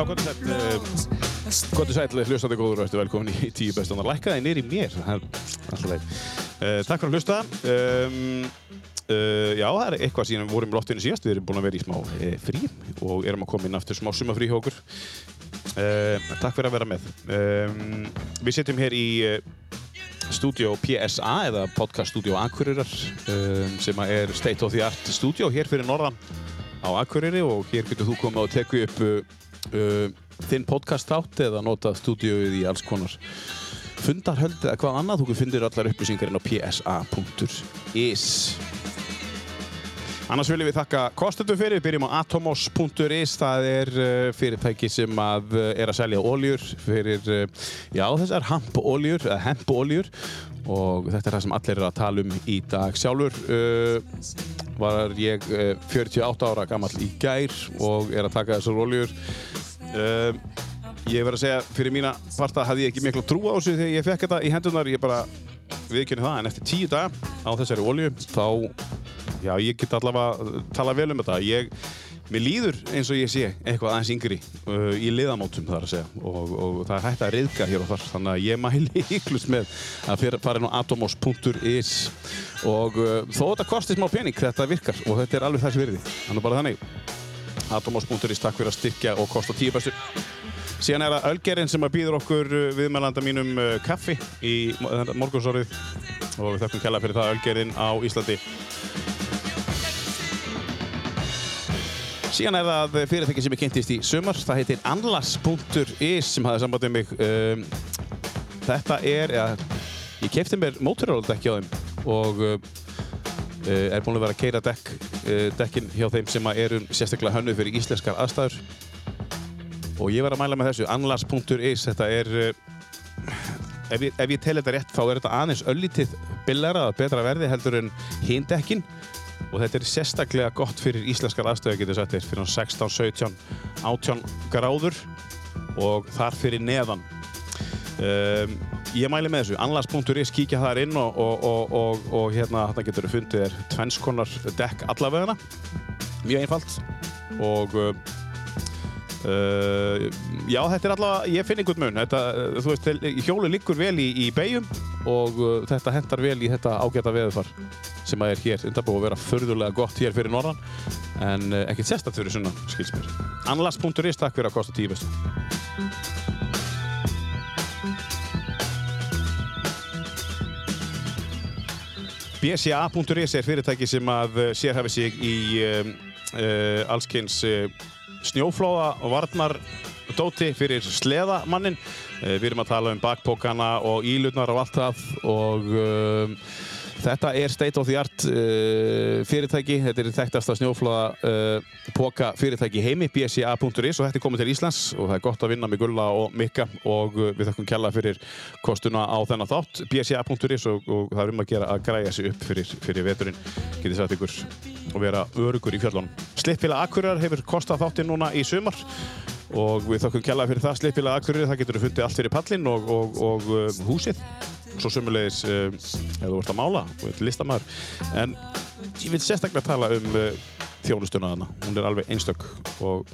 Já, gott og sæl, hlustandi góður og eftir velkomin í tíu bestunar. Lækkaði nýri mér, alltaf leið. Uh, takk fyrir að hlusta. Um, uh, já, það er eitthvað síðan vorum í loftinu síðast. Við erum búin að vera í smá uh, frí og erum að koma inn aftur smá sumafrí hjá okkur. Uh, takk fyrir að vera með. Um, við sitjum hér í uh, stúdíó PSA eða podcast stúdíó Akureyrar sem er state of the art stúdíó hér fyrir norðan á Akureyri og hér getur þú komið og tekið upp uh, þinn podcast þátt eða nota stúdíóið í alls konar fundarhöld eða hvað annað, þú finnir allar upplýsingar inn á psa.is Annars viljum við þakka kostendur fyrir, byrjum á atomos.is, það er uh, fyrirtæki sem að, uh, er að selja óljur fyrir, uh, já þessar hemp-óljur og þetta er það sem allir er að tala um í dag. Sjálfur uh, var ég uh, 48 ára gammal í gær og er að taka þessar óljur. Uh, ég verð að segja, fyrir mína parta hafði ég ekki miklu trú á þessu þegar ég fekk þetta í hendunar, ég bara viðkynni það, en eftir tíu dag á þessari ólju, þá Já, ég get allavega tala vel um þetta. Ég, mér líður eins og ég sé eitthvað aðeins yngri uh, í liðamótum þar að segja og, og það er hægt að reyðka hér og þar þannig að ég mæli ykklust með að fara inn á atomos.is og uh, þó þetta kostir smá pening þetta virkar og þetta er alveg þessi virði. Þannig bara þannig. Atomos.is takk fyrir að styrkja og kosta tíu bestu. Síðan er það Ölgerinn sem býður okkur uh, viðmælanda mínum uh, kaffi í morgunsórið og við þakkum kella fyrir það Ölgerinn á Íslandi Síðan er það fyrirtæki sem ég kynntist í sumar. Það heitir Anlas.is sem hafði samband um mig. Um, þetta er, ja, ég kefti mér Motorola-dekki á þeim og uh, er búin að vera að keira dekk, uh, dekkin hjá þeim sem eru sérstaklega hönnu fyrir íslenskar aðstæður. Og ég var að mæla með þessu, Anlas.is, þetta er, uh, ef ég, ég tel þetta rétt, þá er þetta aðeins öllítið billara, betra verði heldur en híndekkin og þetta er sérstaklega gott fyrir íslenskar aðstöðu getur sagt þér, fyrir 16, 17, 18 gráður og þar fyrir neðan. Um, ég mæli með þessu, anlas.is kíkja þar inn og, og, og, og hérna getur þú fundið er tvennskonar dekk allavegana mjög einfalt. Og uh, já þetta er allavega, ég finn einhvern mun þetta, þú veist, hjólu liggur vel í, í beigjum og uh, þetta hendar vel í þetta ágæta veðufar sem að er hér undanbúið að vera förðulega gott hér fyrir norðan en uh, ekkert sérstatt fyrir sunnan, skils mér. Anlas.is, takk fyrir að kosta tíu bestu. BCA.is er fyrirtæki sem að sérhafi sig í allskyns snjóflóða og varnar dóti fyrir sleðamannin. Uh, við erum að tala um bakpókana og ílutnar og allt það og um, Þetta er state of the art uh, fyrirtæki, þetta er þekktasta snjóflóða uh, póka fyrirtæki heimi, bca.is og þetta er komið til Íslands. Og það er gott að vinna með Gulla og Mikka og uh, við þakkum kella fyrir kostuna á þennan þátt, bca.is og, og það er um að gera að græja sig upp fyrir, fyrir veturinn, getið sagt ykkur og vera örugur í fjöllunum. Slippfélag Akureyrar hefur kostað þáttinn núna í sumar og við þakkum kella fyrir það, Slippfélag Akureyrar, það getur fundið allt fyrir pallinn og, og, og uh, húsið. Svo sömulegis uh, ef þú vart að mála og ert listamæður en ég vil sérstaklega tala um uh, þjónustuna þarna, hún er alveg einstök og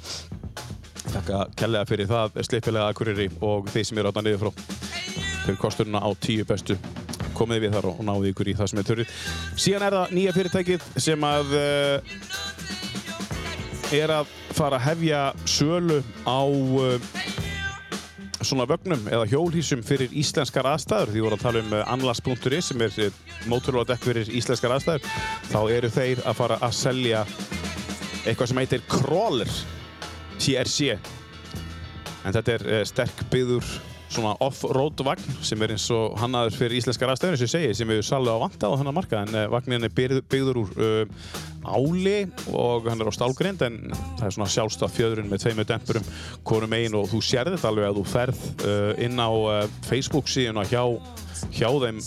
þakka kellega fyrir það slipilega Akureyri og þeir sem eru átta niður frá. Fyrir kosturna á tíu bestu. Komið við þar og náðu ykkur í það sem er törrið síðan er það nýja fyrirtækið sem að uh, er að fara að hefja sölu á svona vögnum eða hjólhísum fyrir íslenskar aðstæður. Því voru að tala um anlas.is sem er Motorola dekk fyrir íslenskar aðstæður. Þá eru þeir að fara að selja eitthvað sem heitir Crawler CRC en þetta er sterk byður svona off-road vagn sem er eins og hannaður fyrir íslenskar aðstæður eins og ég segi sem við sálega vantað á þennan marka en vagnin er byggður úr uh, áli og hann er á stálgrind en það er svona sjálfstað fjöðurinn með tveimu dempurum konum einn og þú sér þetta alveg að þú ferð uh, inn á uh, Facebook síðan hjá, hjá þeim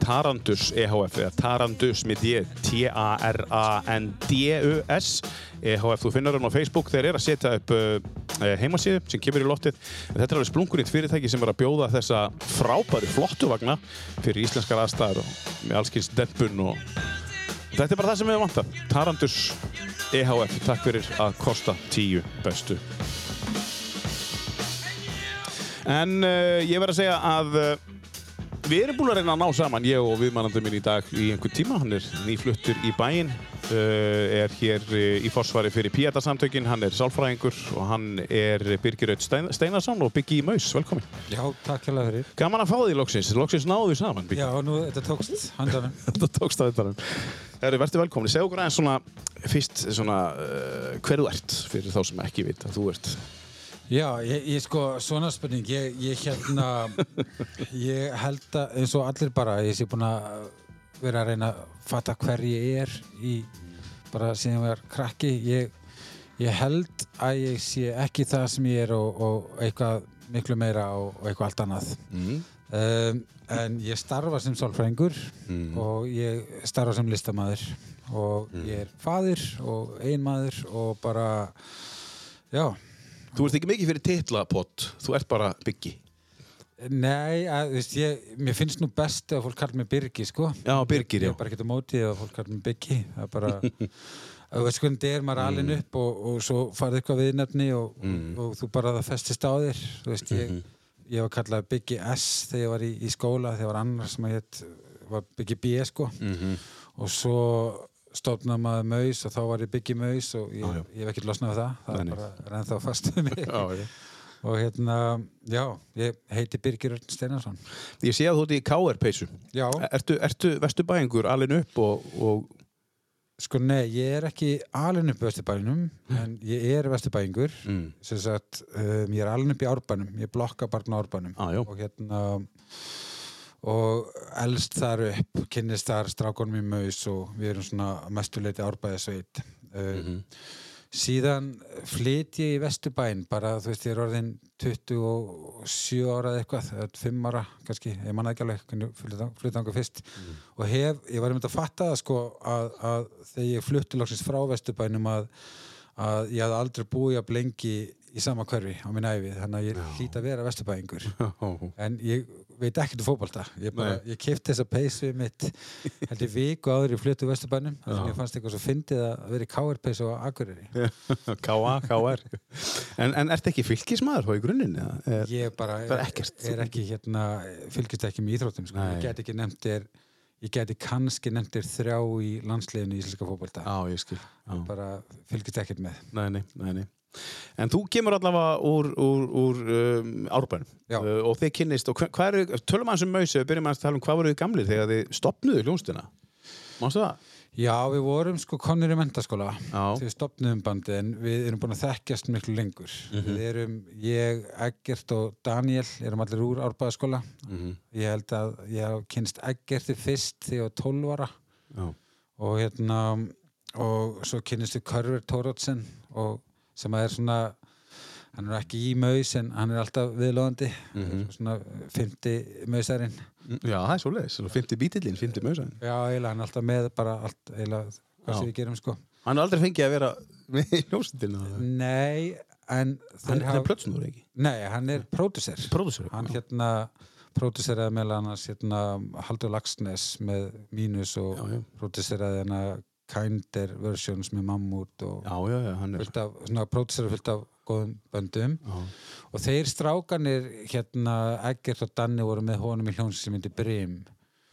Tarandus EHF eða Tarandus með D T-A-R-A-N-D-U-S EHF, þú finnur hann á Facebook þeir eru að setja upp Eh, heimasíðu sem kemur í loftið. En þetta er alveg splunguritt fyrirtæki sem er að bjóða þessa frábæri flottuvagna fyrir íslenskar aðstæðar og með allskyns deppun og þetta er bara það sem við vantar. Tarandus EHF, takk fyrir að kosta tíu bestu. En uh, ég verð að segja að uh, við erum búin að reyna að ná saman, ég og viðmannandi minn í dag í einhvern tíma. Hann er nýfluttur í bæinn, uh, er hér uh, í forsvari fyrir Píata-samtökin, hann er sálfræðingur og hann er Birgir Raut Stein Steinarsson og Biggi Maus. Velkomin. Já, takk hérlega fyrir. Gaman að fá því loksins, loksins náðu við saman, Biggi. Já, nú, þetta tókst handanum. Þetta tókst að þetta. Herri, verður velkomin. Segð okkur aðeins svona, fyrst svona, uh, hver þú ert fyrir þá sem ekki vita þú ert. Já, ég, ég sko, svona spurning, ég, ég hérna, ég held að eins og allir bara, ég sé búin að vera að reyna að fatta hver ég er í, bara síðan ég var krakki, ég, ég held að ég sé ekki það sem ég er og, og eitthvað miklu meira og, og eitthvað allt annað. Mm. Um, en ég starfa sem sálfræðingur Mm. og ég starfa sem listamæður og ég er faðir og einmaður og bara, já, Þú ert ekki mikið fyrir titlapott, þú ert bara Biggi. Nei, að, veist, ég, mér finnst nú best að fólk kallar mig Birgi, sko. Já, Birgir, Ég já. er bara ekki á móti að fólk kallar mig Biggi. Það er bara, þú veist hvernig þetta er, maður er alin upp og, og svo farið eitthvað viðnefni og, og, þú bara það festist á þér. Þú veist, ég, ég var kallað Biggi S þegar ég var í, í skóla, þegar var annar sem að hétt, var Biggi B, sko. Mm Og svo stofnaði maður Maus og þá var ég Biggi Maus og ég, já. ég hef ekkert losnað það. Það er bara renn þá fast við mig. Já, já. Og hérna, já, ég heiti Birgir Örn Steinarsson. Ég sé að þú ert í KR-peysu. Já, Ertu, ertu vesturbæingur alin upp og, og sko nei, ég er ekki alin upp í Vesturbænum, en ég er Vesturbæingur. mm. Sem sagt, um, ég er alin upp í Árbænum, ég blokka barn á Árbænum. ah. Og hérna, og elst þar upp, kynnist þar strákonum í Maus og við erum svona mestuleiti Árbæðasveit. Uh, Mhm. Síðan flyt ég í Vesturbæn, bara þú veist, ég er orðin 27 ára eða eitthvað, eða 5 ára kannski, ég manna ekki alveg flytta ánga fyrst. Og hef, ég var einmitt að fatta það sko að, að þegar ég flutti loksins frá Vesturbænum að, að ég hafði aldrei búið að blengi í sama hverfi á minn æfi, þannig að ég hlýt að vera Vesturbæingur. En ég veit ekkert um fótbolta ég, ég kipti þessa peysu mitt held ég viku áður í flutu Vesturbænum þannig að ég fannst eitthvað svo fyndið að vera í KR-peysu á Akureyri K.A. KR. En, en ertu ekki fylgismæður þá í grunninn? ég bara er, er ekki hérna, fylgist ekki með íþróttum sko. Ég get ekki nefnt þér ég geti kannski nefnt þér þrjá í landsliðinu í íslenska fótbolta Já, ég skil. Bara fylgist ekkert með Nei, nei, nei, nei. En þú kemur allavega úr, úr, úr um, árbænum uh, og þið kynnist og hva- hvað eru, tölum aðeins um Mausu, við byrjum að tala um hvað voruð þið gamlir þegar þið stopnuðu hljónstina? Mástu það? já, við vorum sko konur í mentaskóla þegar við stopnum bandið en við erum búin að þekkjast miklu lengur Mhm. við erum, ég, Eggert og Daniel erum allir úr árbæðaskóla Mm ég held að ég haf kynst Eggerti fyrst þegar ég var 12 ára Já. og hérna og svo kynnist við Körver Tórótsen og sem að er svona hann er ekki í maus en hann er alltaf viðlóðandi Mhm. svona fymti mausarinn Já, það er svo leiðis, 50 bítillinn, 50 Mausan. já, eiginlega hann er alltaf með bara allt eiginlega hvað Já. sem við gerum sko Hann er aldrei fengið að vera með í hljónstina. nei, en Hann er plötsnúr ekki? nei, hann er pródusser hann hérna próduseraði meðal annars hérna Haldur Lagsnes með Mínus og Já, já. próduseraði hérna Kinder versions með Mammut og Já, já, já, af, svona pródusera fullt af góðum böndum. Og þeir strákanir hérna Eggert og Danni voru með honum í hljónsið sem myndi Brim.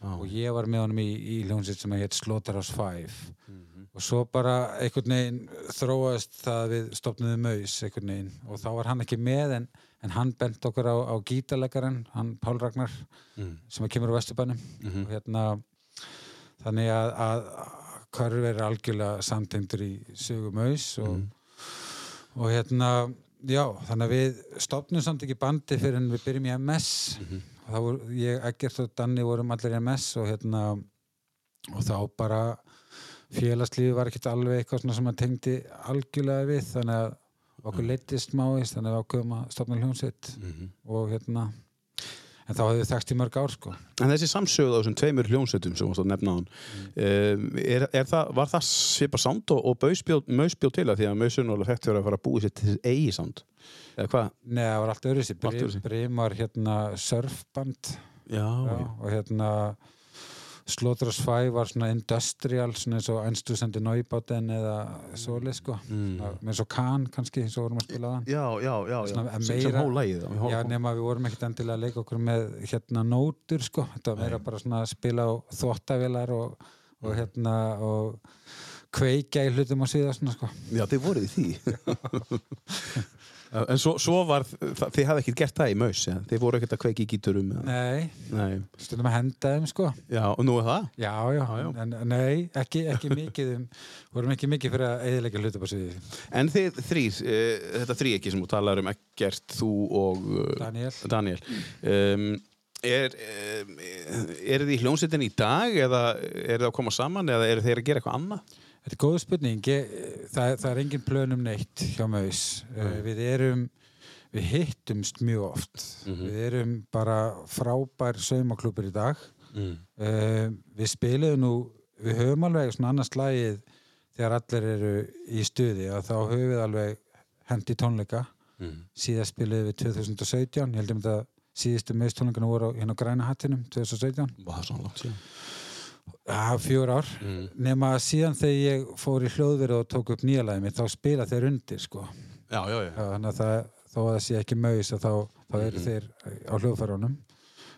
Og ég var með honum í, í hljónsið sem heit Slaughterhouse 5 Mhm. og svo bara einhvern veginn þróast það að við stopnuðum maus einhvern veginn. Og þá var hann ekki með en, en hann bent okkur á, á gítarleikaran hann Pál Ragnar Mm. sem kemur á Vesturbænum. Mhm. og hérna þannig að, að Körver er algjörlega samtengdur í sögu maus og, Mhm. og hérna já, þannig að við stopnum samt ekki bandi fyrir en við byrjum í MS Mhm. og þá voru ég, Eggert og Danni vorum allir í MS og hérna og þá bara félagslífi var ekkert alveg eitthvað svona sem að tengdi algjörlega við þannig að okkur leittist máist þannig að við ákveðum að stopna hljómsveit Mhm. og hérna en þá hefðu við þekst í mörg ár sko En þessi samsögð á þessum tveimur hljónsettum sem þú varst að nefna á hann, um, er, er það, var það svipa sánd og, og mausbjóð til það því að mausun alveg fætt fyrir að fara að búi sér til eigi sánd? Eða hvað? Nei, það var allt öðru sér. Brim var hérna surfband Já, já, og hérna Slaughterhouse 5 var svona industrial svona eins og Einstúsendi Neubáten eða svoleið sko. Mm. með svo Kahn kannski, svo vorum að spila það Já, já, já, já. Svona sem, sem hólægið Já, nema við vorum ekkert endilega að leika okkur með hérna nótur sko, þetta var meira bara svona að spila á þvottavélar og, og hérna og kveikja í hlutum á síða svona sko. Já, þið voruð í því En svo, svo var, það, þið hafði ekkert gert það í maus ja? Þið voru ekkert að kveiki í gíturum Nei, Nei, stundum að henda þeim sko. Já, og nú er það? Já, já, já. En, nei, ekki, ekki mikið um, vorum ekki mikið fyrir að eðilegja hlutum á síði En þið þrýr, uh, þetta þrý ekki sem þú talar um Ekkert, þú og uh, Daniel Daniel um, Er, um, er þið í hljónsettin í dag eða er þið að koma saman eða er þið að gera eitthvað annað? Þetta er góð spurning, það, það er engin plönum neitt hjá Maus. Uh, við erum, við hittumst mjög oft. Við erum bara frábær saumaklúpur í dag. Mm. Uh, við spiluðum nú, við höfum alveg svona annars lagið þegar allir eru í stuði og þá höfum við alveg hendi tónleika. Mm. Síðast spiluðum við 2017, ég held um þetta síðustu Maus tónleikana voru á, hérna á græna hattinum 2017. Var það svona langt síðan? Já, fjör ár. Mm. Nema síðan þegar ég fór í hljóðverið og tók upp nýja lagið mitt, þá spila þeir undir, sko. Já, já, já. Þannig að það, þó að það sé ekki maus, að þá, þá eru þeir á hljóðfærunum.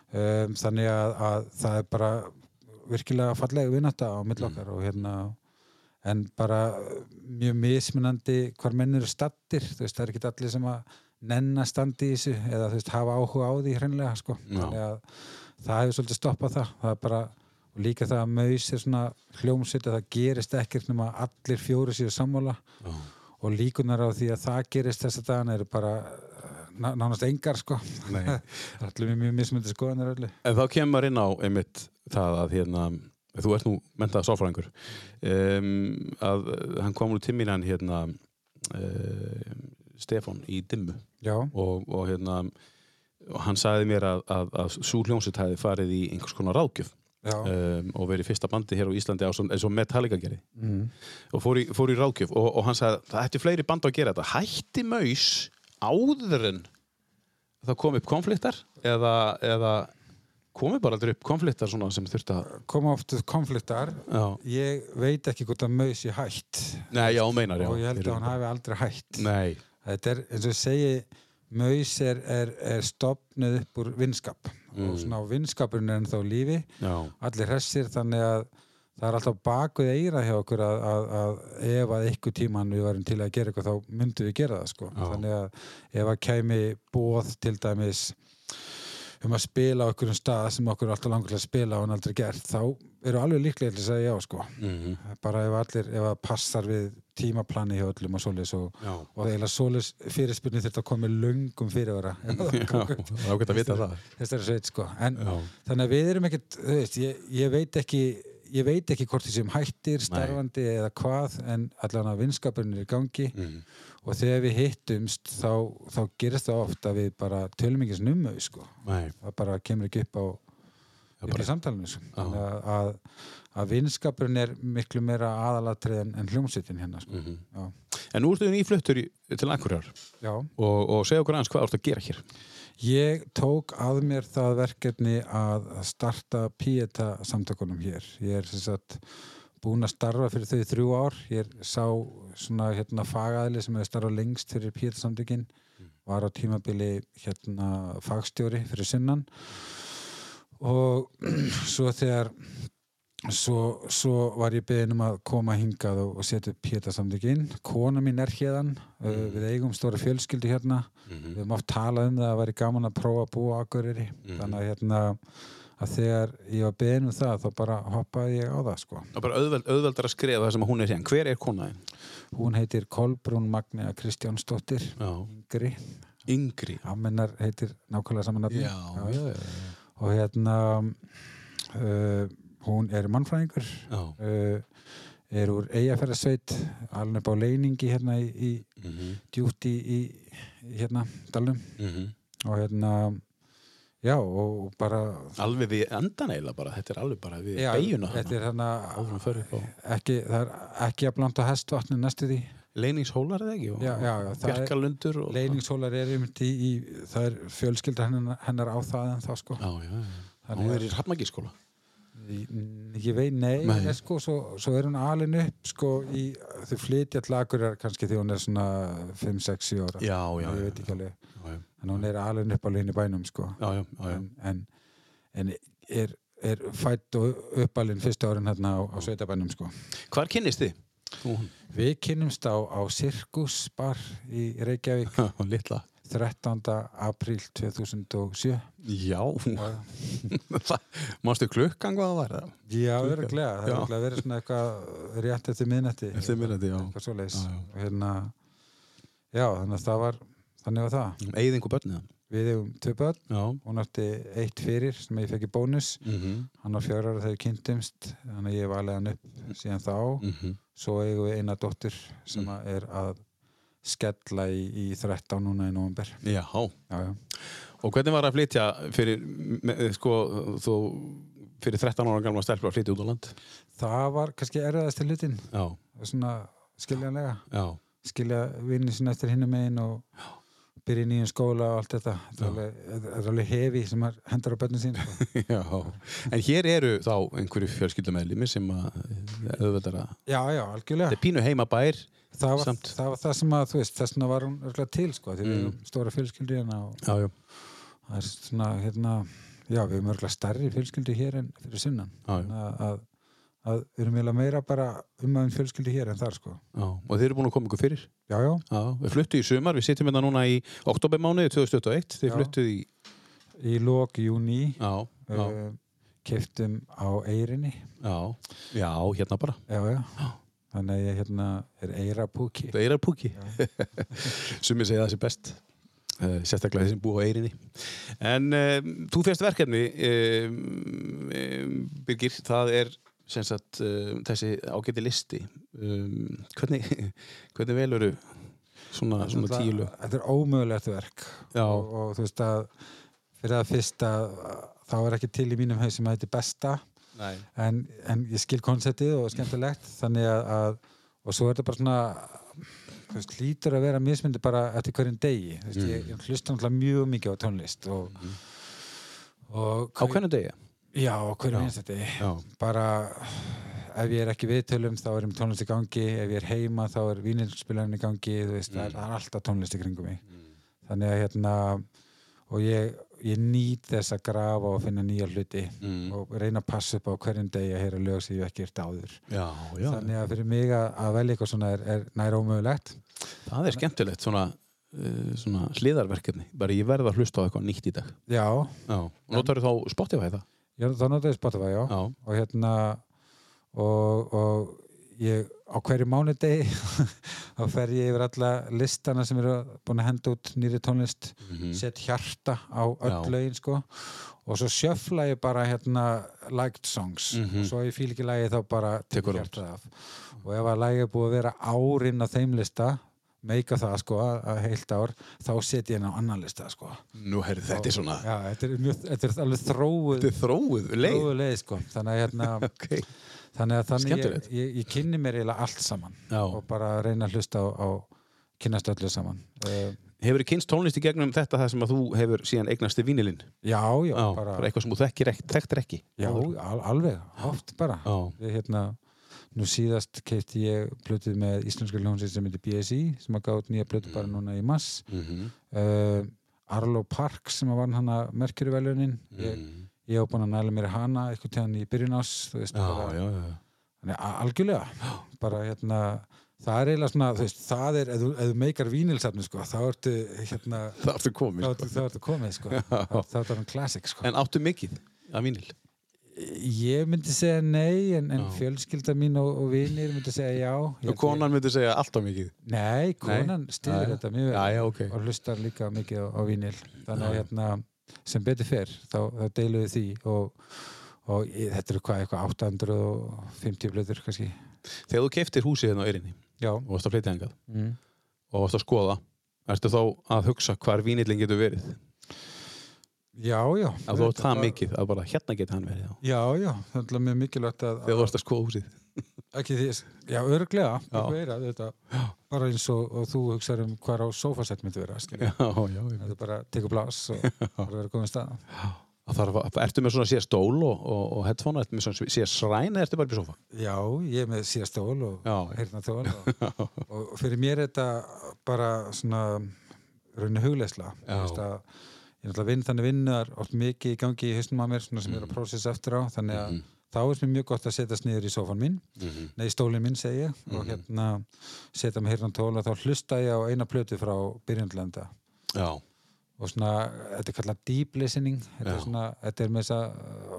Um, þannig að, að það er bara virkilega fallega vinnata á mill okkar og hérna, en bara mjög mismunandi hvar menn eru stattir, þú veist, það er ekki allir sem að nenn að standi í þessu eða þú veist, hafa áhuga á því hreinlega, sko. Þannig að það hefur svolítið stoppað það. Það er bara, og líka það að maus er svona hljómsveit að það gerist ekkert nema allir fjóri séu sammála. Já. og líkunar á því að það gerist þessa dagana eru bara eh, ná- nánast engar sko. Allir mjög mismundi skoðanir öllu. En þá kemur inn á einmitt það að hérna, þú ert nú mentað sáfræðingur um, að hann kom mín hann hérna uh, Stefán í Dimmu. Og, og hérna og hann sagði mér að, að, að svo hljómsveit hefði farið í einhvers konar ráðgjöf um, og verið fyrsta bandi hér á Íslandi eins og Metallica gerði. Mm. og fór í, fór í ráðgjöf og, og hann sagði að það ætti fleiri band að gera þetta. Hætti maus áður en það kom upp konfliktar eða, eða komi bara aldrei upp konfliktar svona sem þurft að koma oft konfliktar. Já. ég veit ekki hvort að maus ég hætt. Nei, já, meinar, já. Og ég held að hann hafi aldrei hætt. Nei, þetta er eins og segi maus er, er, er stopnuð upp úr vinskap Mm. og svona vinskapurinn er ennþá lífi já, allir hressir þannig að það er alltaf bakuð eira hjá okkur að, að, að ef að ykkur tíman við varum til að gera eitthvað þá myndum við gera það sko. Þannig að ef að kæmi bóð til dæmis um að spila á okkur um stað sem okkur er alltaf langur til að spila og hann aldrei gert þá eru alveg líklega til að segja já sko. mm bara ef allir, ef að passar við tímaplani hjá öllum og svoleiðis og, og eiginlega svoleiðis fyrirspurning þetta að koma með löngum fyrirvara. Þessari sveit sko. En Já, þannig að við erum ekkert veist, ég, ég veit ekki ég veit ekki hvort þessum hættir, starfandi eða hvað, en allan að vinskapurinn er í gangi mm. og þegar við hittumst þá, þá gerist það oft að við bara tölum ekki snummu sko. nei. Það bara kemur ekki upp á Já, upp í samtalinu sko. að, að, að vinskapurinn er miklu meira aðalatrið en, en hljómsveitin hérna sko. Mhm. já. En nú ertu nýfluttur í- til Akureyrar og, og segja okkur aðeins hvað þú ert að gera hér Ég tók að mér það verkefni að starta Pieta samtökunum hér. Ég er sem sagt búinn að starfa fyrir þau þrjú ár. Ég sá svona hérna fagaðli sem hefur starfað lengst fyrir Pieta samtökin. Var á tímabili hérna fagstjóri fyrir sunnan. Og svo þegar Svo, svo var ég beðin um að koma hingað og, og setja upp Pieta samtökin. Kona mín er hérðan, mm. við eigum stóra fjölskyldu hérna Mhm. við höfum oft talað um það að það væri gaman að prófa að búa á Akureyri Mhm. þannig að hérna að þegar ég var beðin um það þá bara hoppaði ég á það sko og bara auðveld, auðveldar að skrifa það sem hún er hérna hver er konaðin? hún heitir Kolbrún Magnea Kristjánsdóttir Já. yngri, Yngri ammennar heitir nákvæmlega saman og hérna uh, hún er mannfræðingur uh, er úr Eyjafærasveit alveg upp á leiningi hérna í, í Mhm, djúti í, hérna dalnum. Mhm. og hérna já og bara alveg við endan eiginlega bara. Þetta er alveg bara við beiguna er hérna ekki, það er ekki að blanda hestvatni næstu því. Leiningshólar eða ekki? Já, já, já, Bjarkalundur og... Leiningshólar er einmitt í, í það er fjölskylda hennar, hennar á það en það sko. Já, já, já. Hún er í Hrafnagískóla. Ég, veit, nei, Nei. Sko, svo, svo er hún alin upp sko, í, þau flytja til Akureyrar kannski því hún er svona 5, 6, 7 ára Já, já, ég veit ekki alveg, en hún er alin upp alveg inn í bænum sko. já, já, já, já. en, en, en er, er fætt og uppalinn fyrstu árin hérna á, á sveitabænum sko. Hvar kynnist þið? Þú, Við kynnumst á, á Sirkus bar í Reykjavík hún litla 13. apríl 2007 Já, mástu klukkan hvað það var? Já, öruglega, það er öruglega verið svona eitthvað rétt eftir miðnætti. Eftir miðnætti, já. Já, hérna já, þannig að það var þannig var það, Eyðingu börnið við hefum tvö börn. Já. Hún átti eitt fyrir sem ég fekk í bónus. Mm -hmm. hann var fjör ára þegar kynntumst þannig að ég valið hann upp síðan þá. Mhm. svo eigum við eina dóttur sem Mm. að er að skella í, í 13 núna í november Já, já, já. og hvernig var að flytja fyrir, með, sko, þú fyrir 13 ára gamla stelpur að flytja út á land? það var kannski erfiðast til hlutin Já, svona skiljanlega. Já, skilja vinni sinna eftir hinnum megin og byrja í nýjum skóla og allt þetta þetta er alveg, hefi sem hendur á börnin sín sko. já. En hér eru þá einhverju fjölskyldumæðlimi sem að auðvitað að já, já, algjörlega þetta er pínu heimabær það var, samt. það var það sem að, þú veist, þess vegna var hún örgulega til, sko, því við Mm. erum stóra fjölskyldi hérna og Já, já, það er svona, hérna já, við erum örgulega stærri fjölskyldi hér en fyrir sunnan já, að, að, að við erum eiginlega meira bara um aðeins fjölskyldi hér en þar, sko. Já. Og þið eru búin að koma ykkur fyrir? já, já, Já, við fluttu í sumar, við sitjum hérna núna í oktobermánuði 2021, þið Já. fluttuð í í lok júni uh, keftum á Eyrinni. Já, já, hérna bara. Já, já, þannig að ég hérna er Eyrapúki Það er púki Sumir segja það sem best uh, sérstaklega þeir sem búa á eirinni En um, þú fyrst verkefni um, Birgir, það er sem sagt um, þessi ágæti listi um, hvernig, hvernig veluru svona, svona lög þetta er ómögulegt verk. Og, og þú veist að fyrir það fyrsta þá er ekki til í mínum haus sem að þetta er besta. En, en ég skil konceptið og skemmtilegt þannig að, að og svo er þetta bara svona þú veist, lítur að vera mismyndi bara eftir hverjum degi. Þú veist, Mm. ég, ég hlusta mjög mikið á tónlist og, og Á hvernig degi? Já, einsta degi. Já, bara ef ég er ekki viðtölum þá er með tónlist í gangi. Ef ég er heima þá er vínilspilarinn í gangi þú veist, er, það er alltaf tónlist í kringum mig. Þannig að hérna og ég, ég nýt þess að grafa og finna nýja hluti Mm. og reyna að passa upp á hverjum degi að heyra lög sem ég ekki ert áður. Já, já. þannig að fyrir mig að, að velja eitthvað svona er, er nær ómögulegt. Það er skemmtilegt svona, svona hliðarverkefni. Bara ég verð að hlusta á eitthvað nýtt í dag. Já, Já, notar þá Spotify það? Ég, þá notaði Spotify já. Já, og hérna og, og ég á hverju mánudegi þá fer ég yfir alla listana sem eru búin að henda út nýri tónlist Mhm. set hjarta á öll lögin sko og svo sjöfla ég bara hérna liked songs Mhm. og svo ég fíl ekki lagi þá bara Tekur hjartað af og ef að lagi er búið að vera árin á þeim lista meika það sko að heilt ár þá set ég henni á annan lista sko. Nú, herri, þetta er svona Já, þetta er, mjög, þetta er alveg þróuð Þetta er þróuð leið. þróuð leið sko. Þannig að hérna Ok, þannig að þannig ég, ég, ég kynni mér eiginlega allt saman já. og bara reyna að hlusta á, á kynnast öllu saman. Uh, Hefur þið kynst tónlist í gegnum þetta það sem að þú hefur síðan eignast í vínilinn? já, já, Já, bara, bara eitthvað sem þú þekkir ekki, þekktir ekki? Já, al, alveg, oft bara. Við hérna nú síðast kefti ég plötuð með íslenska hljónsið sem heitir BSI sem að gátt nýja plötu bara núna í mass mm uh, Arlo Park sem að vann hana Merkjurvelunin ég, Mm. ég hef búin að næla mér hana eitthvað til hann í byrjun ás þú veist, Já, bara, já, já. Þannig, a- algjörlega. Bara hérna það er eiginlega svona, þú veist, það er ef þú, meikar vínilsafni, sko, þá ertu hérna, Það ertu þá komið ertu, þá ertu komið, sko. Þá þá ertu hann classic, sko. En áttu mikið af vínil? Ég myndi segja nei, en, en fjölskylda mín og, og vinir myndi segja já. Og konan myndi segja alltaf mikið? Nei, konan já. þetta mjög vel Já, já, ok. og hlustar líka mikið á, á vínil þannig að hérna, sem betur fer þá, þá deilum við því og, og ég, þetta eru hvað, eitthvað 850 blöður, kannski. Þegar þú keiftir húsið hérna á Eirinni já, og varst að flytja hengað mm. og varst að skoða Ertu þá að hugsa hvar vínillin getur verið? Já, já Að þú ert það mikið að bara hérna getur hann verið já. Já, já, það er mjög mikilvægt að, Þegar þú varst að skoða húsið ekki því, já, örglega, Já. vera, þetta, bara eins og, og þú hugsaður um hvar á sofasett myndi vera, skilja. Já, já, já Þetta er bara að teka plás og bara vera komið stað. Það þarf að, ertu með svona síða stól og, og, og headphone, ertu með svona síða sræn eða ertu bara í sofa? Já, ég er með síðastól og Já. heyrnatól og, og fyrir mér er þetta bara svona raunni hugleisla Já. Ég ég náttúrulega vinn þannig vinnuðar oft mikið í gangi í hausnum að mér sem Mhm. er að prósessa eftir á. Þannig að þá er mér mjög gott að setjast niður í sófan minn. Nei, stólinn minn segi ég. Og Mhm. hérna setja með heyrnatól og þá hlusta ég á eina plötu frá byrjandlenda Já. og svona, þetta er kallað deep listening. Þetta er, svona, þetta er með þess að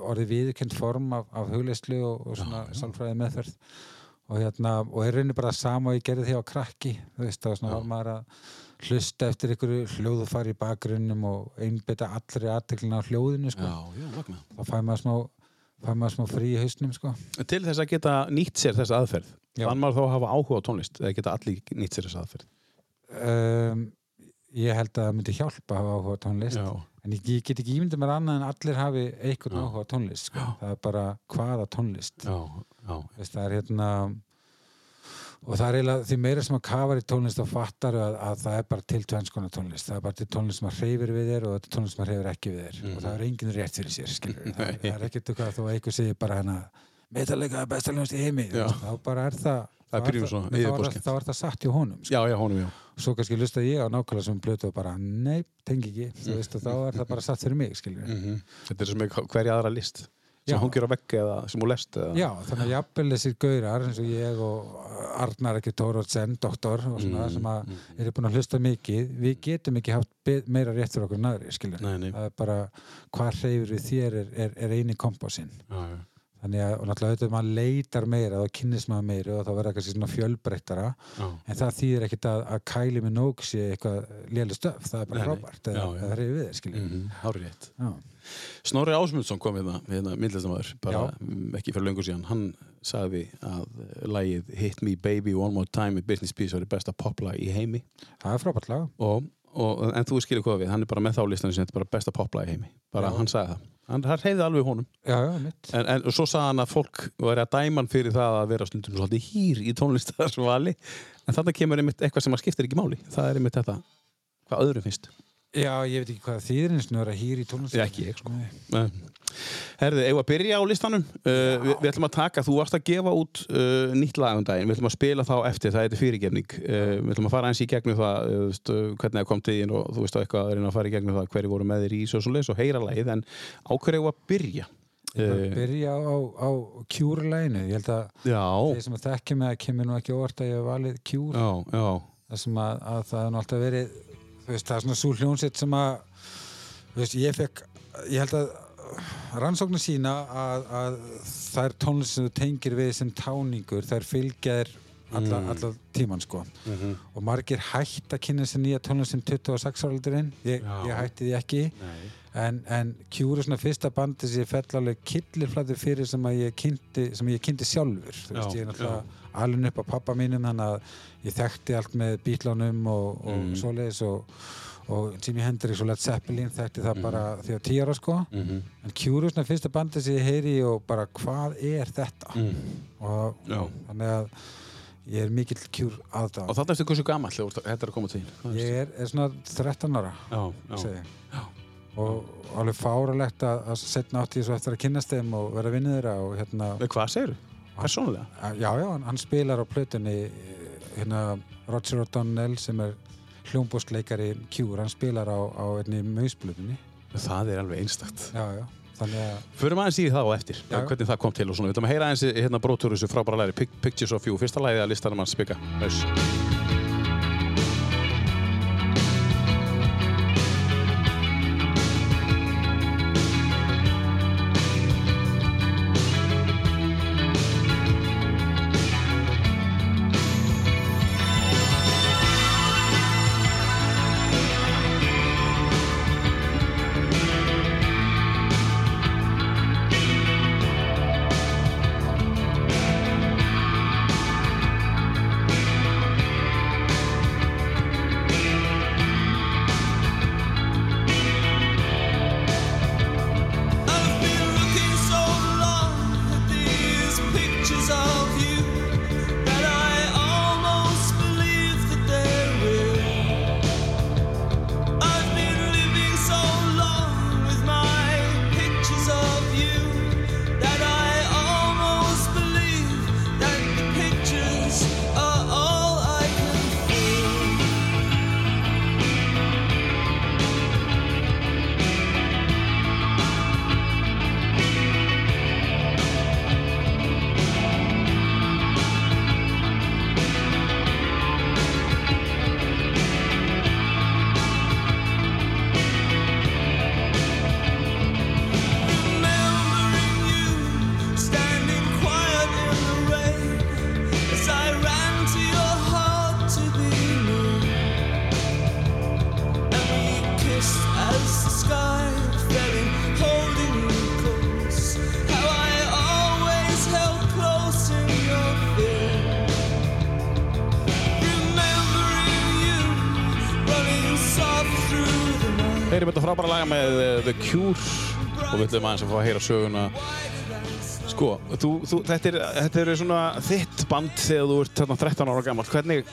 orðið viðkend form af, af hugleyslu og, og svona sálfræði meðferð. Og hérna, og er raunin bara sama og ég gerði því á krakki. Þú veist, þá svona var maður að hlusta eftir einhverju hljóðufari í bakgrunnum og einbytta allri aðteklina á hljóðinu sko. Já, já, þá fæ maður smá fæ maður smá frí í hausnum sko. Til þess að geta nýtt sér þessa aðferð, þannig maður þá að hafa áhuga á tónlist, eða geta allir nýtt sér þessa aðferð. um, ég held að það myndi hjálpa að hafa áhuga á tónlist Já. en ég, ég get ekki ímyndið mér annað en allir hafi einhvern áhuga á tónlist sko. það er bara hvaða tónlist Já, já, Veist, það er hérna og það er eiginlega því meira sem að kafar í tónlist þá fattar að, að það er bara til tvenns konar tónlist. Það er bara til tónlist sem að hreyfir við þér og þetta er tónlist sem að hreyfir ekki við þér. Og það er enginn rétt fyrir sér það, það er ekkert eitthvað þó að einhver segir bara hérna Metallica er besta ljónst í heimi. Já. þá bara er það Það er svona þá er þá er það satt hjá honum sko. já, já, honum, já. svo kannski lusta ég á nákvæmlega sem blötu og bara nei, tengi ekki. Þú veist og þá er það bara satt fyrir mig skilur Mm Þetta er sem er hverja aðra list, sem hún gerur á vegg eða sem hún lest eða. Já, þannig að jafnvel þessir gaurar eins og ég og Arnar ekki Tórótsen, doktor og svona Mm, sem að eru búin að hlusta mikið við getum ekki haft meira rétt fyrir okkur en aðri, skilur Nei, nei. það er bara hvað hreyfur við þér er, er, er eini kompásinn þannig að, og náttúrulega auðvitað maður leitar meira þá kynnist maður meira og þá verður kannski svona fjölbreyttara en það þýðir ekkit að, að kæli með nóg sé eitthvað léli stöf, það er bara frábært já. það hreyfir við þér, skilur Mm. Já. Snorri Ásmundsson kom hérna, hérna myndlistamæður, bara mm, ekki fyrir löngu síðan. Hann sagði að lagið Hit Me Baby One More Time með Business Beats var besta poplag í heimi. það er frábært lag Og, og, en þú skilur hvað við, hann er bara með þá listan sem þetta er besta poplag í heimi. Bara Já. hann sagði það. Hann, reyði alveg honum. Já, já, En, en svo sagði hann að fólk væri að dæma hann fyrir það að vera stundum svolítið hýr í tónlistarsvali. En þarna kemur einmitt eitthvað sem að skiptir ekki máli. Það er einmitt þetta, hvað öðrum finnst. Já, ég veit ekki hvað það þýðir eins og að hýra í tónlist Ég ekki ég, sko. Nei. Herði, eigum að byrja á listanum? Uh, við, við ætlum að taka, þú varst að gefa út uh, nýtt lag um daginn, við ætlum að spila þá eftir það heitir fyrirgefning. Uh, við ætlum að fara eins í gegnum það uh, veist, uh, hvernig það kom til þín og þú veist á eitthvað að reyna að fara í gegnum það hverju voru með þér í svo svo leis og heyra lagið. En á hverju eigum að byrja? Ég uh, byrja á, á Cure-læginu ég held að Já, þeir sem að þekkja mig að kemur nú ekki óvart að ég hef valið Cure. Já, já. Það sem að, að það er alltaf verið veist, það er svona svo hljónsett sem að þú veist, ég fekk ég held að rannsóknir sína að, að það er tónlist sem þú tengir við sem táningur það er fylgjaðir alla, alla tíman sko. Mhm. og margir hætt að kynna þessi nýja tónlist sem 26 áldurinn ég, ég hætti því ekki. Nei. en, en Cure er svona fyrsta bandi sem ég fell alveg killirflættur fyrir sem ég kynnti, sem ég kynnti sjálfur. Þú veist, Já, ég er náttúrulega alveg upp á pappa mínum þannig að ég þekkti allt með bílánum og, og Mm. svoleiðis og, og Jimi Hendrix og Led Zeppelin þekkti það bara því á tíara sko Mhm. en Cure er fyrsta bandi sem ég heyri og bara hvað er þetta Mm. og Já. þannig að ég er mikill Og aðdáð þarna ertu hversu gamall þegar þú þetta er að koma til þín ég er, er svona 13 ára Já, já, já. og alveg fáralegt að, setna átt í svo eftir að kynnast þeim og vera vinnið þeirra og hérna, Hvað segirðu? Persónulega? já já, hann, spilar á plötunni hérna Roger O'Donnell sem er hljómbústleikari Cure, hann spilar á, á einni mausplötunni, Það er alveg einstakt já já Förum aðeins í það og eftir, Já. hvernig það kom til og svona. Við ætlum að heyra aðeins í, hérna brótur þessu frábæra læri, Pic- Pictures of You, fyrsta lægið að listanum hans spika. Haus. Ætlum aðeins að fá að heyra söguna. Sko, þú, þú, þetta, er, þetta er svona þitt band þegar þú ert þarna 13 ára gammal hvernig,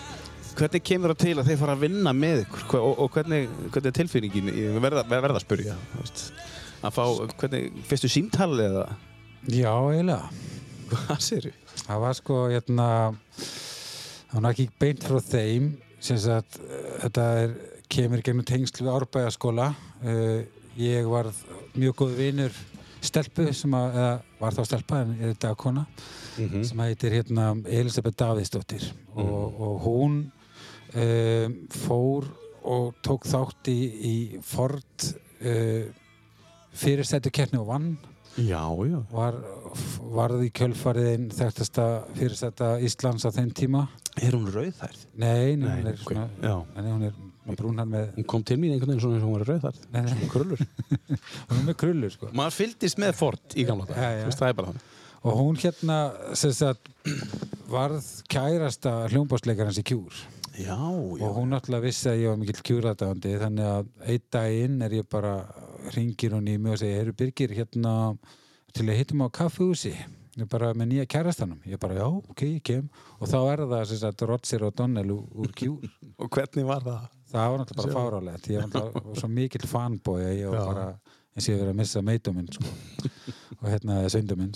hvernig kemur það til að þeir fara að vinna með ykkur? Og, og hvernig, hvernig er tilfinningin? Ég verða, verða að þú veist, að fá, hvernig, fyrstu símtalið eða? Já, eiginlega. hvað sér Það var sko, hérna, það var ekki beint frá þeim, sem sagt, eh, þetta er, kemur gegnum tengsl við árbæðaskóla. Uh, ég var mjög góð vinur stelpu sem að, eða var þá stelpa en er þetta kona, mm sem heitir hérna Elisabeth Davidsdóttir og, og hún um, fór og tók þátt í, í Ford uh, fyrirstættu keppni og vann. Já, já. Var, varð í kjölfariðin þekktasta fyrirstætta Íslands á þeim tíma. Er hún rauðhærð? nei, nei, hún er ok, svona nei, hún er Hún kom til mín einhvern veginn svona eins og hún var Nei, nei. Krullur. Hún er með krullur sko. Maður fylgdist með Ford í gamla dag Já, já. Þú veist, Það er bara þannig. Og hún hérna sem sagt varð kærasta hljómbásleikarans í kjúr Já, og hún náttúrulega vissi að ég var mikill kjúradagandi þannig að einn daginn er ég bara ringir hún í mig og segir Heru Birgir hérna til að hittum á er bara með nýja kærastanum? Ég bara já, ok, ég kem. Og þá er það sem sagt Roger og Donnell úr kjúr Og hvernig var það? Það var náttúrulega bara fárálegt ég var svo mikill fanboy að ég var bara eins og ég verið að missa meituminn sko. og hérna sönduminn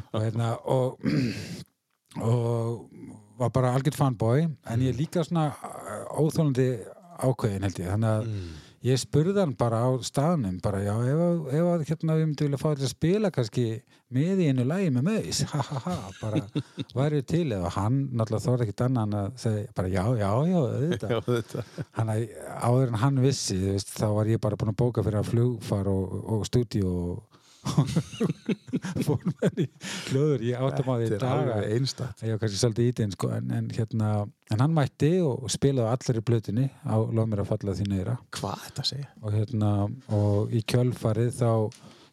og hérna og, og var bara algjört fanboy en ég er líka svona uh, óþólandi ákveðin held ég. Þannig að ég spurði hann bara á staðnum bara já, ef, ef hérna við myndum vilja fá til að spila kannski með í einu lagi með meðis ha ha ha, bara væri til? Eða hann náttúrulega þóra ekkert annað en að segja bara já, já, já, auðvitað. Já, þetta hann að áður en hann vissi veist, þá var ég bara búinn að bóka fyrir að flugfar og, og stúdíu og fór með hann í hljóður ég áttum á því í Þetta dag alveg að einstakt. ég var kannski svolítið ítinn sko, en, en, hérna, en hann mætti og spilaði allir í blötunni á Lóð mér að falla því neyra Hvað þetta segja? og, hérna, og í kjölfarið þá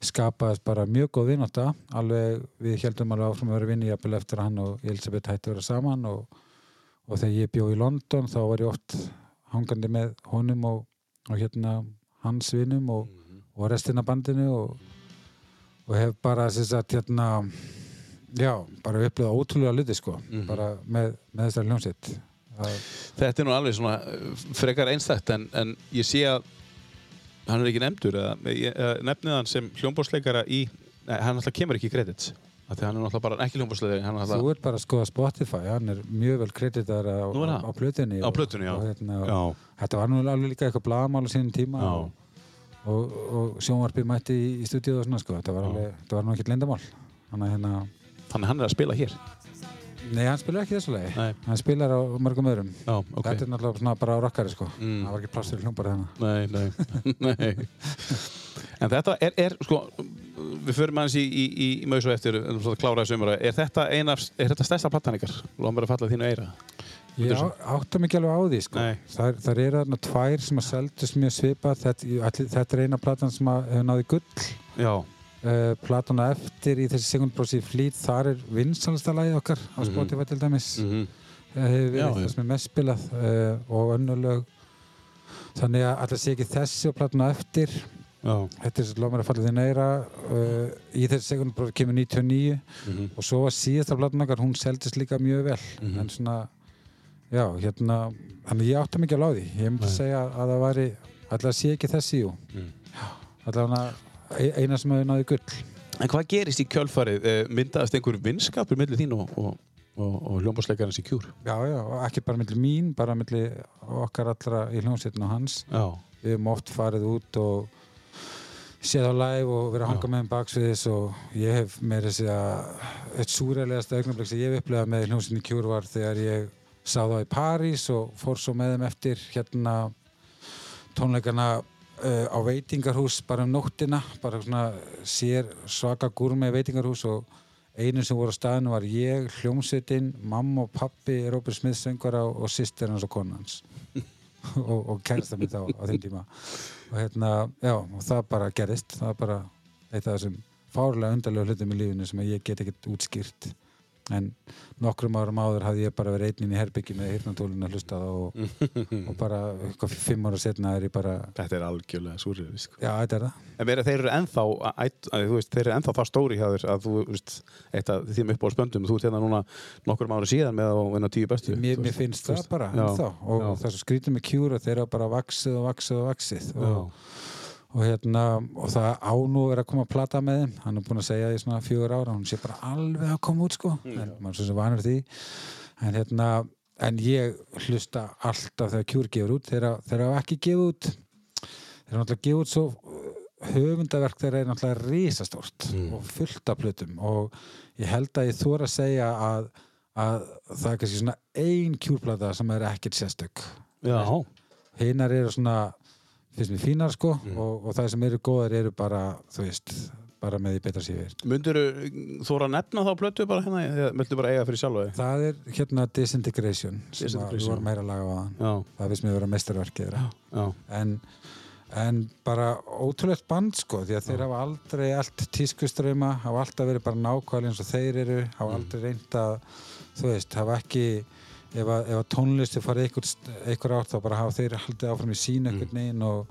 skapaðist bara mjög góð vinátta alveg, við heldum alveg áfram að vera vinni jafnvel eftir að hann og Elisabeth hætti að vera saman og, og þegar ég bjó í London þá var ég oft hangandi með honum og, og hérna hans vinum og, og restina bandinu og, og hef bara sem sagt hérna já, bara upplöða ótrúlega luti sko, bara með, með þessari hljómsitt að, Þetta er nú alveg svona uh, frekar einstakt en, en ég sé að hann er ekki nefndur eða nefnið hann sem hljómbórsleikara í nei, hann alltaf kemur ekki í credits af því hann er alltaf bara ekki hljómbórsleikari hann er þú alltaf ert bara að skoða Spotify hann er mjög vel kreditar á, á, á plötunni Á plötunni, já. og, hérna, Já, þetta var nú alveg líka eitthvað blagamál á sínum tíma og, og, og sjónvarpið mætti í, í stúdíu og svona sko, þetta var, alveg, þetta var nú ekkert lindamál þannig að hérna þannig hann er að spila hér Nei, hann spilar ekki þessu lagi. Nei. Hann spilar á mörgum öðrum. Já, ok Þetta er náttúrulega svona bara á rockari, sko. Mm. Það var ekki pláss fyrir hljómbari þannig. Nei, nei, nei En þetta er, er sko við förum aðeins í, í, í, í maus og eftir um svona að klára þessu umræðu er þetta eina af, er þetta stærsta platan ykkar? Lóðum bara að falla þínu eira Ég áttum ekki alveg á því, sko. Það, það eru þarna tvær sem að seldust mjög svipað. Þetta, þetta er eina platan sem að hefur náði gull. Já, Uh, platana eftir í þessi segundbrósi flýt, þar er vinsalasta lagið okkar á Mhm. Spotify til dæmis. mm Það hefur verið já. sem er mest spilað uh, og önnulög. Þannig að alltaf sé ekki þessi og platana eftir. já Þetta er lómar að falla því neyra. Uh, í þessi segundbrósi kemur 99. mm og svo var síðasta platan okkar, hún seldist líka mjög vel Mhm. en svona já, hérna, þannig ég átti mikið á því. Ég myndi segja að það væri allavega sé ekki þessi, jú. Mm. allavega e- eina sem hefur náði gull. En hvað gerist í kjölfarið? Eh, Myndaðist einhver vinskapur millir þín og, og, og, og hljómbórsleikarins í kjúr? já, já, ekki bara milli mín bara milli okkar allra í hljómsveitin og hans. Já, við hefum oft farið út og séð á live og verið að hanga með um baksviðis og ég hef meira að segja eitt súræðilegasta augnablik sem ég hef upplegað með hljómsveitin í kjúr var þegar ég sá þá í París og fór svo með þeim eftir hérna tónleikana uh, á veitingarhús bara um nóttina, bara svona sér svaka gúrmi veitingarhús og einu sem voru á staðinu var ég, hljómsveitin, mamma og pappi Róbert Smith söngara og, og sýstir hans og konans og, og kærasta mitt á, á þeim tíma. Og hérna, já, og það bara gerist það bara eitt af þessum fárlega undarlega hlutum í lífinu sem ég get ekkert útskýrt en nokkrum árum áður hafði ég bara verið einn inn í herbyggi með hirtnatólun að hlusta á það og, og bara eitthvað fimm ára setna er ég bara Þetta er algjörlega súrið, sko. já, þetta er það En meira, þeir eru ennþá, að, þú veist, þeir eru ennþá það stóri hjá þér að þú, veist, eitt af þým upp á spöndum, þú ert hérna núna nokkur ára síðan með að vinna tíu bestu. mér, mér finnst það veist, bara já, ennþá og já. það svo skrítið með kjúra þeir eru bara vaksið og vaksið og vaksið Já. og, og hérna og það á nú er að koma að plata með þeim. Hann er búin að segja í svona fjögur ára hún sé bara alveg að koma út sko. En maður svo sem vanur því. En hérna en ég hlusta alltaf þegar kjúr gefur út. Þeir, þeir hafa ekki gefið út. Þeir hafa náttúrulega gefið út svo uh, höfundaverk þeirra er náttúrulega risastórt og fullt af plötum. Og ég held að ég þóra að segja að, að það er kannski svona ein kjúrplata sem er ekkert sérstök. Hinnar eru svona finnst mér fínar sko og, og það sem eru góðar eru bara þú veist, bara með því betra sér. Myndur þú að nefna þá plötu bara hérna, eða myndur bara eiga fyrir sjálfa þig? það er hérna Disintegration sem við vorum meira að laga á Já, það finnst mér að vera mestarverkið þeirra. Já, en, en bara ótrúlegt band sko því að þeir hafa aldrei allt tískuströma hafa alltaf verið bara nákvæmlega eins og þeir eru hafa aldrei reynd að þú veist, hafa ekki ef að, að tónlisti farið einhver, átt þá bara hafa þeir haldið áfram í sín einhvern veginn og,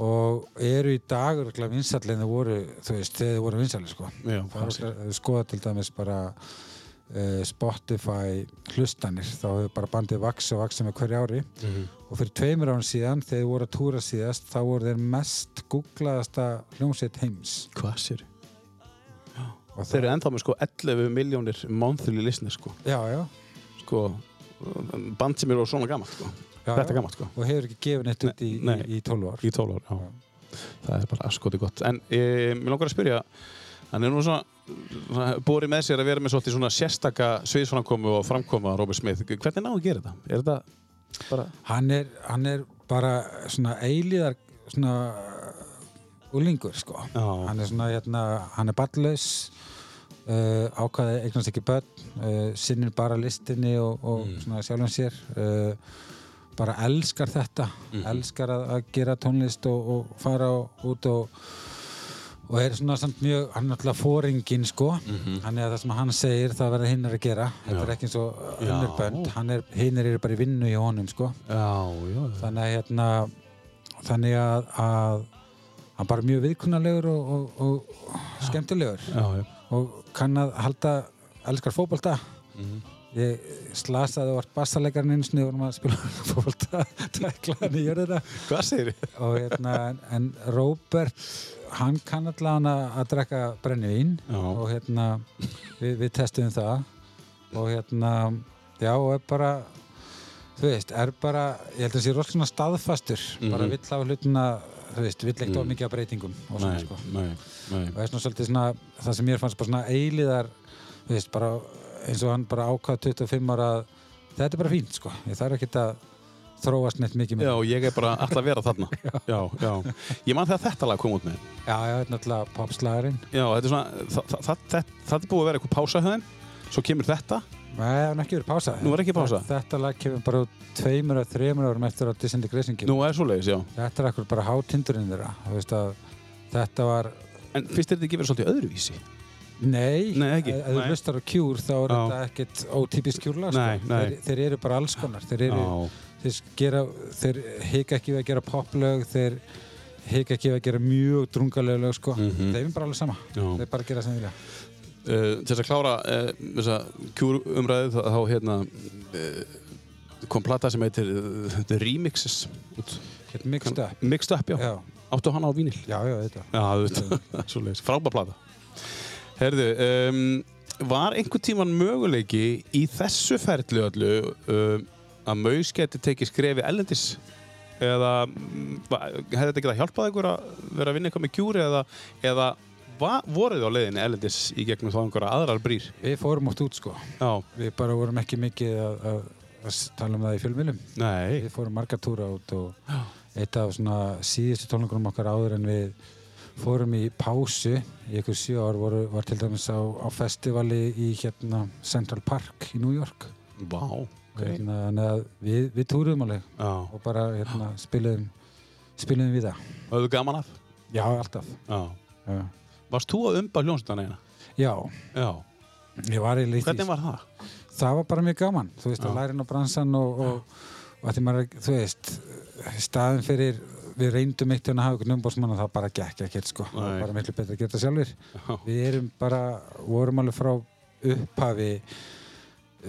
og eru í dag örgulega vinsallin þeir voru, þú veist, þegar þeir voru vinsallin sko. við skoða til dæmis bara uh, Spotify hlustanir þá hefur bara bandið vaksið og vaksið með hverju ári Mhm. og fyrir tveimur án síðan þegar þeir voru að túra síðast þá voru þeir mest googlaðasta hljómsveit heims Hvað sér? og Þeir eru ennþá með sko 11 miljónir monthly listeners sko. já, já, sko band sem eru svona gammalt sko. já, Þetta já. gammalt sko. og hefur ekki gefið neitt út í, Nei. í, í 12 ár í 12 ár já. það er bara askoti gott en e, mér langar að spyrja hann er nú svona, búið með sér að vera með svona sérstaka sviðsframkomu og framkoma Robert Smith hvernig náðu að gera þetta? Er þetta bara hann er, hann er bara svona eilíðar svona úlingur sko Já. hann er svona hérna, hann er ballaus uh, ákvaði eignast ekki börn uh, sinnir bara listinni og, og svona sjálfum sér. Uh, bara elskar þetta elskar að, að gera tónlist og, og fara á- út og og er svona samt mjög, hann er alltaf fóringin sko, hann er það sem hann segir það verða hinn að gera, þetta er ekki eins og Já. önnur er, hinn eru bara í vinnu í honum sko, já, já, þannig að hérna þannig að, að hann bara mjög viðkunnalegur og, og, og skemmtilegur. Já, já. Og kann að halda elskar fótbolta. Ég slasaði og vart bassalegarinn eins og vorum að spila fótbolta tæklaðan í jörðina. Hvað segir þið? hérna en Róbert hann kann allan að, að drekka brennivín og hérna við, við testuðum það. Og hérna já og er bara þú veist, er bara, ég held að það sé rosalega staðfastur, bara Mhm. vill hafa hlutina þú veist, vill ekkert Mm. of mikið af breytingum og svona nei, sko. nei, nei. og það er svona svolítið svona það sem mér fannst bara svona eiliðar þú veist, bara eins og hann bara ákvað 25 ára að þetta er bara fínt sko, ég þarf ekki að þróast neitt mikið með já, ég er bara alltaf að vera þarna. Já, já, ég man þegar þetta lag kom út með. Já, já, þetta er náttúrulega popslagarinn. Já, þetta er svona það, það, það, það, það er búið að vera eitthvað pása höfðin svo kemur þetta Nei, það er ekki verið pása Nú er ekki pása? Þetta lag kemur bara tveimur eða þreimur árum eftir að Disintegration kemur nú er svo leiðis, já Þetta er akkur bara hátindurinn þeirra Þú veist að þetta var en finnst þér þetta ekki verið svolítið öðruvísi? Nei, Nei, ekki. ef þú hlustar á Cure þá er Já. þetta ekkert ótípisk Cure-lag sko. Nei, nei. þeir, þeir eru bara alls konar Þeir, eru, þeir, gera, þeir hika ekki við að gera poplög þeir hika ekki við að gera mjög drungalega lög sko. Mhm. Þeim Uh, til þess að klára uh, þessa kjúr umræðu þá, hérna uh, kom plata sem heitir The Remixes. Get mixed up Mixed Up, já. Já, Áttu hana á vínil? já, já, þetta Já, þú veit, svo leiðis. Frábær plata. Herðu, um, var einhvern tíman möguleiki í þessu ferli öllu um, að Maus geti tekið skrefi ellendis? Eða mm, hefði þetta ekki að hjálpað ykkur að vera að vinna eitthvað með kjúri eða, eða voruð á leiðinni ellendis í gegnum þá einhverja aðrar brýr? Við fórum oft út sko Já, Við bara vorum ekki mikið að, að, að tala um það í fjölmjölum nei. Við fórum margar túra út og eitt af svona síðustu tónleikunum okkar áður en við fórum í pásu í ykkur sjö ár voru, var til dæmis á, á festivali í hérna Central Park í New York Vá, ok. hérna, þannig að við, við túruðum alveg Já, og bara hérna, spiluðum spiluðum við það höfðu gaman af? Já, alltaf Já. Já, Varst þú að umba hljómsveitan eina? Já Já. ég var eiginlega í því Hvernig var það? það var bara mjög gaman þú veist, Já. að læra inn á bransan og, og, og að því maður, þú veist staðin fyrir, við reyndum eitt að hafa ykkur umbóðsmann og það bara gekk ekkert sko, það var bara miklu betra að gera það sjálfur Já. við erum bara, vorum alveg frá upphafi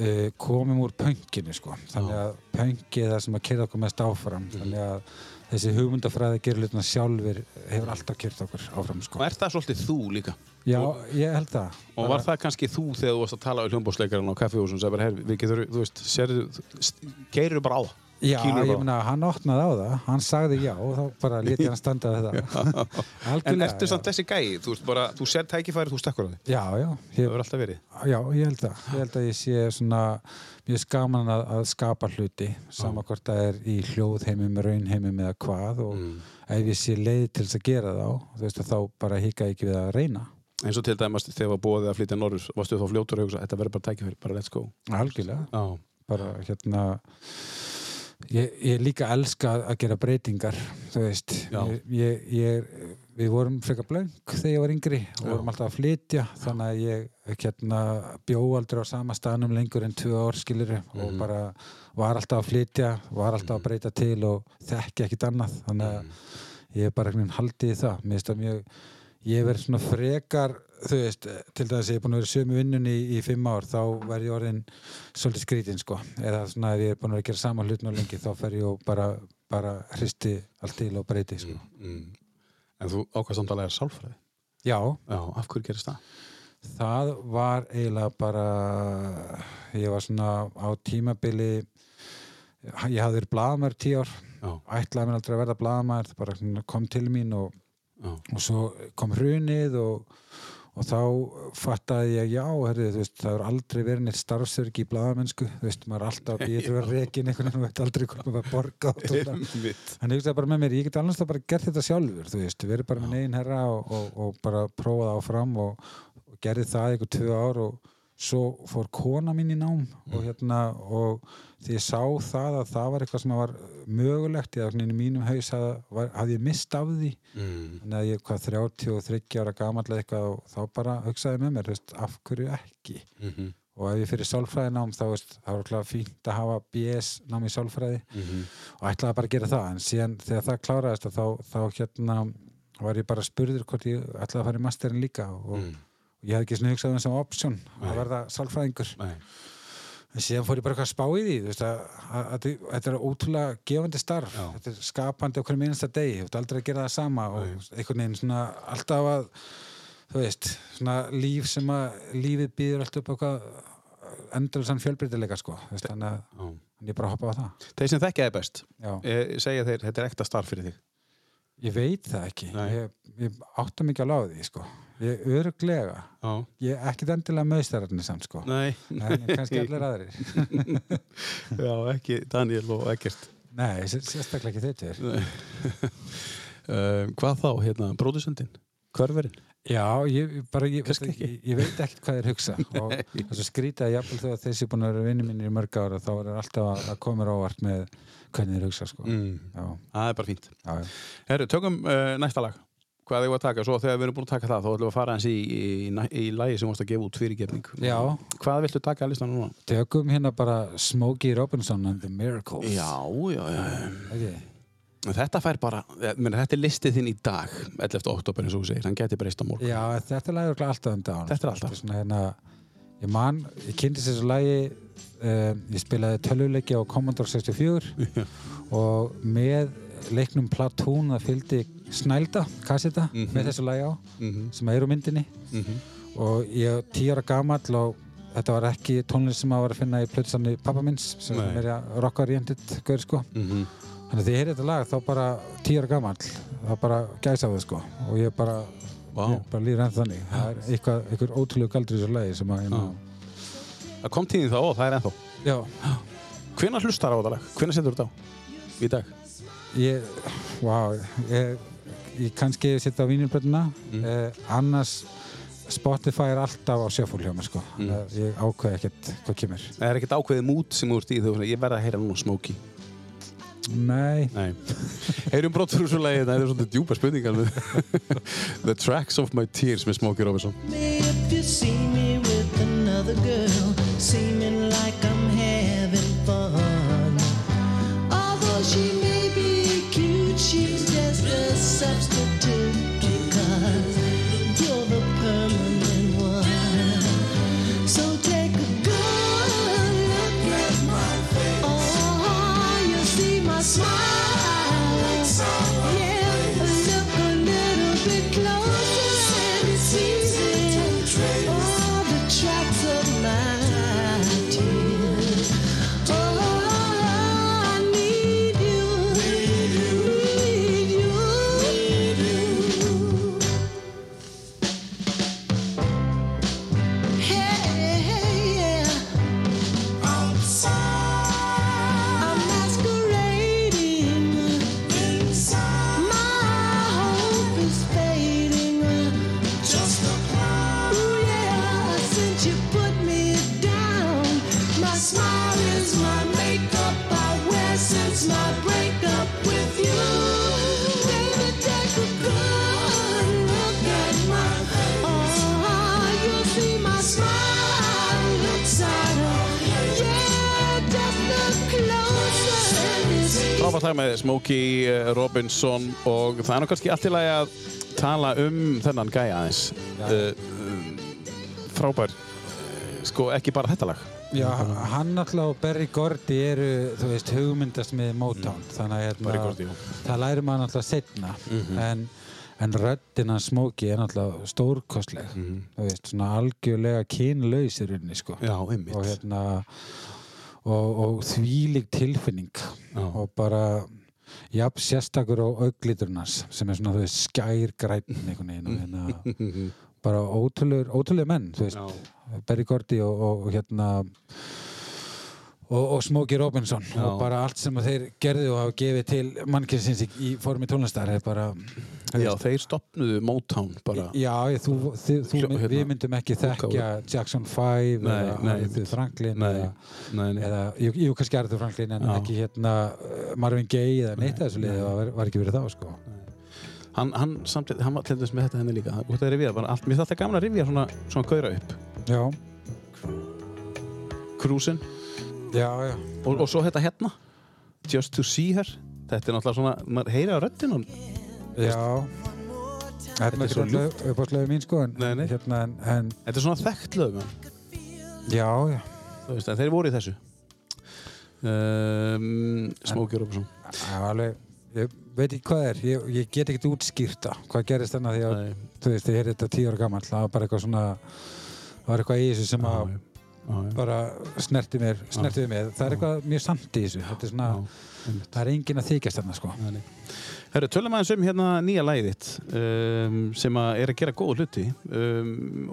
uh, komum úr pönginu sko þannig að pöngi er það sem að kyrða okkur mest áfram Mhm. þannig að þessi hugmyndafræði að gera hlutna sjálfur hefur alltaf kyrða okkur áfram Og sko er það svolítið þú líka? já, ég held það Og var það kannski þú þegar þú varst að tala um hljómbóðsleikarinn á kaffihúsum sem bara, við getur, þú veist, sérðu, geirir bara á það? Já, Kýlur ég meina, hann opnaði á það, hann sagði já og þá bara lítið hann standa við það. En ertu samt þessi gæi, þú bara, þú sér tækifæri, þú stekkur á því. Já, já, Það ég, hefur alltaf verið. já, ég held það. Ég held að ég sé svona, mjög skaman að, að skapa hluti, sama hvort það er í hljóðheimum, raunheimum eða hvað og Mm. ef ég sé leið til þess að gera þá, þú veist að þá bara hika ekki við að reyna. Eins og til dæmis þegar búið að flytja norður, varstu þá fljótur að hugsa, þetta verður bara tækifæri, bara let's go. Algjörlega, bara hérna, ég, ég líka elska að gera breytingar, þú veist, ég, ég, við vorum frekar blöng þegar ég var yngri og vorum alltaf að flytja þannig að ég hérna, bjó aldrei á sama staðnum lengur en tvö ár skilur og Mhm. bara var alltaf að flytja var alltaf að breyta til og þekki ekkit annað þannig að ég er bara haldið í það. Mér finnst það mjög ég hef verið svona frekar þú veist, til dæmis að ég er búin að vera sömu vinnunni í, í fimm ár, þá verð ég orðin svolítið skrítinn sko eða svona ef ég er búin að gera sama hlut ná lengi þá fer ég bara, bara hristi allt til og breyti sko Mm. En þú ákvæmst samt að læra sálfræði. já, Já, af hverju gerist það? það var eiginlega bara ég var svona á tímabili ég hafði verið blaðamær tíu ár ætlaði mér aldrei að verða blaðamær það bara kom til mín og, já, og svo kom hrunið og, og þá fattaði ég já, herrið, þú veist, það er aldrei verið neitt starfsörgi í blaðamennsku þú veist, maður er alltaf býja til að rekin einhvern veginn og veit aldrei hvað maður að borga. Þannig ég hugsaði bara með mér, ég get alveg bara gert þetta sjálfur, þú veist, verið bara með negin herra og, og, og bara prófaði áfram og, gerði það einhver tvö ár og svo fór kona mín í nám og hérna og því ég sá það að það var eitthvað sem var mögulegt, ég í mínum haus hafði, var, hafði ég mist af því Mm. þannig að ég hvað 33 ára gamall eða eitthvað og þá bara hugsaði ég með mér, veist, af hverju ekki Mhm. og ef ég fyrir sálfræði nám þá veist, það var klart fínt að hafa BS nám í sálfræði Mhm. og ætlaði bara að gera það en síðan þegar það kláraðist að þá, þá hérna var ég bara spurður hvort ég ætlaði að fara í masterin líka og, Mm. og ég hafði ekki svona hugsað um þessum option Nei. að verða sálfræðingur Nei. en síðan fór ég bara eitthvað að spá í því veist, að, að, að, þetta er ótrúlega gefandi starf Já. þetta er skapandi okkur minnsta degi þú veist aldrei að gera það sama og einhvern veginn svona alltaf að þú veist, svona líf sem að lífið býður alltaf upp eitthvað endurlega fjölbreytileika sko þú veist, þannig að Já. ég bara hoppa á það Þeir sem þekkja þið best, Já. eh, segja þeir, þetta er ekta starf fyrir þig. Ég veit það ekki. Nei. Ég, ég átta mikið á því, sko. Ég öruglega. Já. Ég er ekkit endilega möðstærarnir samt, sko. Nei. En kannski allir aðrir. Já, ekki Daniel og ekkert. Nei, sér- sérstaklega ekki er. Uh, hvað þá, hérna, bróðusendin? Hververinn? Já, ég bara, ég, ég, ég veit ekkert hvað þeir hugsa. Og þess að skrýta jafnvel þegar þessi búin að vera vinni mínir í mörg ára, þá er alltaf að, að koma ávart með hvernig þeir hugsa, sko. Mm. Það er bara fínt. já, já. Herru, tökum uh, næsta lag. Hvað þið var að taka? Svo þegar við erum búin að taka það, þá ætlum við að fara eins í, í, í, í lagi sem varst að gefa út fyrirgefning. Já. Hvað viltu taka að listan núna? Tökum hérna bara Smokey Robinson and the Miracles. já, já. Okay. Þetta fær bara, meina, þetta er listið þinn í dag, 11. oktober eins og þú segir, hann geti breyst á morgun. Já, þetta er örugglega alltaf um dán. Þetta er alltaf. Svona, hérna, ég man, ég kynntist þessu lagi, um, ég spilaði tölvuleiki á Commodore 64 og með leiknum Platoon það fylgdi snælda, kasseta, Mhm. með þessu lagi á, Mhm, sem er úr myndinni mhm. og ég tíu ára gamall og þetta var ekki tónlist sem að var að finna í plötsanni pappa minns, sem Nei. er meira rock-oriented, gaur sko. Mhm. Þannig að því ég heyrði þetta lag, þá bara tíu ára gamall, þá bara gæsa á það sko og ég bara Vá. Ég bara líður ennþá þannig. Það er eitthvað, eitthvað ótrúlega galdur í þessu lagi sem að, hérna, Það kom tíðin þá og það er ennþá. já, Hvenær hlustar á þetta lag? Hvenær setur þetta á? Í dag? Ég, wow, ég, ég kannski setja á vínilbrönduna, Mm. eh, annars Spotify er alltaf á sjöfúl hjá mér, sko. Mm. Ég ákveð ekkert hvað kemur. Það er ekkert ákveðið mút sem þú ert í þegar ég verða að heyra núna Smokey. Nei, Nei. Heyrum brott fyrir svo lagi, þetta er svolítið djúpa spurningar með The Tracks of My Tears með Smokey Robinson. me if you see me with another. girl, seeming like I'm having fun. Although she she's just a substitute because you're the permanent one. So take a good look at my face. Oh, you see my smile. Smokey eh, Robinson og það er nú kannski allt í lagi að tala um þennan gæja aðeins. Uh, frábær, sko ekki bara þetta lag. Já, hann alltaf og Berry Gordy eru, þú veist, hugmyndast með Motown, þannig að hérna, Gordy, það læri maður alltaf setna, en, en röddinn hans Smokey er alltaf stórkostleg, þú veist, svona algjörlega kynlaus í rauninni, sko. Já. Og hérna, og, og þvílig tilfinning Já. og bara, jafn, sérstakur á auglíturnas sem er svona, þú veist, skær græn einhvern veginn og hérna, bara ótrúlegur menn, þú veist, Já. Berry Gordy og, og, og hérna og, og Smokey Robinson Já. og bara allt sem þeir gerðu og hafa gefið til mannkynnsins í, formi tónlistar er bara þú Já, þeir stopnuðu Motown bara. Já, þú, þið, þú, Hljó- hérna, við myndum ekki þekkja Jackson 5 Nei, eða Arthur Franklin Nei, eða, nei, nei. eða jú, jú, kannski Arthur Franklin en Já. ekki hérna uh, Marvin Gaye eða neitt þessu liði var, var ekki verið þá sko. Hann, hann, samt, hann var til dæmis með þetta henni líka. Þú ætti að rifja, bara allt, mér finnst alltaf gaman að rifja svona, svona gauðra upp. Já, Cruisin já, já og, og svo þetta hérna, Just to see her. Þetta er náttúrulega svona, maður heyri á og Já. Þetta er svo ekki upp á slöfu mín sko en, Nei, nei. Hérna, en, en þetta er svona þekkt lög, man. já, já. Þú veist, þeir voru í þessu. Um, Smokey Robinson. Já, alveg, ég veit ekki hvað er, ég, ég get ekkert útskýrta hvað gerist þannig að því að, þú veist, ég heyrði þetta tíu ára gammal, það var bara eitthvað svona, það var eitthvað í þessu sem að Já, já, já. Bara snerti mér, snerti við mér, það er eitthvað mjög samt í þessu, þetta er svona, það er enginn að þykjast þarna, sko. Herru, tölum aðeins um hérna nýja lagið þitt um, sem að er að gera góða hluti um,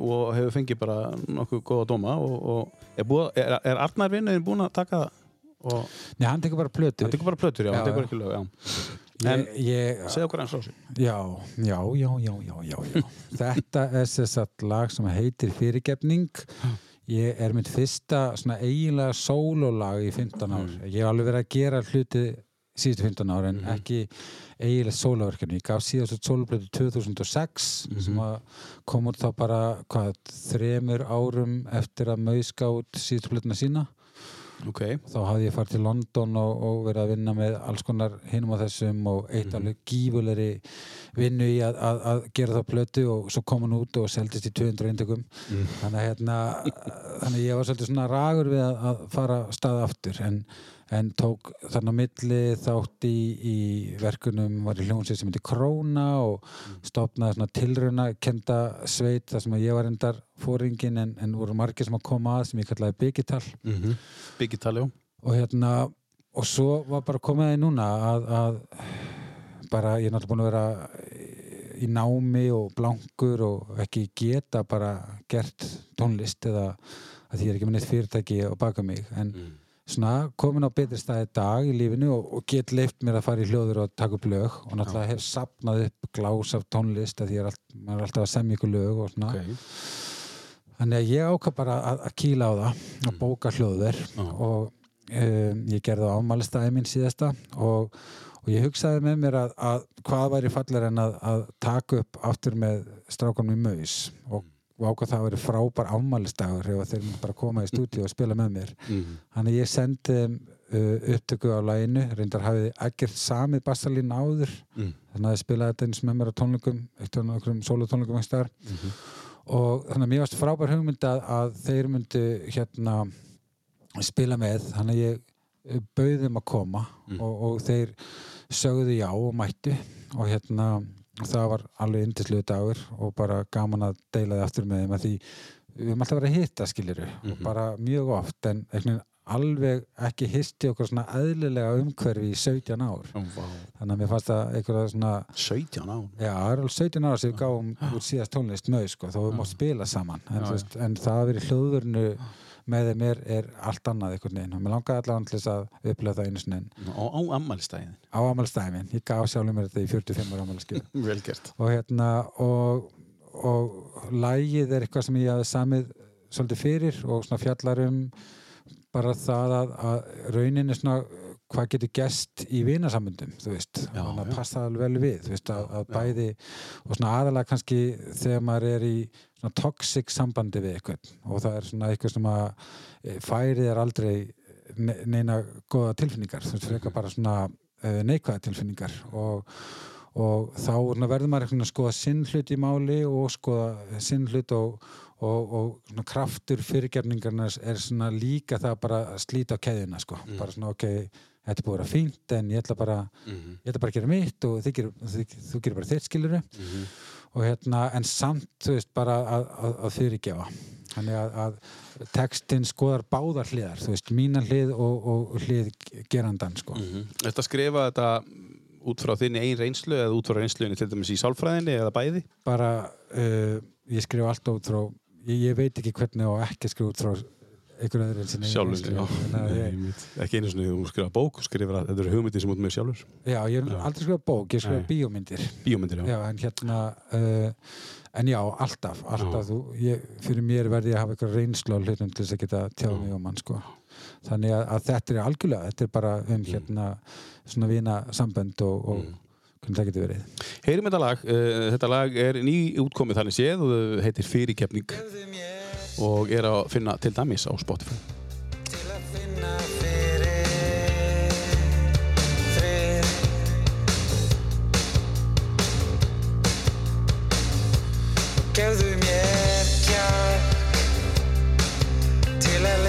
og hefur fengið bara nokkuð góða dóma og, og er, búið, er, er Arnar vinnuðin búinn að taka það og Nei, hann tekur bara plötur. hann tekur bara plötur, já, Já, hann tekur ekki lög, já. Ég, ég, Segð okkur eins frá sig. já, já, já, já, já, já. Þetta er þess að lag sem heitir Fyrirgefning. Ég er mitt fyrsta svona eiginlega sólolag í 15 ár. Ég hef alveg verið að gera hluti síðustu 15 ár en ekki eiginlega sólaverkefni. Ég gaf síðast sólablötu 2006 sem að kom út þá bara hvað, þremur árum eftir að mauska út síðustu blötuna sína Ok, þá hafði ég farið til London og, og verið að vinna með alls konar hinum á þessum og eitt alveg gífulegri vinnu í að, að, að gera það plötu og svo kom hann út og seldist í 200 eintökum þannig að hérna þannig ég var svolítið svona ragur við að, að fara stað aftur. En, en tók þannig á milli þátt í, í verkunum var í hljónsið sem heitir Króna og stopnaði svona tilrauna kenda sveit þar sem að ég var endar fóringin en, en voru margir sem að koma að sem ég kallaði Byggital mm Biggie Taljó. og hérna og svo var bara komið að því núna að, að bara ég er náttúrulega búin að vera í námi og blankur og ekki geta bara gert tónlist eða að ég er ekki með neitt fyrirtæki á baka mig. En svona komin á betri staði dag í lífinu og, og get leift mér að fara í hljóður og taka upp lög og náttúrulega hef sapnað upp glás af tónlist að því er, all, maður er alltaf að semja ykkur lög og svona. Ok, Þannig að ég ákvað bara að, að kýla á það og bóka hljóðver Já. og um, ég gerði ámælistæði minn síðasta og, og ég hugsaði með mér að, að hvað væri fallar en að, að taka upp aftur með strákunum í maus og ákvað það að vera frábær ámælistagur að þeir bara koma í stúdíu og spila með mér Mhm. þannig að ég sendi þeim uh, upptöku á læginu reyndar hafið ekkert samið bassalín áður Mm. þannig að ég spilaði þetta eins með mér á tónleikum eitt af einhverjum ekki þar Mhm. og þannig að mér varst frábær hugmynd að, að þeir myndu hérna spila með þannig að ég uh, bauð þeim að koma Mm. og, og þeir sögðu já og mættu og hérna það var alveg yndisluðu dagur og bara gaman að deila þið aftur með þeim að því við höfum alltaf verið að hitta skiliru og Mhm. bara mjög oft en alveg ekki hitti okkur svona eðlilega umhverfi í 17 ár. Ó, vá. þannig að mér fannst það einhverja svona 17 á Já, það er alveg 17 ára sem við gáum úr síðast tónlist með, sko, þó við mátt spila saman en, veist, en það að vera í hljóðurnu með þeim er, er allt annað einhvern veginn. Og mér langaði allavega til þess að upplega það einu sinni en á, ammælstæðin á amalstæmin, ég gaf sjálfur mér þetta í 45 ára amalskjöf vel gert. Og hérna og, og lægið er eitthvað sem ég hafði samið svolítið fyrir og svona fjallar um bara það að, að raunin er svona hvað getur gest í vinasambundum þú veist, Já, þannig að já. passa alveg vel við þú veist, að, að bæði og svona aðalega kannski þegar maður er í toxic sambandi við eitthvað og það er svona eitthvað sem að eh, færið er aldrei ne- neina góða tilfinningar þú veist, frekar bara svona uh, neikvæða tilfinningar og, og þá verður maður veginn að skoða sinn hlut í máli og skoða sinn hlut og, og, og svona kraftur fyrirgerningarnar er svona líka það bara að slíta á keðina sko. bara svona ok, þetta er búið að vera fínt en ég ætla bara, Mhm. ég ætla bara að gera mitt og þið þú gerir bara þitt skiluru Mhm. Og hérna, en samt þú veist, bara að, að, að fyrirgefa þannig að, að textin skoðar báðar hliðar, þú veist, mína hlið og, og hlið gerandan sko. Mhm. Þetta skrifa þetta út frá þinni ein reynslu eða út frá reynsluðinni til dæmis í sálfræðinni eða bæði? bara uh, ég skrifa alltaf út frá ég, ég veit ekki hvernig og ekki skrifa út frá einhver öðru en sinni Sjálfur, ég, Nei, ekki einu svona þú skrifa bók, skrifa að þetta eru hugmyndir sem út með sjálfur. já, ég Já. aldrei skrifa bók ég skrifa bíómyndir Bíómyndir, já. já, en hérna uh, en já, alltaf, alltaf þú, ég, fyrir mér verði ég að hafa eitthvað reynslu á hlutum til þess að geta tjáð mig um hann sko. þannig að, að þetta er algjörlega þetta er bara um hérna svona vina sambönd og, og Mm. hvernig það getur verið Heyrim þetta lag. Uh, þetta lag er ný útkomið þannig séð og það heitir Fyrirgefning og er að finna til dæmis á Spotify. til að finna fyrir frið Gefðu mér kjark til að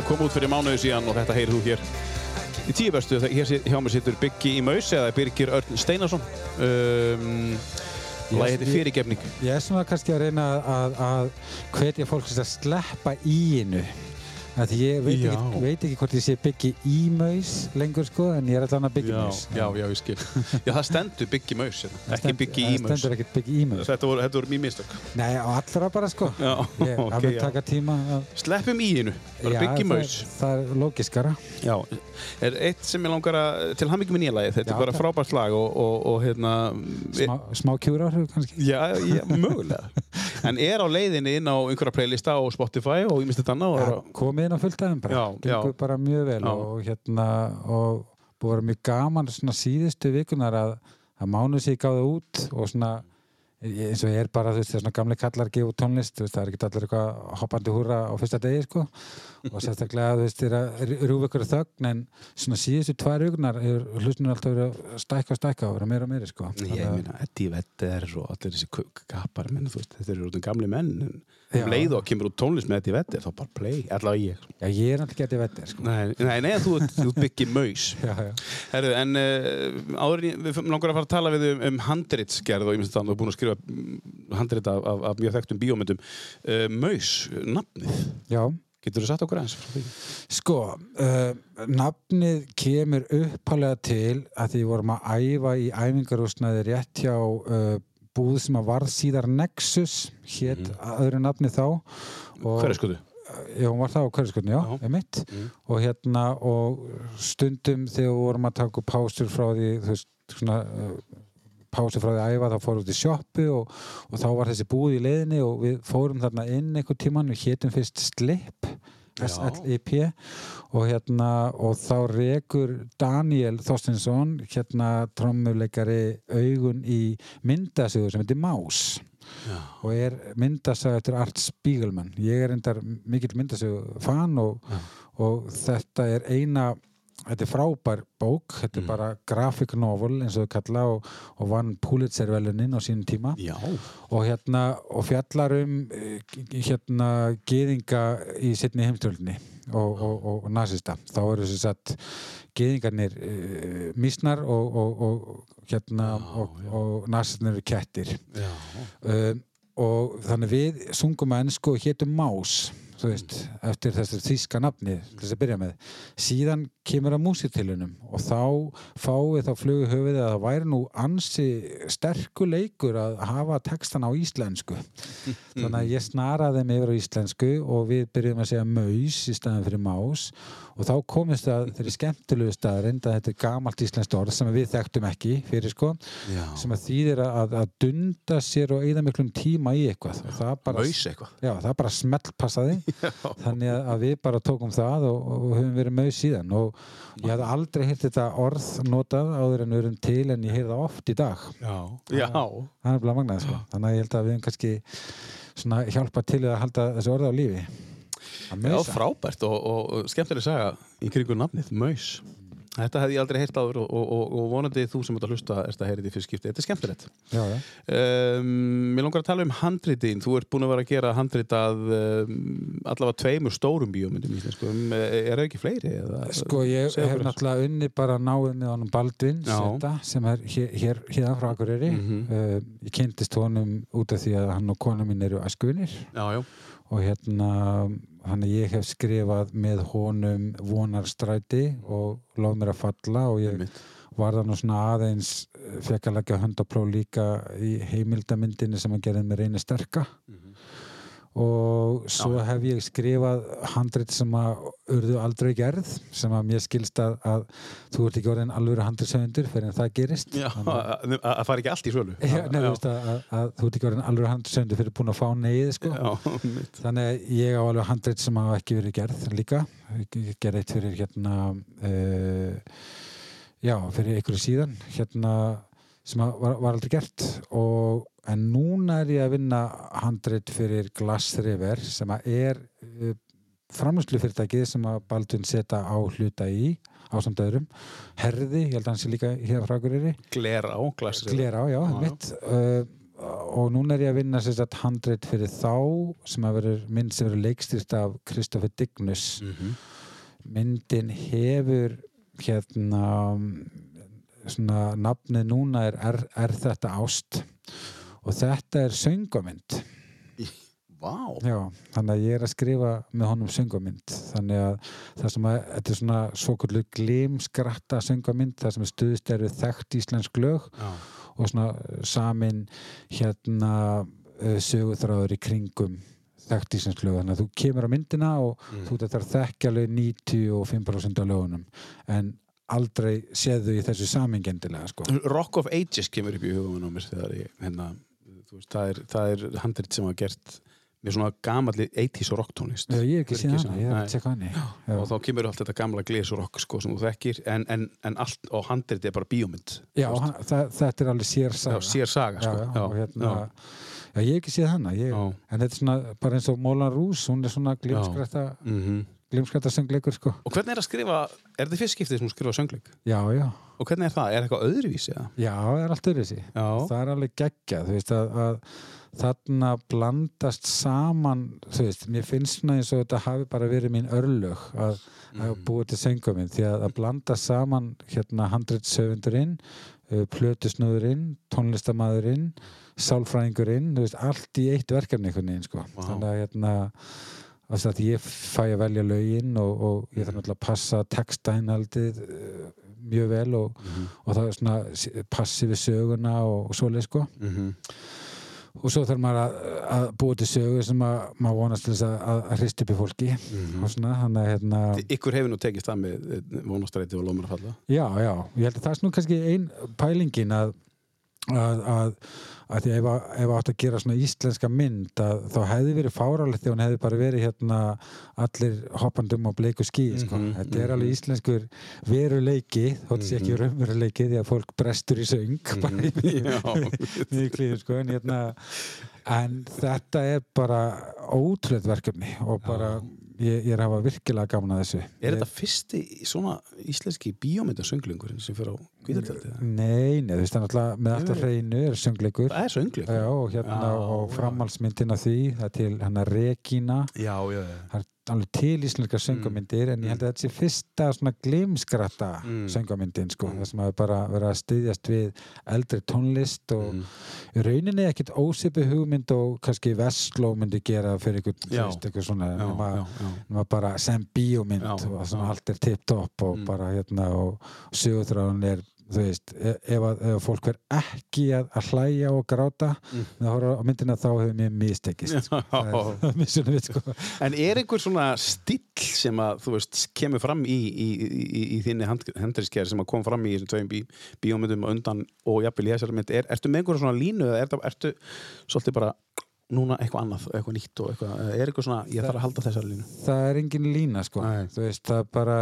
lag kom út fyrir mánuðu síðan og þetta heyrir þú hér í tíu bestu. Hér hjá mér situr Byggi í Maus eða Birgir Örn Steinarsson. Um, heitir ég- Fyrirgefning. Ég er svona kannski að reyna að, að hvetja fólk að sleppa í innu. Því ég veit Já. ekki, veit ekki hvort ég sé byggi í maus lengur sko, en ég er allan að byggja maus. já, já, ég skil. Já, það stendur Byggi Maus, hérna. ekki Byggi í Það Maus. stendur ekkert byggi í maus. Þetta voru, voru mjög mistök. Nei, á allra bara sko. Já, ok, það mun já. taka tíma að... Sleppum í hennu, bara Já, Byggi það- Maus. Það er lógiskara. Já, er eitt sem ég langar að, til hamingjum með nýja lagi, þetta Já, er bara frábært lag og, og, og hérna, Smá, smá kjúrár kannski. já, já, mögulega. En er á leiðinni inn á einhverja playlista og Spotify og ég misti þetta annað er Ja, á- fulltæðum bara, gengur bara mjög vel Já. og hérna og búið að vera mjög gaman svona síðustu vikunar að, að mánu sig gáða út og svona eins og ég er bara, þú veist, svona gamli kallar gefa tónlist, veist, það er ekki allir eitthvað hoppandi húra á fyrsta degi, sko og sérstaklega, þú veist, þeir að rúfa ykkur þögn en svona síðustu tvær vikunar er hlustunum alltaf verið að stækka og stækka og vera meira og meira, sko Ég meina, Eddie Vedder og allir þessi kappar, menn, þú veist, þetta eru út um gamli menn, en. Um leið og kemur út tónlist með Eddie Vedder, þá bara play, allavega ég. Já, ég er náttúrulega getið vettir, sko Nei, nei, nei, þú þú ert Byggi Maus. Herðu, en uh, áður en ég- við langar að fara að tala við um, um handritsgerð og ég þannig að þú er búin að skrifa mm, handrit af, af, af mjög þekktum bíómyndum. Uh, Maus, nafnið, Já, getur þú sagt okkur eins? Sko, uh, nafnið kemur uppalega til að því vorum að æfa í æfingarúsnaði rétt hjá uh, búð sem að varð síðar Nexus, hétt öðru nafni þá. Og, Hver er skoðu? Já, hún var það á hverjasköldinu, já, já. mitt. Og hérna, og stundum þegar við vorum að taka pásur frá því, þú veist, svona, uh, pásur frá því að æfa, þá fórum við út í sjoppu og, og þá var þessi búð í leiðinni og við fórum þarna inn einhvern tíman, við hétum fyrst Slip, SLIP og hérna, og þá rekur Daniel Þorstinsson, hérna trommuleikari augun í myndasögur sem heitir Más. Og er myndasög eftir Art Spiegelman. Ég er endar mikill myndasög fan og, og þetta er eina þetta er frábær bók. Þetta er bara graphic novel eins og þau kalla og, og vann Pulitzer velunin á sínum tíma. Já. og hérna og fjallar um eh, hérna geðinga í setni heimstöldinni og, og, og, nasista. Þá eru þess að geðingarnir uh, mísnar og, og, og hérna og, og nasistarnir eru kettir. Um, og þannig við sungum að ennsku og hétum Más veist, eftir þessu þýska nafni til þess að byrja með. Síðan kemur að músitilunum og þá fáið þá flugu höfuðið að það væri nú ansi sterku leikur að hafa textan á íslensku. Þannig að ég snaraði þeim yfir á íslensku og við byrjum að segja maus í staðan fyrir más og þá komist það þeirri skemmtilegu staðar enda þetta er gamalt íslenskt orð sem við þekktum ekki fyrir sko Já. sem að þýðir að, að dunda sér og eigða miklum tíma í eitthvað og það bara, eitthvað. já, það bara smellpassaði þannig að, að við bara tókum það og, og höfum verið maus síðan og ég hafði aldrei heyrt þetta orð notað áður en við erum til en ég heyrði það oft í dag Já. Já. það er bara magnað sko. þannig að ég held að við höfum kannski svona hjálpa til að halda þessu orði á lífi að Já, frábært og, og, og skemmtileg saga í kringu nafnið, Maus. Þetta hefði ég aldrei heyrt áður og, og, og vonandi þú sem ert að hlusta erst að heyra þetta í fyrst skipti. Þetta er skemmtilegt. já, já. Um, mér langar að tala um handritin. Þú ert búin að vera að gera handrit að um, allavega tveimur stórum bíómyndum íslenskum. Er það ekki fleiri? Eða? Sko ég hef náttúrulega unni bara náið með honum Baldvin. Seta, sem er hér, hér, hérna frá Akureyri Mhm. uh, ég kynntist honum út af því að hann og kona mín eru Já, já. og hérna hann ég hef skrifað með honum vonarstræti og lof mér að falla og ég Einmitt. var það nú svona aðeins eh, fekk að leggja hönd á próf líka í heimildamyndinni sem hann gerði með reyni sterka og svo hef ég skrifað handrit sem að urðu aldrei gerð sem að mér skilst að, að þú ert ekki orðin alveg handritsöfundur fyrir en það gerist. Já, að að fara ekki allt í sölu. Já, nei, þú veist að, að, að þú ert ekki orðin alveg handritsöfundur fyrir búin að fá neyð sko. Þannig að ég á alveg handrit sem hafa ekki verið gerð líka. Ég gerði eitt fyrir hérna uh, já, fyrir einhverju síðan. Hérna sem var, var aldrei gert og en núna er ég að vinna handrit fyrir Glass River sem er uh, framlýslufyrirtækið sem að Baldvin setja á hluta í á samt öðrum herði, ég held að hann sé líka hér frá Akureyri Gler á, glasir. Glerá, já, já. mitt uh, og núna er ég að vinna sér satt handreit fyrir þá sem að verður mynd sem verður leikstýrt af Kristoffer Dignus Mhm. myndin hefur hérna svona nafnið núna er Er, er þetta ást og þetta er söngamynd Vá. Já, þannig að ég er að skrifa með honum söngamynd þannig að það sem að þetta er svona svokullu glimskratta söngamynd það sem er stuðst eru þekkt íslensk lög Já. og svona samin hérna uh, sögutráður í kringum þekkt íslensk lög þannig að þú kemur á myndina og Mm. þú þetta er þekkja alveg 95% af lögunum en aldrei séðu í þessu samingendilega sko. Rock of Ages kemur upp í mér þegar ég, hérna, veist, það er, það er handrit sem var gert með svona gamalli 80s rock tónlist. Já, ég hef ekki séð hana, ég hef ekki séð hana og þá kemur allt þetta gamla glis rock sko, sem þú þekkir en, en, en allt og handrit er bara bíómynd Já, hann, það, þetta er alveg sér já, saga sér saga já, sko. já, og hérna, já. ég hef ekki séð hana ég, en þetta er svona bara eins og Molan Rús hún er svona glimskrætta Mhm. Glimskrætta söngleikur sko. Og hvernig er að skrifa er þetta fyrst skiptið sem þú skrifa söngleik? Já, já, og hvernig er það, er eitthvað öðruvísi eða? já, það er allt öðru já, það er alveg geggjað þú veist að, að þarna blandast saman þú veist, mér finnst svona eins og þetta hafi bara verið mín örlög að, að búa til söngum minn því að að blanda saman hérna handritsöfundurinn uh, plötusnúðurinn, tónlistamæðurinn sálfræðingurinn, þú veist, allt í eitt verkefni einhvern veginn sko. Vá. þannig að hérna þess að ég fæ að velja lögin og, og ég þarf náttúrulega að passa textainhaldið uh, mjög vel og, Mhm. og það er svona s- passi við söguna og, og svoleið sko Mhm. og svo þarf maður að, að búa til sögu sem að maður vonast til þess að, að, hrist upp í fólki Mhm. og svona, þannig að hérna ykkur hefur nú tekist það með eh, vonastræti og lómar að falla já, já, ég held að það er nú kannski ein pælingin að að, að, að því ef, ef átt að gera svona íslenska mynd að þá hefði verið fáralegt þegar hún hefði bara verið hérna allir hoppandum á bleiku skí sko. Mhm, þetta er mhm. alveg íslenskur veruleiki þótt sé ekki Mhm. raunveruleiki því að fólk brestur í söng bara í Já. mjög klíður sko en, hérna, en þetta er bara ótrúlega verkefni og bara ég, ég er að hafa virkilega gaman að þessu er þetta fyrsti svona íslenski bíómyndasönglingurinn sem fyrir á kvíðartjaldið Nei, nei, þú veist það náttúrulega með alltaf hreinu er söngleikur. Það er söngling Já, og hérna framhaldsmyndin af því það er til hérna Regína. Já, já, já. Alveg til íslenska söngamyndir en ég held að þetta sé fyrsta svona glimskratta Mm. söngamyndin sko, Mm. það sem hafi bara verið að styðjast við eldri tónlist og Mm. rauninni ekkit ósipi hugmynd og kannski Vestló myndi gera fyrir ykkur svona já, nema, já, nema bara sem bíómynd og svona allt er tipp-topp og Mm. bara hérna og sögutráðun er þú veist, e- ef, að, ef fólk verð ekki að, að hlæja og gráta Mm. að horfa á myndina þá hefur mér mistekist sko. En er einhver svona still sem að þú veist kemur fram í, í, í, í þinni hendriskjær sem að kom fram í þessum tveim bí, bíómyndum undan og jafnvel í þessari mynd er, ertu með einhverja svona línu eða ertu, ertu svolítið bara núna eitthvað annað, eitthvað nýtt og eitthvað, er eitthvað svona, ég þarf að halda þessari línu það er engin lína sko Nei. þú veist, er bara,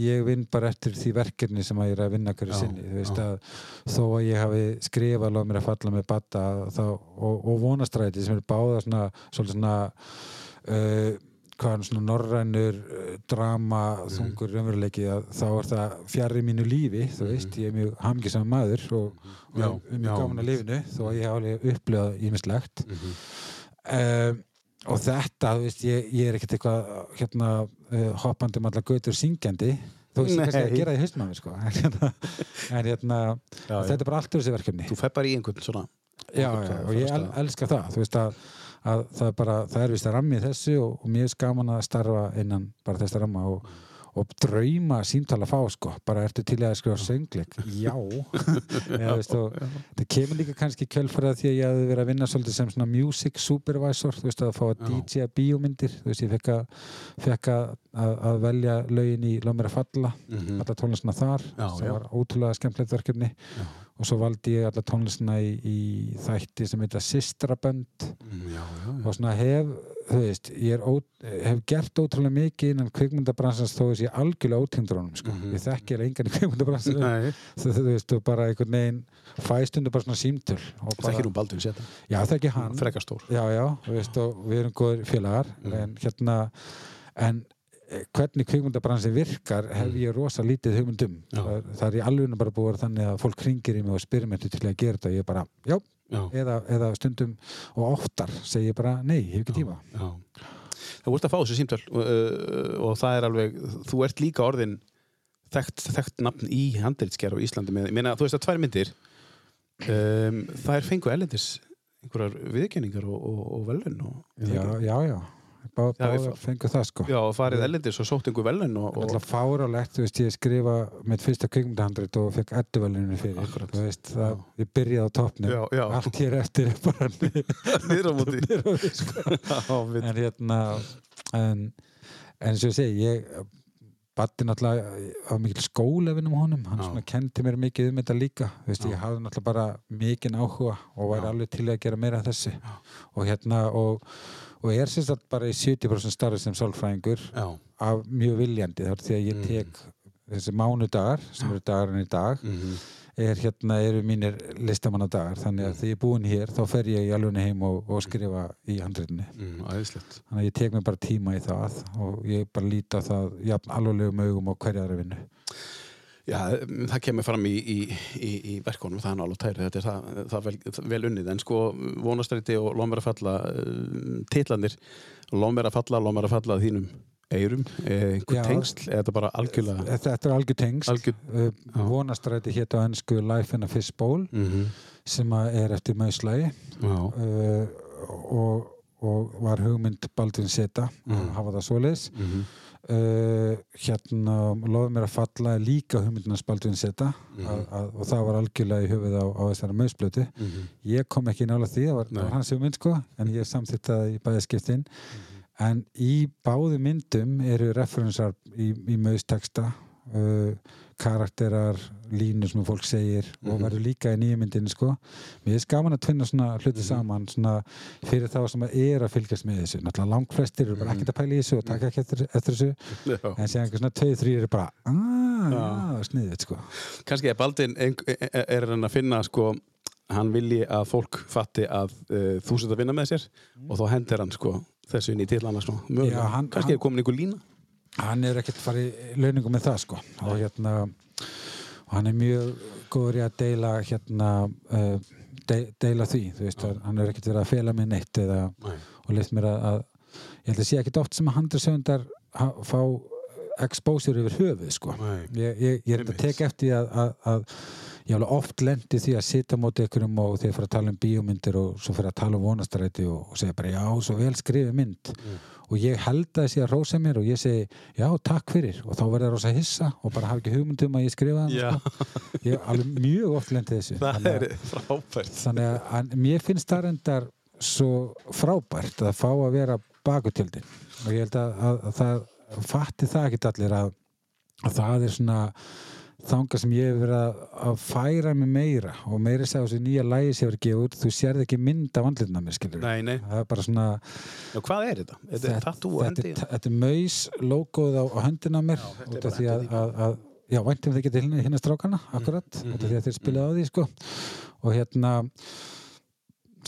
ég vinn bara eftir því verkefni sem að ég er að vinna hverju Já, sinni, þú veist já. að þó að ég hafi skrifað loð mér að falla með batta þá, og, og vonastræti sem er báða svona, svolítið svona uh, hvað er svona norrænur uh, drama, Mhm. þungur raunveruleiki að þá er það fjarr í mínu lífi þú veist, ég er mjög hamngisam maður og, og Mhm. Já, mjög gaman að lifinu þó að ég hafi alveg upplifað ímislegt Mhm. Um, og þetta, þú veist, ég, ég er ekkert eitthvað hérna, uh, hoppandi um alla götur syngjandi. Þú veist, ég kannski að gera það í haustum á mér sko. en hérna, en, hérna Já, þetta er bara allt úr þessi verkefni. Þú fer bara í einhvern svona já, já, og ég el, fasta- elska það. Þú veist að, að það er bara það er vist að rammi þessu og, og mér er gaman að starfa innan bara þess að ramma og, og drauma símtala fá sko, bara ertu til að skrifa söngleik já, Eða, veist, og, það kemur líka kannski kjölfara því að ég hefði verið að vinna svolítið sem svona music supervisor, þú veist að fá að Já. DJ bíómyndir, þú veist ég fekk að fekk að, að, að velja lögin í Lóð mér að falla, Mhm. alla tónlistina þar Já, það já. var ótrúlega skemmtilegt verkefni Já. og svo valdi ég alla tónlistina í, í þætti sem heita Sistrabönd Mm, Já, já, og svona hef þú veist, ég er ó, hef gert ótrúlega mikið innan kvikmyndabransans þó þess ég algjörlega ótengdur honum sko. Mhm. ég þekki alveg engan í kvikmyndabransans þú, þú veist, og bara einhvern veginn fæstundu bara svona símtöl þekkir hún Baldur seta já, þekki hann Frekar stór já, já, þú veist, og við erum góður félagar Mhm. en hérna en eh, hvernig kvikmyndabransin virkar hef ég rosa lítið hugmyndum það, það er í alveg bara búið að þannig að fólk kringir í mig og spyrir mér til að gera þetta og ég bara, Já. Eða, eða stundum og oftar segi ég bara nei, ég hef ekki tíma. Já. Það voru að fá þessu símtöl og, uh, og það er alveg, þú ert líka orðin þekkt, þekkt nafn í handreitsgerð á Íslandi með, meina, þú veist að tvær myndir um, það er fengu ellendis einhverjar viðkenningar og, og, og velun og, já, já, já, Bá, Já, báðar fengu það sko Já, og farið ellendis og sótt einhver velun og, og, alltaf fárálegt, þú veist, ég skrifa mitt fyrsta kvikmyndahandrit og fekk edduvelinu fyrir Akkurat. þú veist, það, ég byrjaði á já. allt hér eftir er bara á við, sko. En hérna en, en svo ég segi ég Batti náttúrulega á mikil skólefinum honum, hann Já. svona kendi mér mikið um þetta líka, þú veist, Já. ég hafði náttúrulega bara mikinn áhuga og Já. alveg til að gera meira af þessu og hérna og, og er sem sagt bara í 70% starfi sem sálfræðingur Já, af mjög viljandi, þá er því að ég Mm. tek þessi mánudagar, sem eru dagarinn í dag mhm, er hérna, eru mínir listamannadagar, þannig að þegar ég er búinn hér þá fer ég í alvegni heim og, og skrifa í handriðinni mm, þannig að ég tek mér bara tíma í það og ég bara líti á það jafn alveglegum augum og hverja aðra vinnu Já, það kemur fram í, í, í, í verkonum, það er náttúrulega tæri, þetta er það, það vel, vel unnið, en sko vonastræti og lómur að falla uh, titlanir, lómur að falla, lómur að falla að þínum eirum, eh, einhver tengsl, eða þetta bara algjörlega Þetta, þetta er algjör tengst algjör, uh, vonastræti hétt á ennsku Life in a Fishbowl mm sem að er eftir mauslægi uh, og, og var hugmynd Baldvin Seta Mm. að hafa það svoleiðis. Mm uh, hérna loðum mér að falla líka Baldvin Seta Mhm. að, að, og það var algjörlega í höfuð á, á þessari mausblötu -hmm. ég kom ekki nála því, það var, var hans hugmynd sko, en ég samþýtt það í bæði skiptin Mhm. en í báðu myndum eru referensar í, í mausteksta uh, karakterar línur sem fólk segir og Mhm. verður líka í nýju myndinni sko mér er gaman að tvinna svona hluti Mhm. saman svona fyrir þá sem að er að fylgjast með þessu náttúrulega langflestir eru bara Mhm. ekkert að pæla í þessu og taka ekki eftir, eftir þessu já. en séðan svona tveið, þrýr eru bara aaa, Já. já, sniðið sko kannski er Baldin ein- er hann að finna sko hann vilji að fólk fatti að uh, þú sett að vinna með sér og þá hendir hann sko þessu inn í titlana sko. Hann- kannski er komin einhver lína hann er ekkert farið launingum með það sko. Og hérna og hann er mjög góður í að deila hérna uh, de, deila því, þú veist, að hann er ekkert verið að fela mig neitt eða, Nei. og leitt mér að, að ég held að sé ekkert oft sem að handrisöndar fá exposure yfir höfuð sko. Ég, ég, ég er að teka eftir að, að, að ég alveg oft lendi því að sita móti einhverjum og ég fyrir að tala um bíómyndir og svo fyrir að tala um vonastræti og, og segja bara já, svo vel skrifið mynd og ég held að þessi að rósa mér og ég segi já, takk fyrir. Og þá verður það rosa hissa og bara hafa ekki hugmynd um að ég skrifa það sko. ég alveg mjög oft lendi þessu. Það er frábært. þannig að, að mér finnst það reyndar svo frábært að fá að vera bakutjöldin. Og ég held að, að, að það fatti það ekki allir að, að það er svona þanga sem ég hef verið að, að færa mig meira og meira segja þessu nýja lægi sem ég verið að gefa út, þú sérð ekki mynd af andlitna mér skilur nei, nei. það er bara svona Já, hvað er þetta? Þetta er tattoo á þetta, hendi þetta er maus logoð á, á höndina á mér þetta er út af því að, að, að já, væntum þið getið hérna, hérna strákana akkurat, mm, út af því að þeir spilaði á því sko. og hérna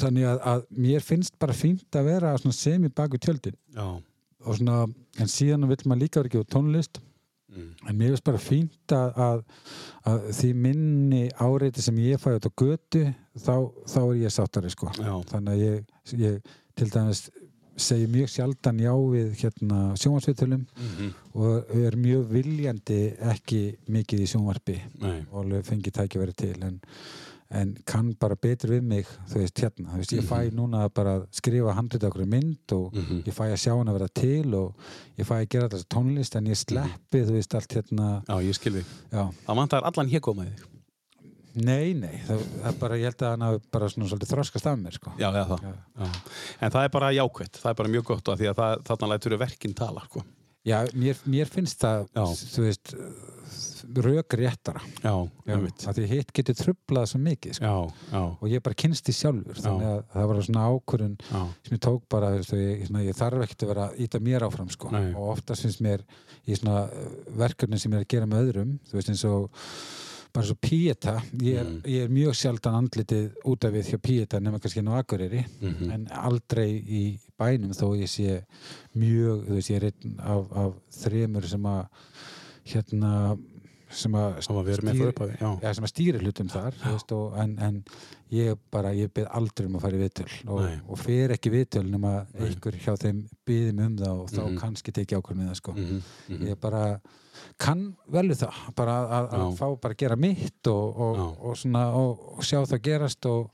þannig að, að mér finnst bara fínt að vera sem í baku tjöldin Já. og svona, en síðan vill maður líka tónlist Mm. en mér finnst bara fínt að, að, að því minni áreiti sem ég fæ út á götu þá, þá er ég sáttari sko Já. þannig að ég, ég til dæmis segi mjög sjaldan já við hérna sjónvarsviðtölum Mhm. og er mjög viljandi ekki mikið í sjónvarpi Nei. og fengi tækifæri til en, en kann bara betur við mig þú veist hérna, þú veist, ég fæ núna að bara skrifa handrið okkur mynd og Mhm. ég fæ að sjá hann að vera til og ég fæ að gera þessi tónlist en ég sleppi þú veist allt hérna Já, ég skil þig. já, Það vantar allan hér komaði nei, nei það, er bara, ég held að hann hafi bara svona svolítið þroskast af mér sko Já, já, það. Já. Já. En það er bara jákvætt. Það er bara mjög gott af því að það, þarna lætur verkinn tala, sko. Já, mér, mér finnst það, þú veist, rök réttara. Að því hitt getur trublað svo mikið, sko. Já, já, Og ég bara kynst því sjálfur, þannig að það var svona já. sem ég tók bara, veist, ég, svona, ég þarf ekkert að vera að íta mér áfram, sko. Og oftast finnst mér í svona uh, verkefni sem ég er að gera með öðrum, þú veist, eins og bara svo Pieta, ég er, Mm. ég er mjög sjaldan andlitið út af við hjá Pieta nema kannski inn á Akureyri Mhm. en aldrei í bænum þó ég sé mjög, þú veist, ég er einn af, af þremur sem að hérna sem að að stýri hlutum þar veist, og, en, en ég bara ég byrð aldrei um að fara í viðtöl og, og fer ekki viðtöl nema einhver hjá þeim byði mig um það og þá Mhm. kannski teki ákvörð með það sko. Mhm, mhm. ég bara kann vel við það bara að, fá bara að gera mitt og, og, svona, sjá það gerast og,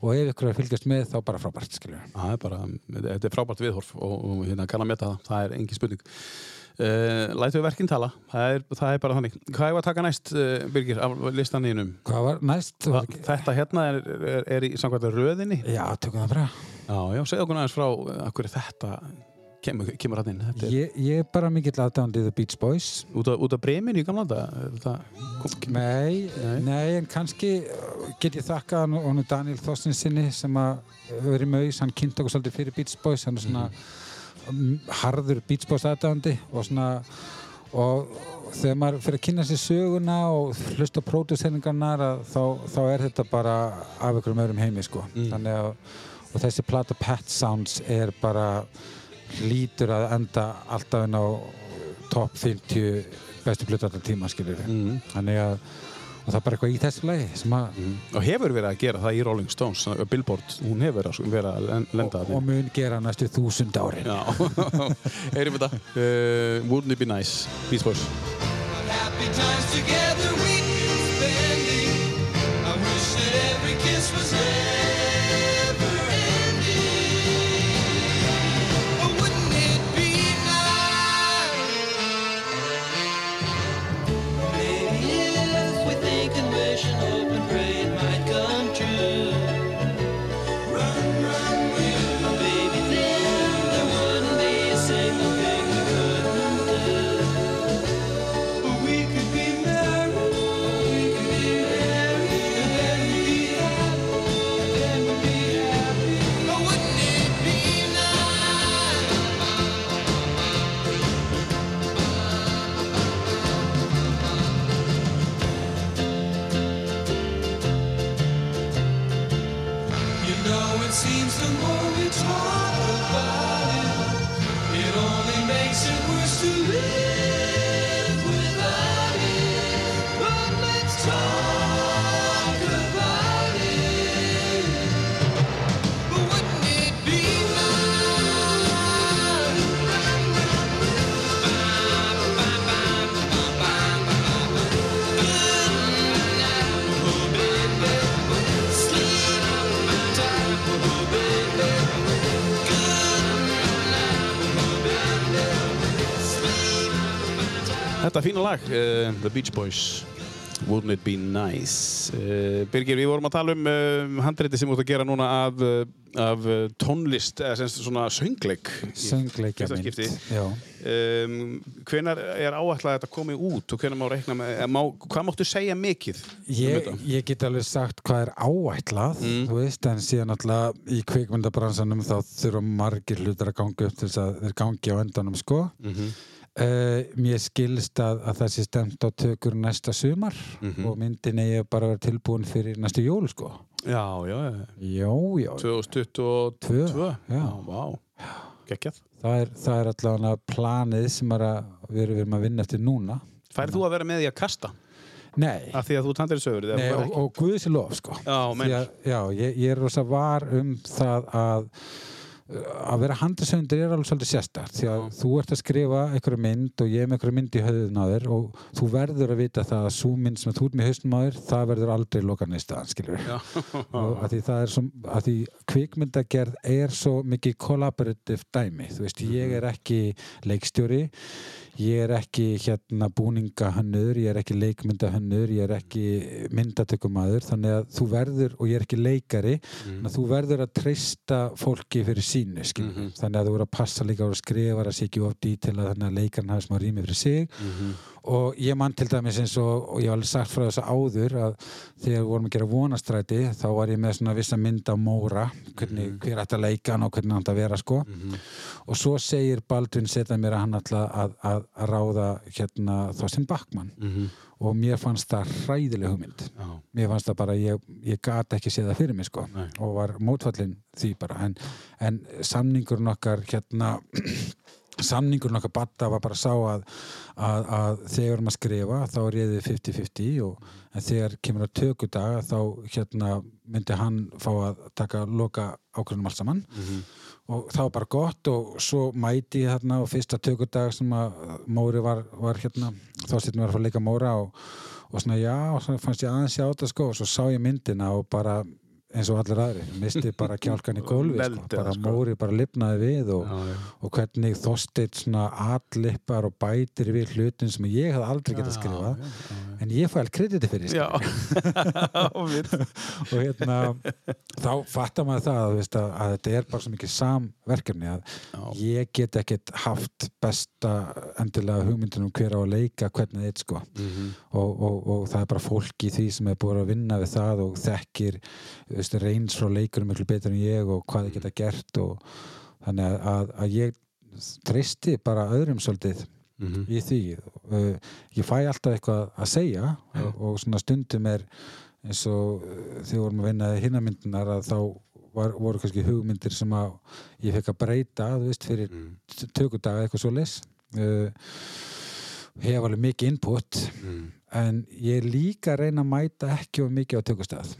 og ef ykkur er að fylgjast með þá bara frábært skilur Það er bara, þetta er frábært viðhorf og, og hérna kann að meta það, það er engin spurning uh, Lætu við verkinn tala það er, það er bara þannig Hvað er að taka næst, uh, Birgir, af listaninum? hvað var næst? Ekki- Þetta hérna er, er, er í samkvæmt röðinni Já, tökum það bara Já, já, segðu okkur aðeins frá uh, af hverju þetta kemur, kemur hann inn ég, ég er bara mikill aðdándið The Beach Boys út af, af bremin í gamla þetta kom, Nei, Nei. nei, en kannski get ég þakkað hann og Daniel Þorstensinni sem að verið maus, hann kynnt okkur svolítið fyrir Beach Boys, hann er svona mm. Harður Beach Boys aðdándi og svona og þegar maður fyrir að kynna sér söguna og hlusta á próduseringarnar þá, þá er þetta bara af einhverjum öðrum heimi sko. Mm. að og þessi plata Pet Sounds er bara lítur að enda alltaf inn á top 50 bestu plötu alltaf tíma skiljur mm, þannig að og það er bara eitthvað í þessu lagi mm. og hefur verið að gera það í Rolling Stones Billboard, hún hefur verið að, len- lenda og, og mun gera næstu þúsund árin. Já, heyrim þetta. Uh, Wouldn't it be nice, Beach Boys. Happy times together we've been spending. I wish that every kiss was never Þetta fína lag, uh, The Beach Boys Wouldn't it be nice uh, Birgir, við vorum að tala um uh, handreiti sem þú ert að gera núna af, af tónlist, eða sem sagt svona söngleik söngleikja Fyrsta skipti. Já. um, Hvenær er að þetta komi út og hvenær má reikna með, eh, má, hvað máttu segja mikið um Ég, þetta? ég get alveg sagt hvað er áætlað Mm. þú veist, en síðan alltaf í kvikmyndabransanum þá þurfa margir hlutar að ganga upp til þess að þeir gangi á endanum sko Mhm. Uh, mér skilst að, að það sé stemt á tökur næsta sumar Mhm. og myndin eigi bara að vera tilbúin fyrir næstu jól sko. Já, já, já, Já, já, 2022 Tvö, já. já, vá, geggjað. Það er, það er allavega planið sem er að við erum, að vinna eftir núna. Færið þú að vera með í að kasta? Nei, Af því að þú tandir sögur Nei og, og Guðs er lof sko. Já, að, já ég, ég er rosa var um það að að vera handisöndir er alveg svolítið sérstakt því að þú ert að skrifa einhverju mynd og ég er með einhverju mynd í höfðun á þér og þú verður að vita það að svo mynd sem þú ert með hausnum á þér það verður aldrei lokan í staðan og að því það er svo að því kvikmyndagerð er svo mikið collaborative dæmi þú veist ég er ekki leikstjóri ég er ekki hérna búningahönnur, ég er ekki leikmyndahönnur, ég er ekki myndatökumadur, þannig að þú verður, og ég er ekki leikari, þannig að þú verður að treysta fólki fyrir sínu, skilur. Mhm. Þannig að þú verður að passa líka á að skrifa, að sé ekki of dítila, þannig að leikarinn hafi smá rými fyrir sig. Og ég mann til dæmis eins og, og ég hef alveg sagt frá þessu áður að þegar við vorum að gera vonastræti, þá var ég með svona vissa mynd á Móra, hvernig, hver ætti að leika hann og hvernig hann ætti að vera, sko. Og svo segir Baldvin setja mér að hann ætla að, að, að ráða hérna Þorstein Backmann Mhm. og mér fannst það hræðileg hugmynd. Já. mér fannst það bara, ég, ég gat ekki séð það fyrir mig sko. Nei. og var mótfallin því bara. En, en samningurinn okkar hérna samningur nokkar batta var bara sá að, að, að þegar við erum að skrifa þá er ég 50-50 og en þegar kemur að tökudag þá hérna myndi hann fá að taka loka ákveðnum allt saman. Og það var bara gott og svo mæti ég þarna og fyrsta tökudag sem að Móri var, var hérna þá styrnum við að fara að leika Móra og, og svona já, og svo fannst ég aðeins sjá þetta sko og svo sá ég myndina og bara eins og allir aðri, misti bara kjálkan í gólfi sko. Bara sko. Móri bara lifnaði við og, Já, já. og hvernig Þorsteinn svona allippar og bætir við hlutin sem ég hafði aldrei getað skrifað en ég fæl krediti fyrir Já, og hérna þá fattar maður það að, veist, að, að þetta er bara svo mikið samverkefni að ég get ekkert haft besta endilega hugmyndin um hver á að leika hvernig þitt sko. Mhm. og, og, og það er bara fólk í því sem er búin að vinna við það og þekkir veist, reyns frá leikurum miklu betur en ég og hvað þið geta gert og þannig að, að, ég treysti bara öðrum svolítið Mhm. í því uh, ég fæ alltaf eitthvað að segja og, og svona stundum er eins og uh, þegar vorum að vinna hinnamyndunar að þá var, voru kannski hugmyndir sem að ég fekk að breyta þú veist, fyrir Mm. mm. tökudaga eitthvað svo leys uh, hef alveg mikið input Mm. en ég líka reyna að mæta ekki of mikið á tökustað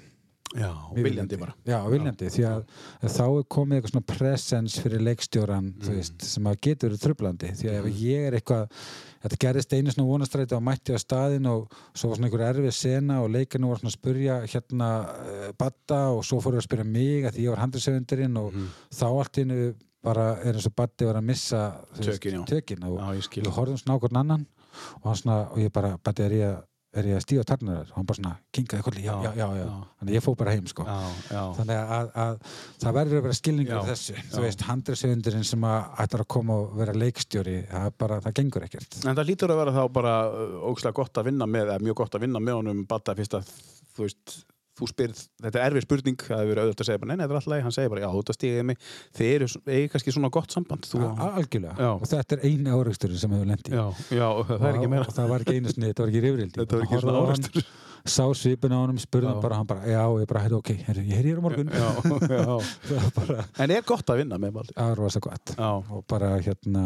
Já, viljandi bara. Já, viljandi, því að, að þá er komið eitthvað svona presence fyrir leikstjóran þú veist, sem að getur verið trublandi því að ef ég er eitthvað þetta gerðist einu svona vonastræti og mætti á staðin og svo var svona einhver erfið sena og leikinu var svona að spurja hérna uh, Batta og svo fóru að spyrja mig að því ég var handriðsöfundurinn og þá allt innu bara er eins og Batti var að missa veist, Tökin, og ég við horfðum svona á hvern annan og, hann svona, og ég bara, Batti er ég að er ég að stíga tarnar og hann bara svona kinkaði kolli, já, já, Já, já, þannig að ég fór bara heim sko. Já, já. Þannig að, að það verður að vera skilningur Já, þessu, þú veist, handriðsöfundurinn sem að ætlar að koma og vera leikstjóri það er bara, það gengur ekkert. En það lítur að vera þá bara uh, ógslag gott að vinna með, eða mjög gott að vinna með honum Batta fyrst að þú veist þú spyrð, þetta er erfið spurning það hefur auðvitað að segja bara, nei, nei, þetta er alltaf hann segir bara, já, að stíðið mig, þið eru eigi kannski svona gott samband þú, algjörlega, Já. og þetta er eini áreiksturinn sem hefur lendi já, já, það er ekki meira. Og það var ekki einu snið, þetta var ekki rifrildi. Þetta var ekki svona árekstur. sá svipin á honum, hann bara, hann bara já, ég bara, ok, heyrðu, ég heyri hér á morgun. Já, já. bara, En er gott að vinna með það var rosa gott. Og bara hérna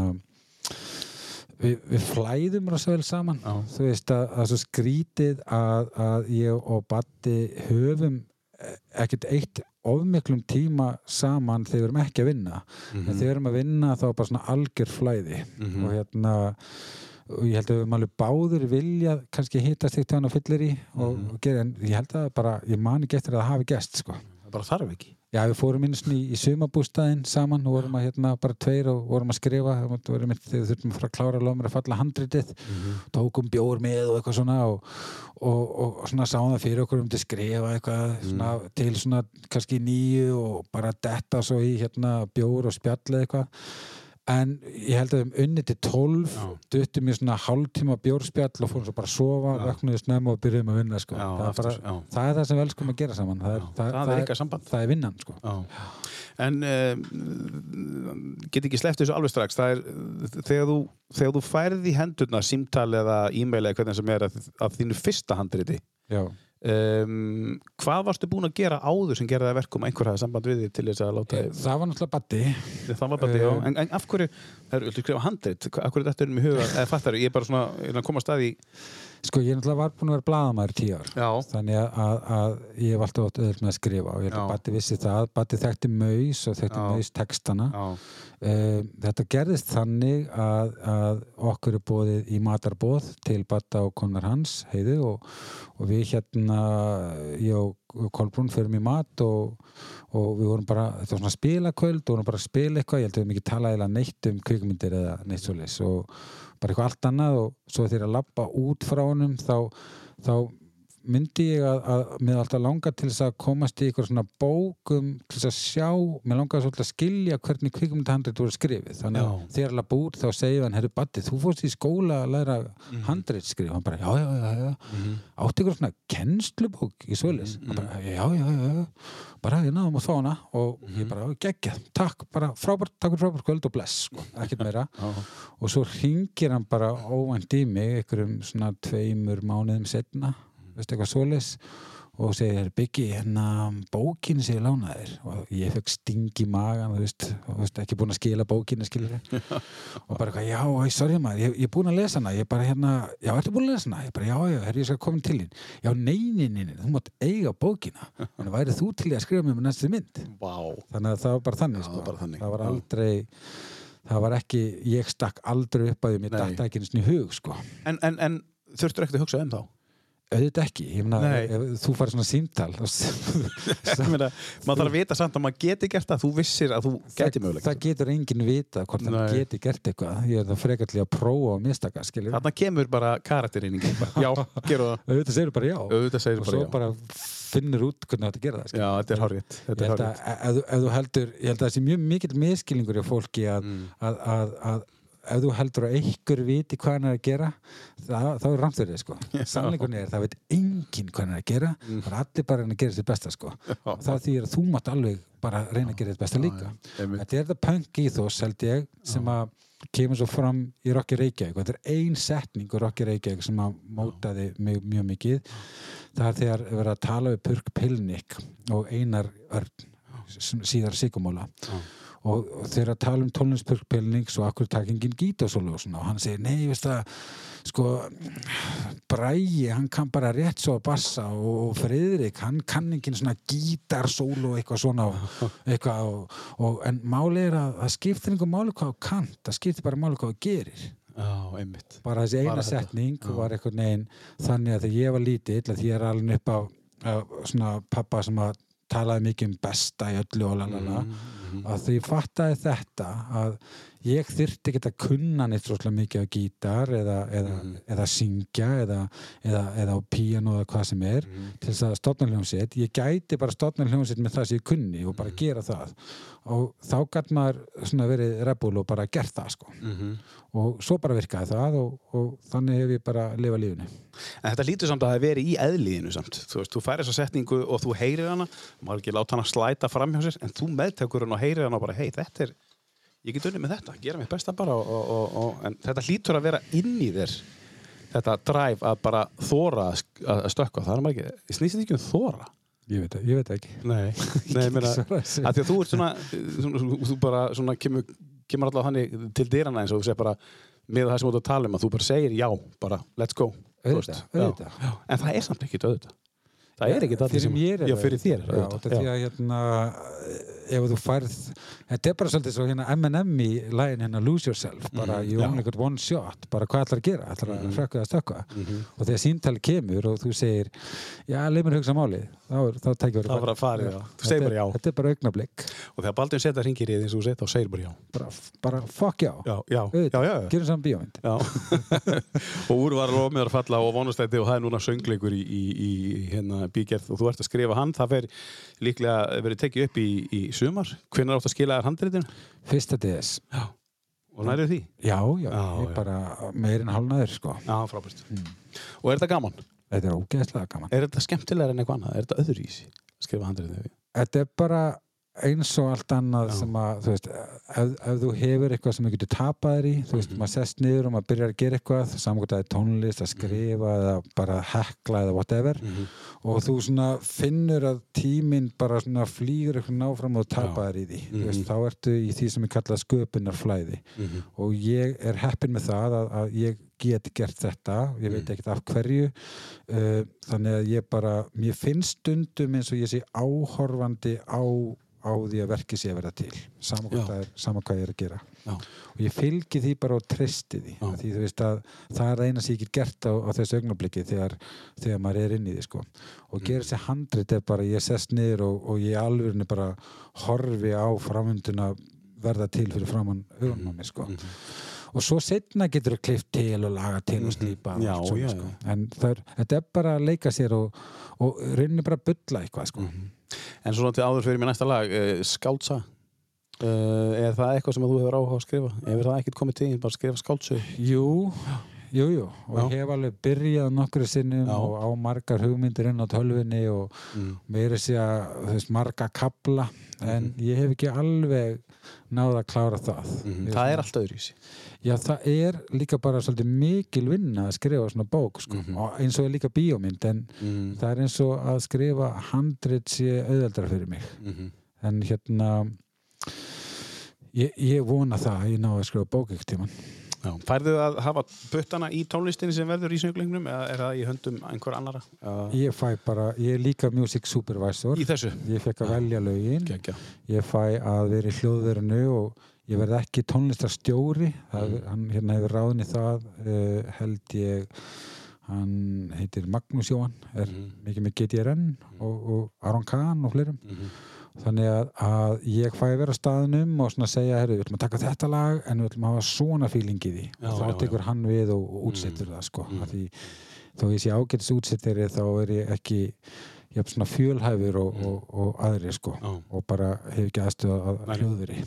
við, við flæðum rosa vel saman Já. þú veist að, að svo skrítið að, að ég og Batti höfum eh, ekkert eitt ofmiklum tíma saman þegar við erum ekki að vinna en þegar við erum að vinna þá er bara svona algjör flæði Mhm. og hérna og ég held að við erum alveg báður vilja kannski hittast eitt hann á fyllir í og, Mhm. og gera, en ég held að bara ég man ekki eftir að það hafi gest sko það bara þarf ekki Já, við fórum inn svona í, í sumabústæðin saman og vorum að hérna bara tveir og vorum að skrifa. Þegar við þurfum að fara að klára lómur að falla handritið, tókum bjór með og eitthvað svona og, og, og svona sáum það fyrir okkur um til að skrifa eitthvað svona, til svona kannski nýju og bara detta svo í hérna bjór og spjall eitthvað en ég held að við um unni til 12 Já. duttum í svona hálftíma bjórspjall og fórum svo bara að sofa, vöknuðu snemma og byrjuðum að vinna sko. Já, það, er aftur, bara, já. það er það sem við elskum að gera saman það er, það, það er samband það er vinnan sko. En um, get ekki sleppt þessu alveg strax það er, þegar þú, þegar þú færði í hendurna símtal eða e-mail eða hvernig sem er að þínu fyrsta handriti Já. Um, hvað varstu búin að gera áður sem gerði það verkum að einhver hafði samband við þig til þess að láta það var náttúrulega Batti það var því, Eh. já, en, en af hverju það eru, viltu skrifa handrit, af hverju þetta er um í huga eða fattar, ég er bara svona, ég er að koma að staði sko ég náttúrulega var búin að vera blaðamæður í tíu ár. Já, þannig að, að, að ég hef alltaf öðvöld með að skrifa og ég held Já. að Batti vissi það. Batti þekkti maus og þekkti maus textana. Um, þetta gerðist þannig að, að okkur er bóðið í matarbóð til Batta og konar hans heiðu og, og við hérna ég og Kolbrún förum í mat og, og við vorum bara, þetta var svona spilaköld og vorum bara að spila eitthvað, ég held að við höfum ekki talað eða neitt um kvikmyndir eða neitt svoleiðis. Og bara eitthvað allt annað og svo þegar að labba út frá honum þá, þá myndi ég að, að mér alltaf langa til þess að komast í eitthvað svona bókum til þess að sjá, mér langaði svolítið að skilja hvernig kvikmyndahandrit voru skrifið. Þannig að þegar alveg búr þá segir hann herru Batti, þú fórst í skóla að læra handrit skrifa, hann bara já, já, já, já. Átti ykkur svona kennslubók í svoleiðis, hann bara já, já, já, já. Bara ég náðum að fá hana. Og ég bara, geggjað, takk, bara frábært takk fyrir frábært kvöld og bless, sko, ekkert meira. Og svo ringir hann bara óvænt í mig einhverjum svona tveimur mánuðum setna veist eitthvað svoleiðis. Og segir, Byggi, hérna bókinu sér lánaðir og ég fekk sting í magan, veist, og, veist ekki búin að skila bókinu, og bara eitthvað, já, sorry maður, ég, ég er búin að lesa hana. Ég bara hérna, já, ertu búin að lesa hana? ég bara, já, já, herri, ég skal koma til þín. Já, nei, þú mátt eiga bókina. En værið þú til að skrifa mér með næstu mynd? Vá. þannig að það var bara þannig, Já, sko. bara þannig. það var aldrei það var ekki, ég stakk aldrei upp að því mér datta ekki sinni í hug, sko. En, en, en þurftur ekkert að hugsa um þá? Auðvitað ekki, ég meina, þú farið svona símtal maður þarf að vita samt að maður geti gert það, þú vissir að þú geti möguleik. það getur enginn vita hvort hann Nei. geti gert eitthvað ég er það frekar til í að prófa og mistaka skilur, Þarna kemur bara karakterreiningi. Já, gerðu það. auðvitað segir bara já Auðvitað segir og bara svo já. bara finnur út hvernig þetta skilur. Já, þetta er ég held að þú heldur ég held að það sé mjög mikill miskilningur í fólki að, Mm. að, að, að ef þú heldur að einhver viti hvað hann er að gera það, þá er þið sko. Sannleikunni er það veit enginn hvað hann er að gera Mm. það er allir bara reyna að gera sitt besta sko. Það þýðir að þú mátt alveg bara reyna að gera sitt besta líka. þetta er það punk íþós held ég sem að kemur svo fram í Rocky Reykjavík. Og þetta er ein setning úr Rocky Reykjavík sem að mótaði mig mjög mikið. Það er þegar verið að tala við Purk Pilnik og Einar Örn síðar Sigumóla og, og þeir eru að tala um tónlist Purk Pilnik svo akkur takingin gítasólu og svona og hann segir, nei, veist það sko, Bræi, hann kann bara rétt svo að bassa og Friðrik, hann kann ekki svona gítarsólu og eitthvað svona og, eitthvað og, og en máli er að það skiptir einhver máli hvað þú kannt, það skiptir bara máli hvað þú gerir einmitt. bara þessi eina Bara setning Já. var einhvern veginn þannig að þegar ég var lítill að því ég er alveg upp á svona pappa sem að talaði mikið um besta í öllu og lalala Mhm. að því fattaði þetta að ég þyrfti ekki að kunna neitt svolítið mikið á gítar eða, eða, Mhm. eða syngja eða, eða, eða á píano eða hvað sem er Mhm. til þess að stofna hljómsveit ég gæti bara stofna hljómsveit með það sem ég kunni og bara Mhm. gera það og þá gæt maður svona verið rebúl og bara gert það sko Mhm. og svo bara virkaði það og, og þannig hef ég bara lifað lífinu En þetta lítur samt að það veri í eðliðinu samt. Þú veist, þú færi þessa setningu og þú heyrir hana, maður ekki láta hana slæta fram hjá sér, en þú meðtekur hana og heyrir hana og bara, hei, þetta er, ég get unnið með þetta, gera mitt besta bara og, og, og, en þetta lítur að vera inn í þér, þetta dræf að bara þóra að, stökkva, það er maður ekki, snýst þetta ekki um þóra? ég veit, ég veit ekki Nei, nei, meina, að því að þú ert svona, svona þú- þú bara svona kemur, kemur alltaf þannig til dyrana eins og þú segir bara, með það sem þú ert að tala um að þú bara segir já, bara let's go veist. auðvitað. Já, já. en það er samt ekki auðvitað það er ekki það fyrir mér er já, fyrir þér já, þetta er því að hérna ef þú færð þetta er bara svolítið svo hérna M&M í lægin hérna Lose Yourself bara Mhm, you já. only got one shot bara hvað ætlar að gera, ætlar að Mhm. frökka það stökka Mhm. og þegar síntali kemur og þú segir já, leið mér hugsa þá, er- þá tækir Það var að fara, já. Þú segir bara já. þetta er bara augnablik og þegar Baldvin setja hringir í því og þú segir þá segir bara já bara, bara fuck já, já, já, Auðvitað. já, já, já. gerum saman bíómynd og úr var lofmiðar að falla og vonustætti og það er núna söngleikur í, í, í hérna bígerð og þú ert að skrifa hann það fer líklega verið tekið upp í, í sumar hvenær átt að skila þér handritinu fyrsta DS, Já. og nærið því já, já, Já, ég já. bara meirinn hálnaður sko Já, frábært og er þetta gaman? þetta er ógeðslega gaman Er þetta skemmtilegar en eitthvað annað? Er þetta öðruvísi að skrifa handritinu? þetta er bara eins og allt annað Já. sem að, þú veist, ef, ef þú hefur eitthvað sem þú getur tapað þér í, þú veist, Mhm. maður sest niður og maður byrjar að gera eitthvað, samkvæmt að það er tónlist, að skrifa eða bara að hekla eða whatever Mhm. og þú svona finnur að tíminn bara svona flýgur eitthvað náfram og tapað þér í því, þú veist, Mhm. þá ertu í því sem ég kalla sköpunarflæði Mhm. og ég er heppinn með það að, að ég get gert þetta ég veit Mm. ekkert af hverju uh, þannig að ég bara mér finnst stundum eins og ég sé áhorfandi á, á því að verki sé að vera til sama hvað, er, sama hvað ég er að gera Já. og ég fylgi því bara og treysti því því þú veist að það er eina sem ég get gert á, á þessu augnabliki þegar, þegar maður er inn í því sko. og Mm. gera þessi handrit er bara ég sest niður og, og ég alveg bara horfi á framvönduna verða til fyrir framann augunum á mér sko Mhm. Og svo setna getur þú klift til og laga til og. Já, allt svona, já, sko. já. en það er, þetta er bara að leika sér og, og rauninni bara að bulla eitthvað sko. Mhm. En svona til áður fyrir mér næsta lag uh, Skáltsa uh, Er það eitthvað sem þú hefur áhuga að skrifa? Hefur það ekkert komið til bara skrifa skáltsu? jú, jú, jú, og Já. ég hef alveg byrjað nokkru sinnum Já. og á margar hugmyndir inn á tölvunni og Mm. að, þú veist, marga kabla en Mhm. ég hef ekki alveg náð að klára það. Ég Það er svona- allt öðruvísi. Já, það er líka bara svolítið mikil vinna að skrifa svona bók, sko, Mhm. og eins og er líka bíómynd, en Mm. það er eins og að skrifa handrit sé auðveldra fyrir mig. Mhm. En hérna, ég, ég vona það að ég ná að skrifa bók ekkert tíman. Færðu að hafa puttana í tónlistinni sem verður í sönglingnum eða er það í höndum einhver annara? Ég fæ bara, ég er líka music supervisor. í þessu? Ég fekk að velja lögin. Gekja. Ég fæ að vera í hljóðverinu og ég verð ekki tónlistarstjóri. Það, Hann hérna hefur ráðni það, uh, held ég, hann heitir Magnús Jóhann, er Mhm. mikið með GTRN og, og Aron Kahn og fleirum. Mhm. Þannig að, að ég fæ vera staðnum og svona segja, herru, við ætlum að taka þetta lag en við ætlum að hafa svona feeling í því. Já, og þá tekur hann við og, útsettur það, sko. Mm. Mm. Því, þó ég sé ágætis útsettari þá er ég ekki jafn svona fjölhæfur og, og, og aðri, sko. Já. Og bara hef ekki aðstöð að hljóðveri.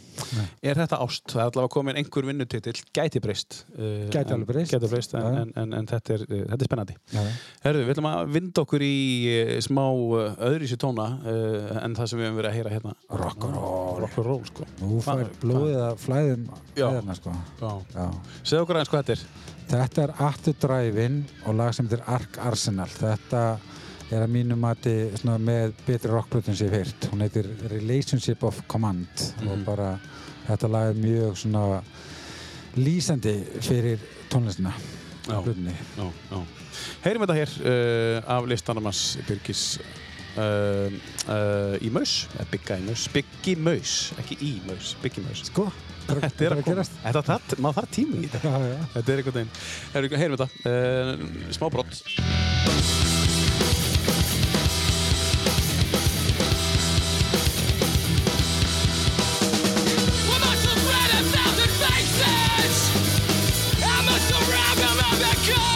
Er þetta ást? Það er allavega komin einhver vinnutitill, gæti breyst. Uh, Gæti alveg breyst. Gæti breyst, en, já. en, en, en þetta, er, uh, þetta er spennandi. Já. Herðu, við ætlum að vinda okkur í uh, smá öðrísi tóna en það sem við höfum verið að heyra hérna. Rock and roll. Rock and roll, sko. Nú fær blóðið að flæðum eðarna, sko. Segðu okkur aðeins hvað þetta er. Þetta er After Drive-In og lag sem heitir Ark Arsenal. Þetta er að mínu mati svona, með betri rockblötun sem ég hef heyrt. Hún heitir Relationship of Command og Mhm. bara þetta lag er mjög svona lýsandi fyrir tónlistina. Já, já. Heyrim þetta hér uh, af listanum hans Birgis uh, uh, í Maus, eða Bigga í Maus, Biggi Maus, ekki í Maus, Biggi Maus. Sko, Þetta er að koma. Þetta þarf, maður þarf tími í þetta. Já, já. Þetta er einhvern veginn. Heyrim þetta, uh, smá brott. Yeah.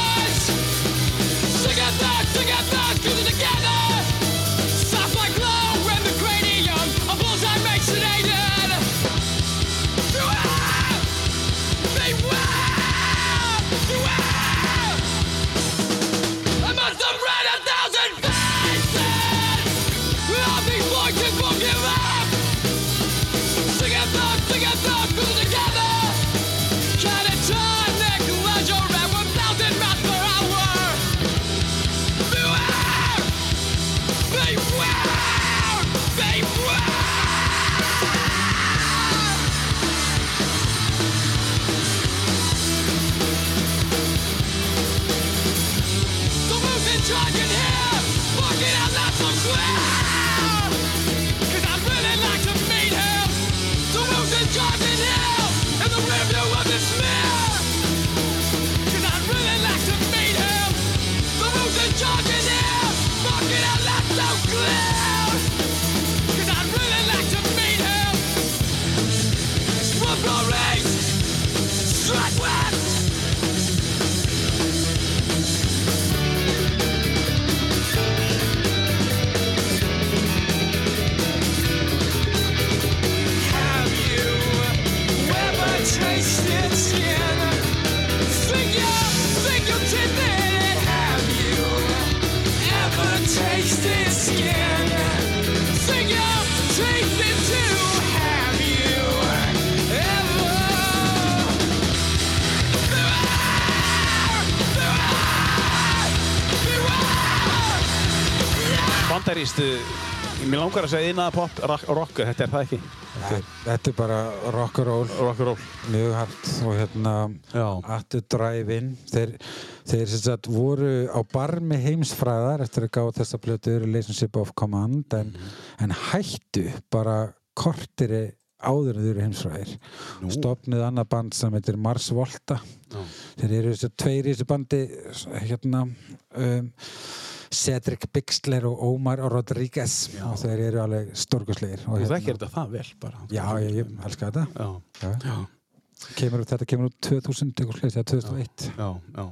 Langar að segja innan pop, rock, rock, þetta er það ekki. Er- Þetta er bara rock and roll, Rock and roll. mjög hart og hérna Já. After Drive-In þeir, þeir sagt voru á barmi heimsfræðar eftir að gá þessa plötu Relationship of Command en, en hættu bara kortiri áður en þau eru heimsfræðir Nú. stopnuð annað band sem heitir Mars Volta Já. þeir eru þessi tveir í þessu bandi hérna um, Cedric Bixler og Omar Rodriguez Já. og þeir eru alveg stórkuslegir og hérna, þekkir þetta það vel bara. já, ég, ég elska þetta. Já, Kemur, þetta kemur út 2000 eitthvað slags, eða 2001 já, já.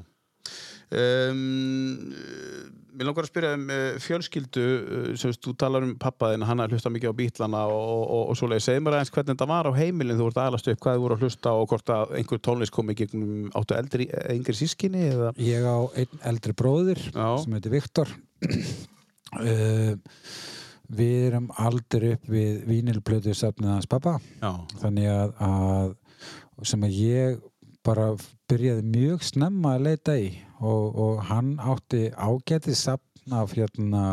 Um, mér langar að spyrja um uh, fjölskyldu, uh, sem þú talar um pappaðinn, hann að hlusta mikið á bítlana og, og, og svoleiði, segir mér aðeins hvernig þetta var á heimilin þú voru að alast upp, hvað þið voru að hlusta og hvort að einhver tónlist kom í gegnum áttu eldri, yngri sískinni eða? Ég á einn eldri bróðir Já. sem heitir Viktor. Uh, Við erum aldrei upp við vínilplötu safnið hans pappa Já, þannig að, að sem að ég bara byrjaði mjög snemma að leita í og, og hann átti ágætið safn af hérna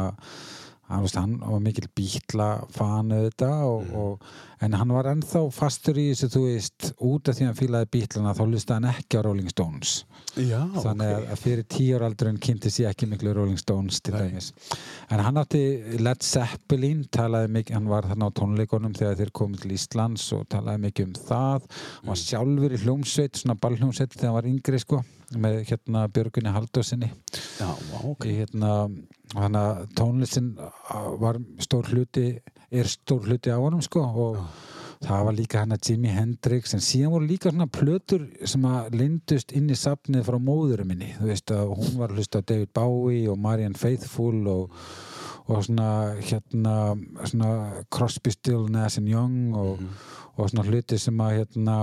hann, hann var mikil bítla fanu þetta og, og, en hann var ennþá fastur í þessu þú veist út af því að hann fílaði bítlana þá lustaði hann ekki á Rolling Stones. Já þannig að, að fyrir tíu ára aldrun kynnti sér ekki miklu Rolling Stones til dæmis. En hann átti Led Zeppelin talaði mikið, hann var þarna á tónleikunum þegar þeir komið til Íslands og talaði mikið um það. Hann var sjálfur í hljómsveit, svona ballhljómsveit þegar hann var yngri sko með hérna Björgunni Haldósinni Já, vá, ok. Í hérna hann að tónlistin var stór hluti er stór hluti á honum sko og það var líka hann að Jimi Hendrix en síðan voru líka svona plötur sem að lindust inn í safnið frá móðurum minni. Þú veist að hún var að hlusta á David Bowie og Marianne Faithfull og, og svona hérna svona Crosby, Still, Nash and Young og, og svona hluti sem að hérna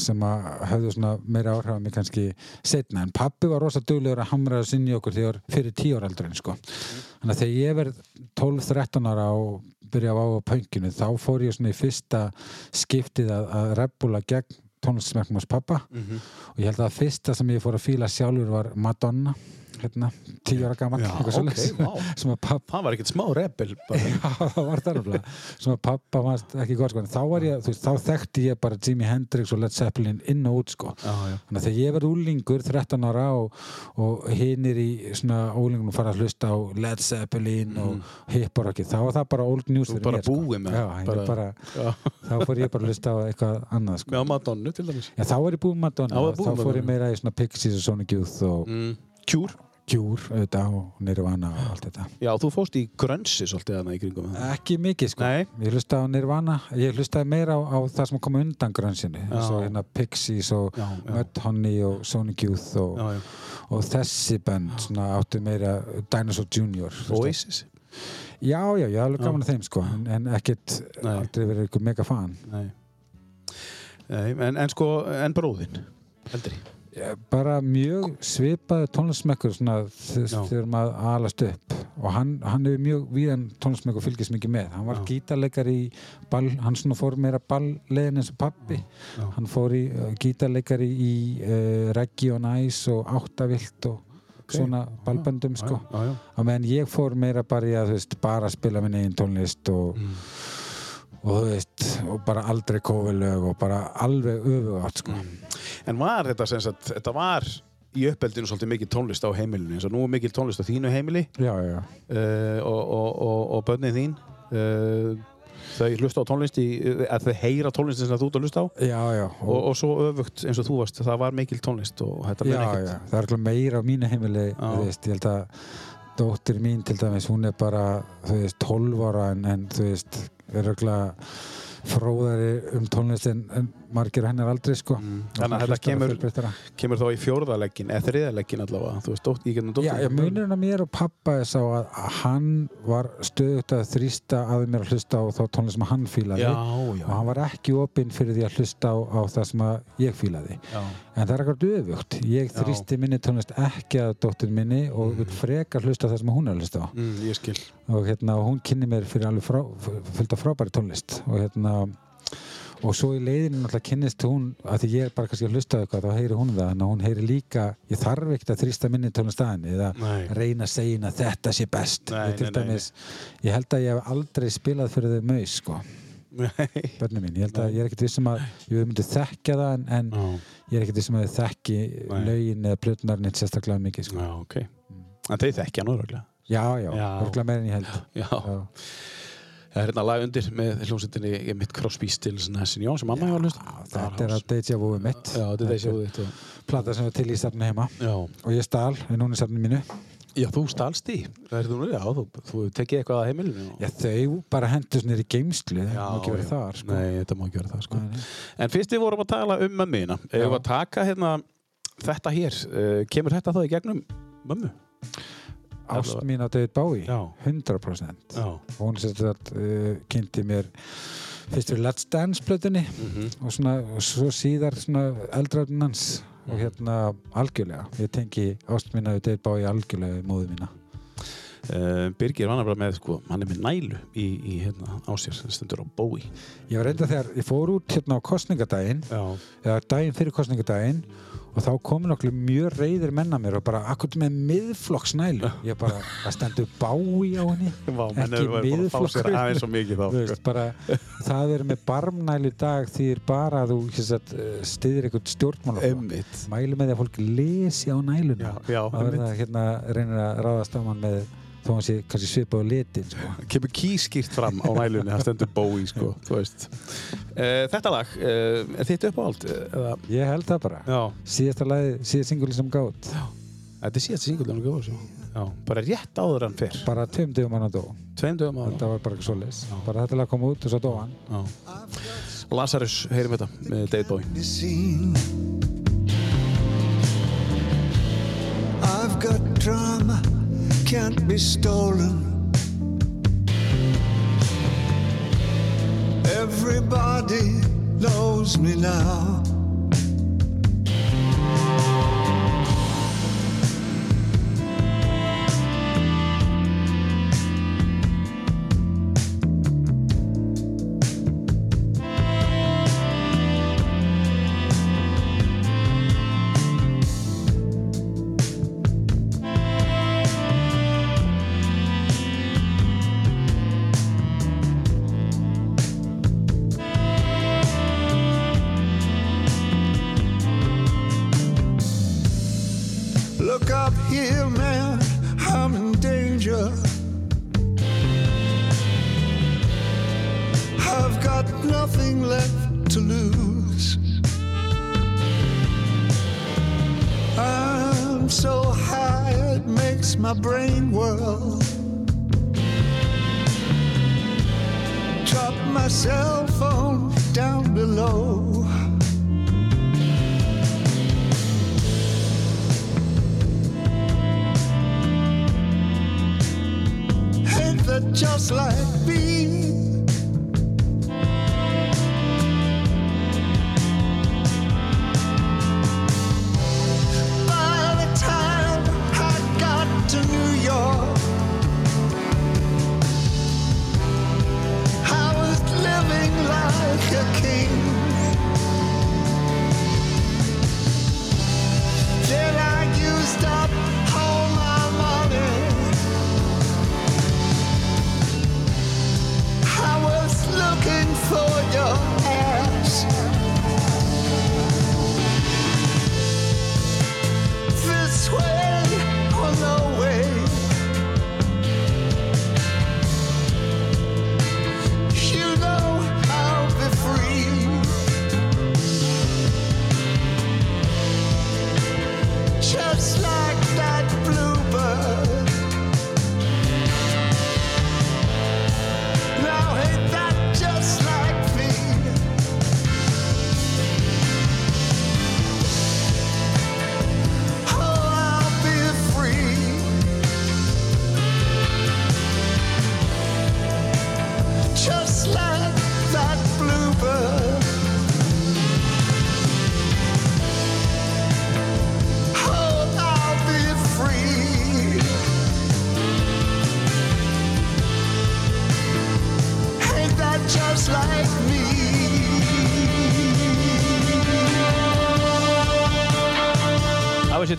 sem að höfðu svona meira áhrif að mig kannski setna, en pappi var rosa duglegur að hamra að sinni okkur þegar fyrir tíu ára aldrin sko. þannig að þegar ég verð 12-13 ára og byrja á á pönginu, þá fór ég svona í fyrsta skiptið að, að rebbula gegn tónlistsmekkum hos pappa og ég held að fyrsta sem ég fór að fíla sjálfur var Madonna hérna, tíu ára gaman Já, ok, vá. sem að pappa Það var ekkert smá rebel var sem að pappa varst ekki gott sko þá var ég, veist, þá þekkti ég bara Jimi Hendrix og Led Zeppelin inn og út sko já. þannig að þegar ég verð úlingur 13 ára og, og hinir í svona úlingunum fara að hlusta á Led Zeppelin og hipparokki þá var það bara old news Þú bara sko. búið með þá fór ég bara að hlusta á eitthvað annað sko Með á Madonnu til dæmis Já, þá var ég búið með Madonna var þá fór ég Madonna. meira í Pixies og Sonic Youth og mm. Cure? Cure auðvitað og Nirvana og allt þetta. Já, þú fóst í grönsi svolítið þarna í kringum Ekki mikið sko. Nei. Ég hlustaði á Nirvana. Ég hlustaði meira á, á það sem kom undan grönsinu eins og hérna Pixies og. Mudhoney og Sonic Youth og, Já, já. og þessi band svona áttu meira Dinosaur Junior. Oasis? Já, já, ég er alveg gaman að þeim sko. En, en ekkert Nei. aldrei verið eitthvað mega fan. Nei. Nei, en, en sko, en bróðinn? Ég- bara mjög svipaði tónlismekkur þegar maður alast upp. Og hann, hann hefur mjög víðan tónlismekkur fylgist mikið með. Hann var Já. gítarleikar í ball, hann fór meira balllegin eins og pappi Já. hann fór í uh, gítarleikari í uh, reggi og næs og áttavilt og svona ballböndum sko. á meðan ég fór meira bara í að veist, bara spila minn eigin tónlist og, Mm. Og þú veist og bara aldrei kófilög og bara alveg öfugátt sko. Mm. En var þetta sem sagt, þetta var í uppeldinu svolítið mikið tónlist á heimilinu eins og nú er mikil tónlist á þínu heimili? Já, já, uh, og, og, og, og börnin þín? Uh, þau hlusta á tónlist í, að þau heyra tónlistin sem þú ert að hlusta á? Já, já. Og, og svo öfugt eins og þú varst, það var mikil tónlist og þetta já, með já, ekkert það er alltaf meira á mínu heimili Já. þú veist, ég held að dóttir mín til dæmis, hún er bara þú veist, 12 ára en, en þú veist, er alltaf fróðari um tónlist en, en margir hennar aldrei sko. Mm. Og Þannig að þetta kemur, kemur þá í fjórðalegin eða þriðalegin allavega, þú veist, dótt, ég Já, ég munurinn að mér og pappa sá að hann var stöðugt að þrýsta að mér að hlusta á þá tónlist sem hann fílaði. Já, og já, hann var ekki opinn fyrir því að hlusta á, á það sem ég fílaði. Já, en það er eitthvað öfugt ég þrýsti minni tónlist ekki að dóttir minni og vil frekar hlusta það sem hún er að hlusta á. Mm, og hérna og hún kynni mér fyrir alveg frá, fullt af frábæri tónlist. Og hérna og svo í leiðinu náttúrulega kynnist hún að því ég er bara kannski að hlusta eitthvað þá heyri hún það en hún heyri líka, ég þarf ekkert að þrýsta minni tónlist að henni eða Nei. reyna að segja að þetta sé best. Nei, nei, dæmis, ég held að ég hef aldrei spilað fyrir þau maus sko, börnum mín ég held að ég er ekkert vissum að ég myndi þekkja það en, en Já, ég er ekkert vissum að þau þekki lögin eða plötunar neitt sérstaklega mikið sko. já, ok. En þeir þekkja öðruglega já, já, Já. Það er hérna lag undir með hljómsveitinni mitt Crosby, Stills Nash Young sem mamma hefur hlust þetta er að deja vu mitt Já, þetta er þessi úðitt og... plata sem var til í safni heima Já, og ég stal í núna í safni mínu Já, þú stalst í Það er þú nú, já, þú, þú tekið eitthvað að heimilinu já, þau bara hendur nýri geimslu það má ekki vera já. þar sko. Nei, þetta má ekki vera það sko. Nei. En fyrst við vorum að tala um mömmina Ef við að taka hérna þetta hér, uh, Ást mín á David Bowie, Já. 100%. Já. Hún uh, kynnti mér fyrst fyrir Let's Dance plötunni Mhm. og, svona, og svo síðar svona eldrafnin hans Mhm. og hérna algjörlega. Ég tengi ást mín á David Bowie algjörlega í móðu mína. Uh, Birgir var nefnilega með, sko, hann er með nælu í, í hérna, á sér, sem stendur á bói. Ég var reynda þegar ég fór út hérna á kostningadaginn eða daginn fyrir kostningadaginn og þá komu nokkuð mjög reyðir menna mér og bara akkur með miðflokksnælu? Ég bara, það stendur bái á henni Vá, ekki að veist, bara, það er með barmnælu í dag því bara að þú sagt, stiðir eitthvað stjórnmál mælu með því að fólk lesi á næluna. Já, já, og verða hérna reynir að ráðast á mann með þó hann sé kannski svipað á litin sko. kemur kýskýrt fram á nælunni, það stendur bói, sko, þú veist. Uh, þetta lag, er þitt uppáhald? Eða, ég held það bara já, síðasta lagi, síðast singuli sem gátt þetta er síðast singuldan og góður, svo. Já, bara rétt áður hann fyrr. bara tveim dögum hann að dó Tveim dögum áður. þetta var bara ekki svoleiðis bara þetta lag kom út og svo dó hann Já. Lazarus, heyrim þetta með David Bowie. I've got drama, can't be stolen. Everybody knows me now.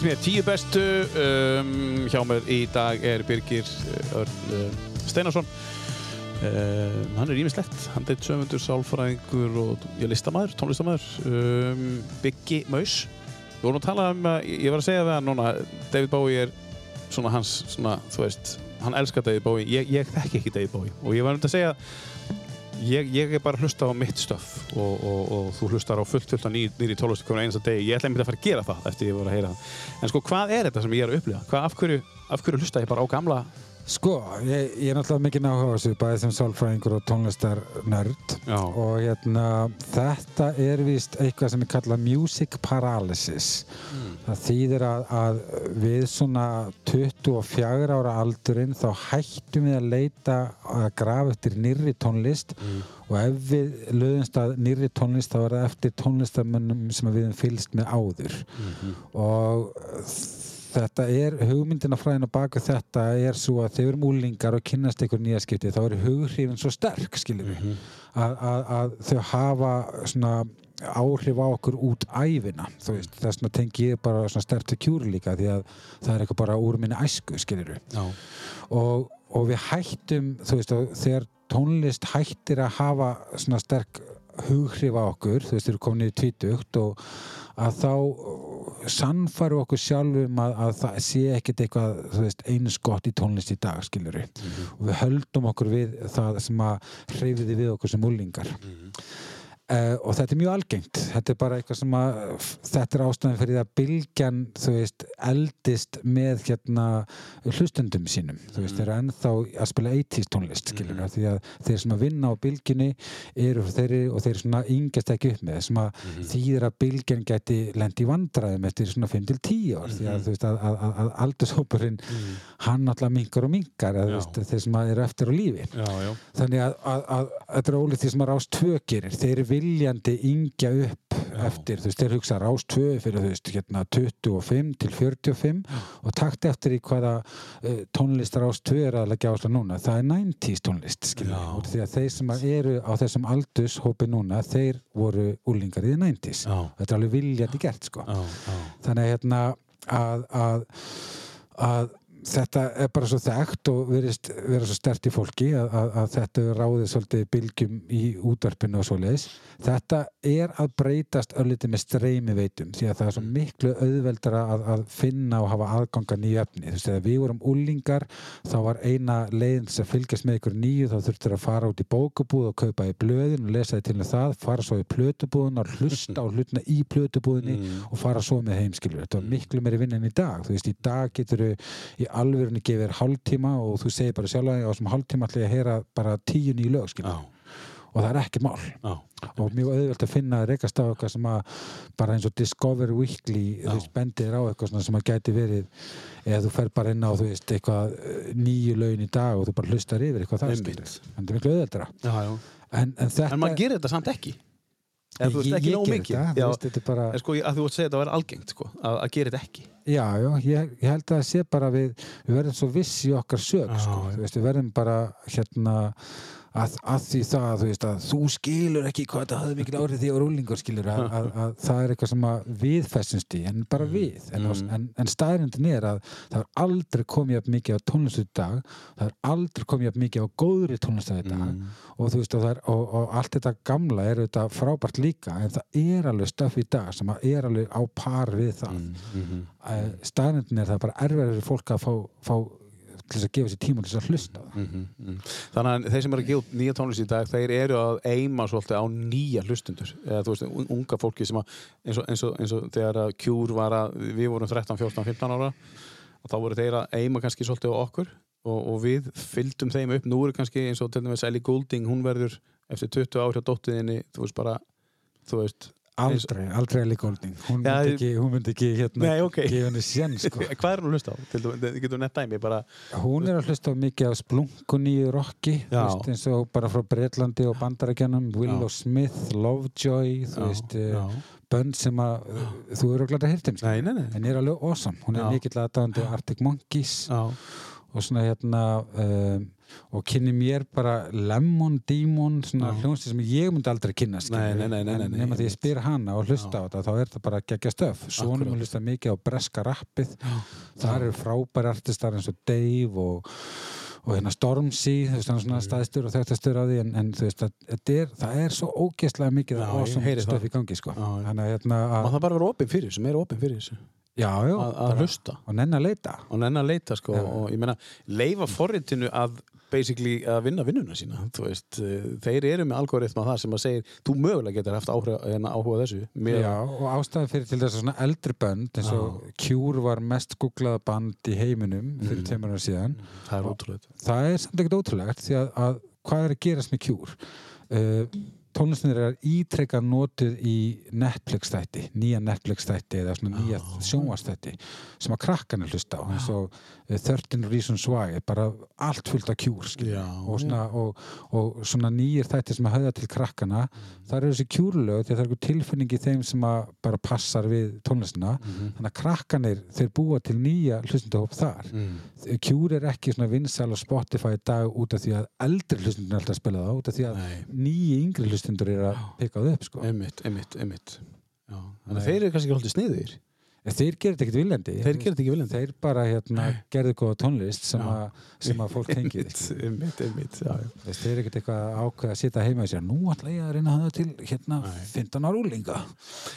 Sett mér tíu bestu um, hjá mér í dag er Birgir uh, Örn uh, Steinarsson. Uh, hann er ímislegt hann er sömundur, sálfræðingur og ég listamæður, tónlistamæður um, Biggi Maus. Við vorum að tala um, ég var að segja það núna David Bowie er svona hans svona, þú veist, hann elskar David Bowie. Ég, ég þekki ekki David Bowie. Og ég var um að segja ég, ég er bara að hlusta á mitt stöf og, og, og þú hlustar á fullt fullt á ný, nýri tónlistu komin einasta degi ég ætla einmitt að fara að gera það eftir ég var að heyra það en sko hvað er þetta sem ég er að upplifa? Hvað, af, hverju, af hverju hlusta ég bara á gamla Sko, ég, ég er náttúrulega mikið náhuga á þessu, bæðið sem sálfræðingur og tónlistarnörd. Og hérna, þetta er víst eitthvað sem er kallað music paralysis. Það þýðir að, að við svona 24 ára aldurinn þá hættum við að leita að grafa eftir nýrri tónlist. Og ef við löðumst að nýrri tónlist þá er það eftir tónlistamönnum sem við höfum fylgst með áður. Og þetta er hugmyndina fræðin á baku þetta er svo að þegar við erum úlingar og kynnast ykkur nýja skipti þá er hughrifin svo sterk skiljum við að, að, að þau hafa svona áhrif á okkur út æfina þú veist, þess vegna tengi ég bara svona sterkt til kjúri líka því að það er eitthvað bara úr minni æsku skiljum við og, og við hættum þú veist, og þegar tónlist hættir að hafa svona sterk hughrif á okkur, þú veist, þeir eru komin í tvítugt og að þá sannfæru okkur sjálfum að, að það sé ekkert eitthvað veist, eins gott í tónlist í dag skiljur og við höldum okkur við það sem að hreyfiði við okkur sem úlingar Uh, og þetta er mjög algengt. Þetta er bara eitthvað sem að þetta er ástæðan fyrir að bylgjan þú veist, eldist með hérna hlustundum sínum. Þú veist, þeir eru ennþá að spila 80s tónlist skilur mm. því að þeir sem að vinna á bylginni eru þeirri og þeir svona yngjast ekki upp með sem að þýðir að bylgjan geti lendi í vandræðum eftir svona 5-10 ár því að þú veist að, að, að, að aldurshópurinn hann alltaf minkar og veist, þeir sem að eru eftir á lífi. Já, já. þannig að, að, að þetta er ólíkt því sem að Rás 2 gerir þeir eru viljandi yngja upp eftir, þú veist, þeir hugsa Rás 2 fyrir þú veist, hérna 25 til 45 og takt eftir í hvaða uh, tónlist Rás 2 er að leggja ásla núna, það er 90s tónlist Já. við, því að þeir sem eru á þessum aldurshópi núna, þeir voru úlingar í the 90s, Já. þetta er alveg viljandi gert sko, Já, já. þannig að hérna að, að, að þetta er bara svo þekkt og verist vera svo stert í fólki að, að, að þetta ráðið svolítið bylgjum í útvarpinu og svoleiðis. Þetta er að breytast öllítið með streymi veitum því að það er svo miklu auðveldara að, að finna og hafa aðganga nýju efni. Þú veist, þegar við vorum úlingar þá var eina leiðin sem fylgjast með ykkur nýju þá þurftur að fara út í bókabúð og kaupa í blöðin og lesa þið til það, fara svo í plötubúðin og hlusta á hlutina í plötubúðinni og fara svo með heimskilur. Þetta var miklu meiri vinn en í dag. Þú veist, í dag getur í alvörunni gefið þér hálftíma og þú segir bara sjálf að á þessum hálftíma ætla ég að heyra bara tíu nýju lög. Og það er ekkert mál. Já. Og mjög auðvelt að finna rekast á eitthvað sem að bara eins og Discover Weekly þú veist, bendir á eitthvað sem að gæti verið eða þú fer bara inn á þú veist, eitthvað eh, nýju lögin í dag og þú bara hlustar yfir eitthvað það. En það er miklu já. En, en En maður gerir þetta samt ekki. Eða þú veist ekki ég nóg geri mikið. Já. veist, þetta bara- En sko, að þú vart segja þetta að vera algengt, sko, að, að gera þetta ekki. Já, já, ég, ég held að það sé bara við, við verðum svo viss í okkar sög sko. við verðum bara hérna að, að því það þú, veist, að þú skilur ekki hvað þetta hafði mikil árið því að rúlingur skilur að, að, að það er eitthvað sem að við festumst í en Mm. bara við en, en, en staðrindin er að það er aldrei komið upp mikið á tónlistu dag það er aldrei komið upp mikið á góðri tónlistu dag Mm. og þú veist og, það er, og, og allt þetta gamla er þetta frábært líka en það er alveg stöf í dag sem að er alveg á par við það Mm. mm. staðnendin er það bara fyrir fólk að fá, fá til þess að gefa sér tíma til þess að hlusta á það. Mm. Þannig að þeir sem eru að gefa nýja tónlist í dag, þeir eru að eima svolítið á nýja hlustundur. Eða þú veist, un- unga fólki sem að, eins og, eins og, eins og þegar Cure var að, við vorum 13, 14, 15 ára og þá voru þeir að eima kannski svolítið á okkur og, og við fylgdum þeim upp. Nú eru kannski eins og til dæmis Ellie Goulding, hún verður eftir 20 ár hjá dóttiðinni, þú veist bara, þú veist, Aldrei, aldrei Ellie Goulding hún myndi ekki, hún myndi ekki hérna, Nei, ok. gefa henni sén sko. Hvað er hún að hlusta á? Til getur nett dæmi, bara, hún er að hlusta á mikið á splunkunni rocki, þú Já. veist, eins og bara frá Breitlandi og Bandarækjanum, Willow Já. Smith Lovejoy, þú Já, veist já. bönd sem að þú eru glada að nei, nei. en er alveg awesome, hún er mikill aðdáðandi Arctic Monkeys og svona hérna um, og kynni mér bara Lemon Demon svona Já. hljónsti sem ég myndi aldrei kynna nema því ég spyr hana og hlusta á þetta þá er það bara geggja stöf Akkúrat. mun hlusta mikið á breska rappið þar eru frábæri artistar eins og Dave og og hérna Stormzy, þú veist, hann er svona staðistur og þekktastur á því, en, en þú veist, að, þetta er, það er svo ógeðslega mikið Já, awesome stöf það. í gangi, sko. Já. Þannig hérna, að, það bara vera opinn fyrir þessu, meira opinn fyrir þessu. já, já, Að, hlusta. og nenni að leita. og nenni að leita sko Já. og ég meina leifa forritinu að basically að vinna vinnuna sína veist, eh, þeir eru með algoritma það sem að segir, þú mögulega getur haft áhuga, hérna, áhuga á þessu Já, og ástæðan fyrir til þess að svona eldri bönd eins og Cure var mest googlaða band í heiminum fyrir mm. tveimur ára síðan. Það er ótrúlega það er samt ekkert ótrúlegt því að, að hvað er að gerast með Cure? Uh, tónlistinir er ítrekka notuð í Netflix þætti, nýja Netflix þætti eða svona nýja sjónvastætti sem að krakkan er hlusta á eins og 13 Reasons Why bara allt fullt af skilur. Já, og, svona, og, og svona nýjir þætti sem að höfða til krakkana þar eru þessi Cure lög því að það er einhver tilfinning í þeim sem að bara passar við tónlistina. Þannig að krakkanir þeir búa til nýja hlustendahóp þar. Mm. Cure er ekki svona vinsæl á Spotify dag út af því að eldri hlustendur er alltaf að spila það út af því að nýji yngri hlustendur er að peka það upp sko. einmitt, einmitt, einmitt. Þannig að þeir eru kannski haldið sniðir En þeir gerir þetta ekkert viljandi. Þeir gerir þetta ekki viljandi. Þeir bara hérna, gerðu góða tónlist sem, að, sem að fólk tengið einmitt, einmitt, einmitt já, þeir eru ekkert eitthvað að ákveða að sitja heima og segja nú ætla ég að reyna að hafa til hérna 15 ára úlinga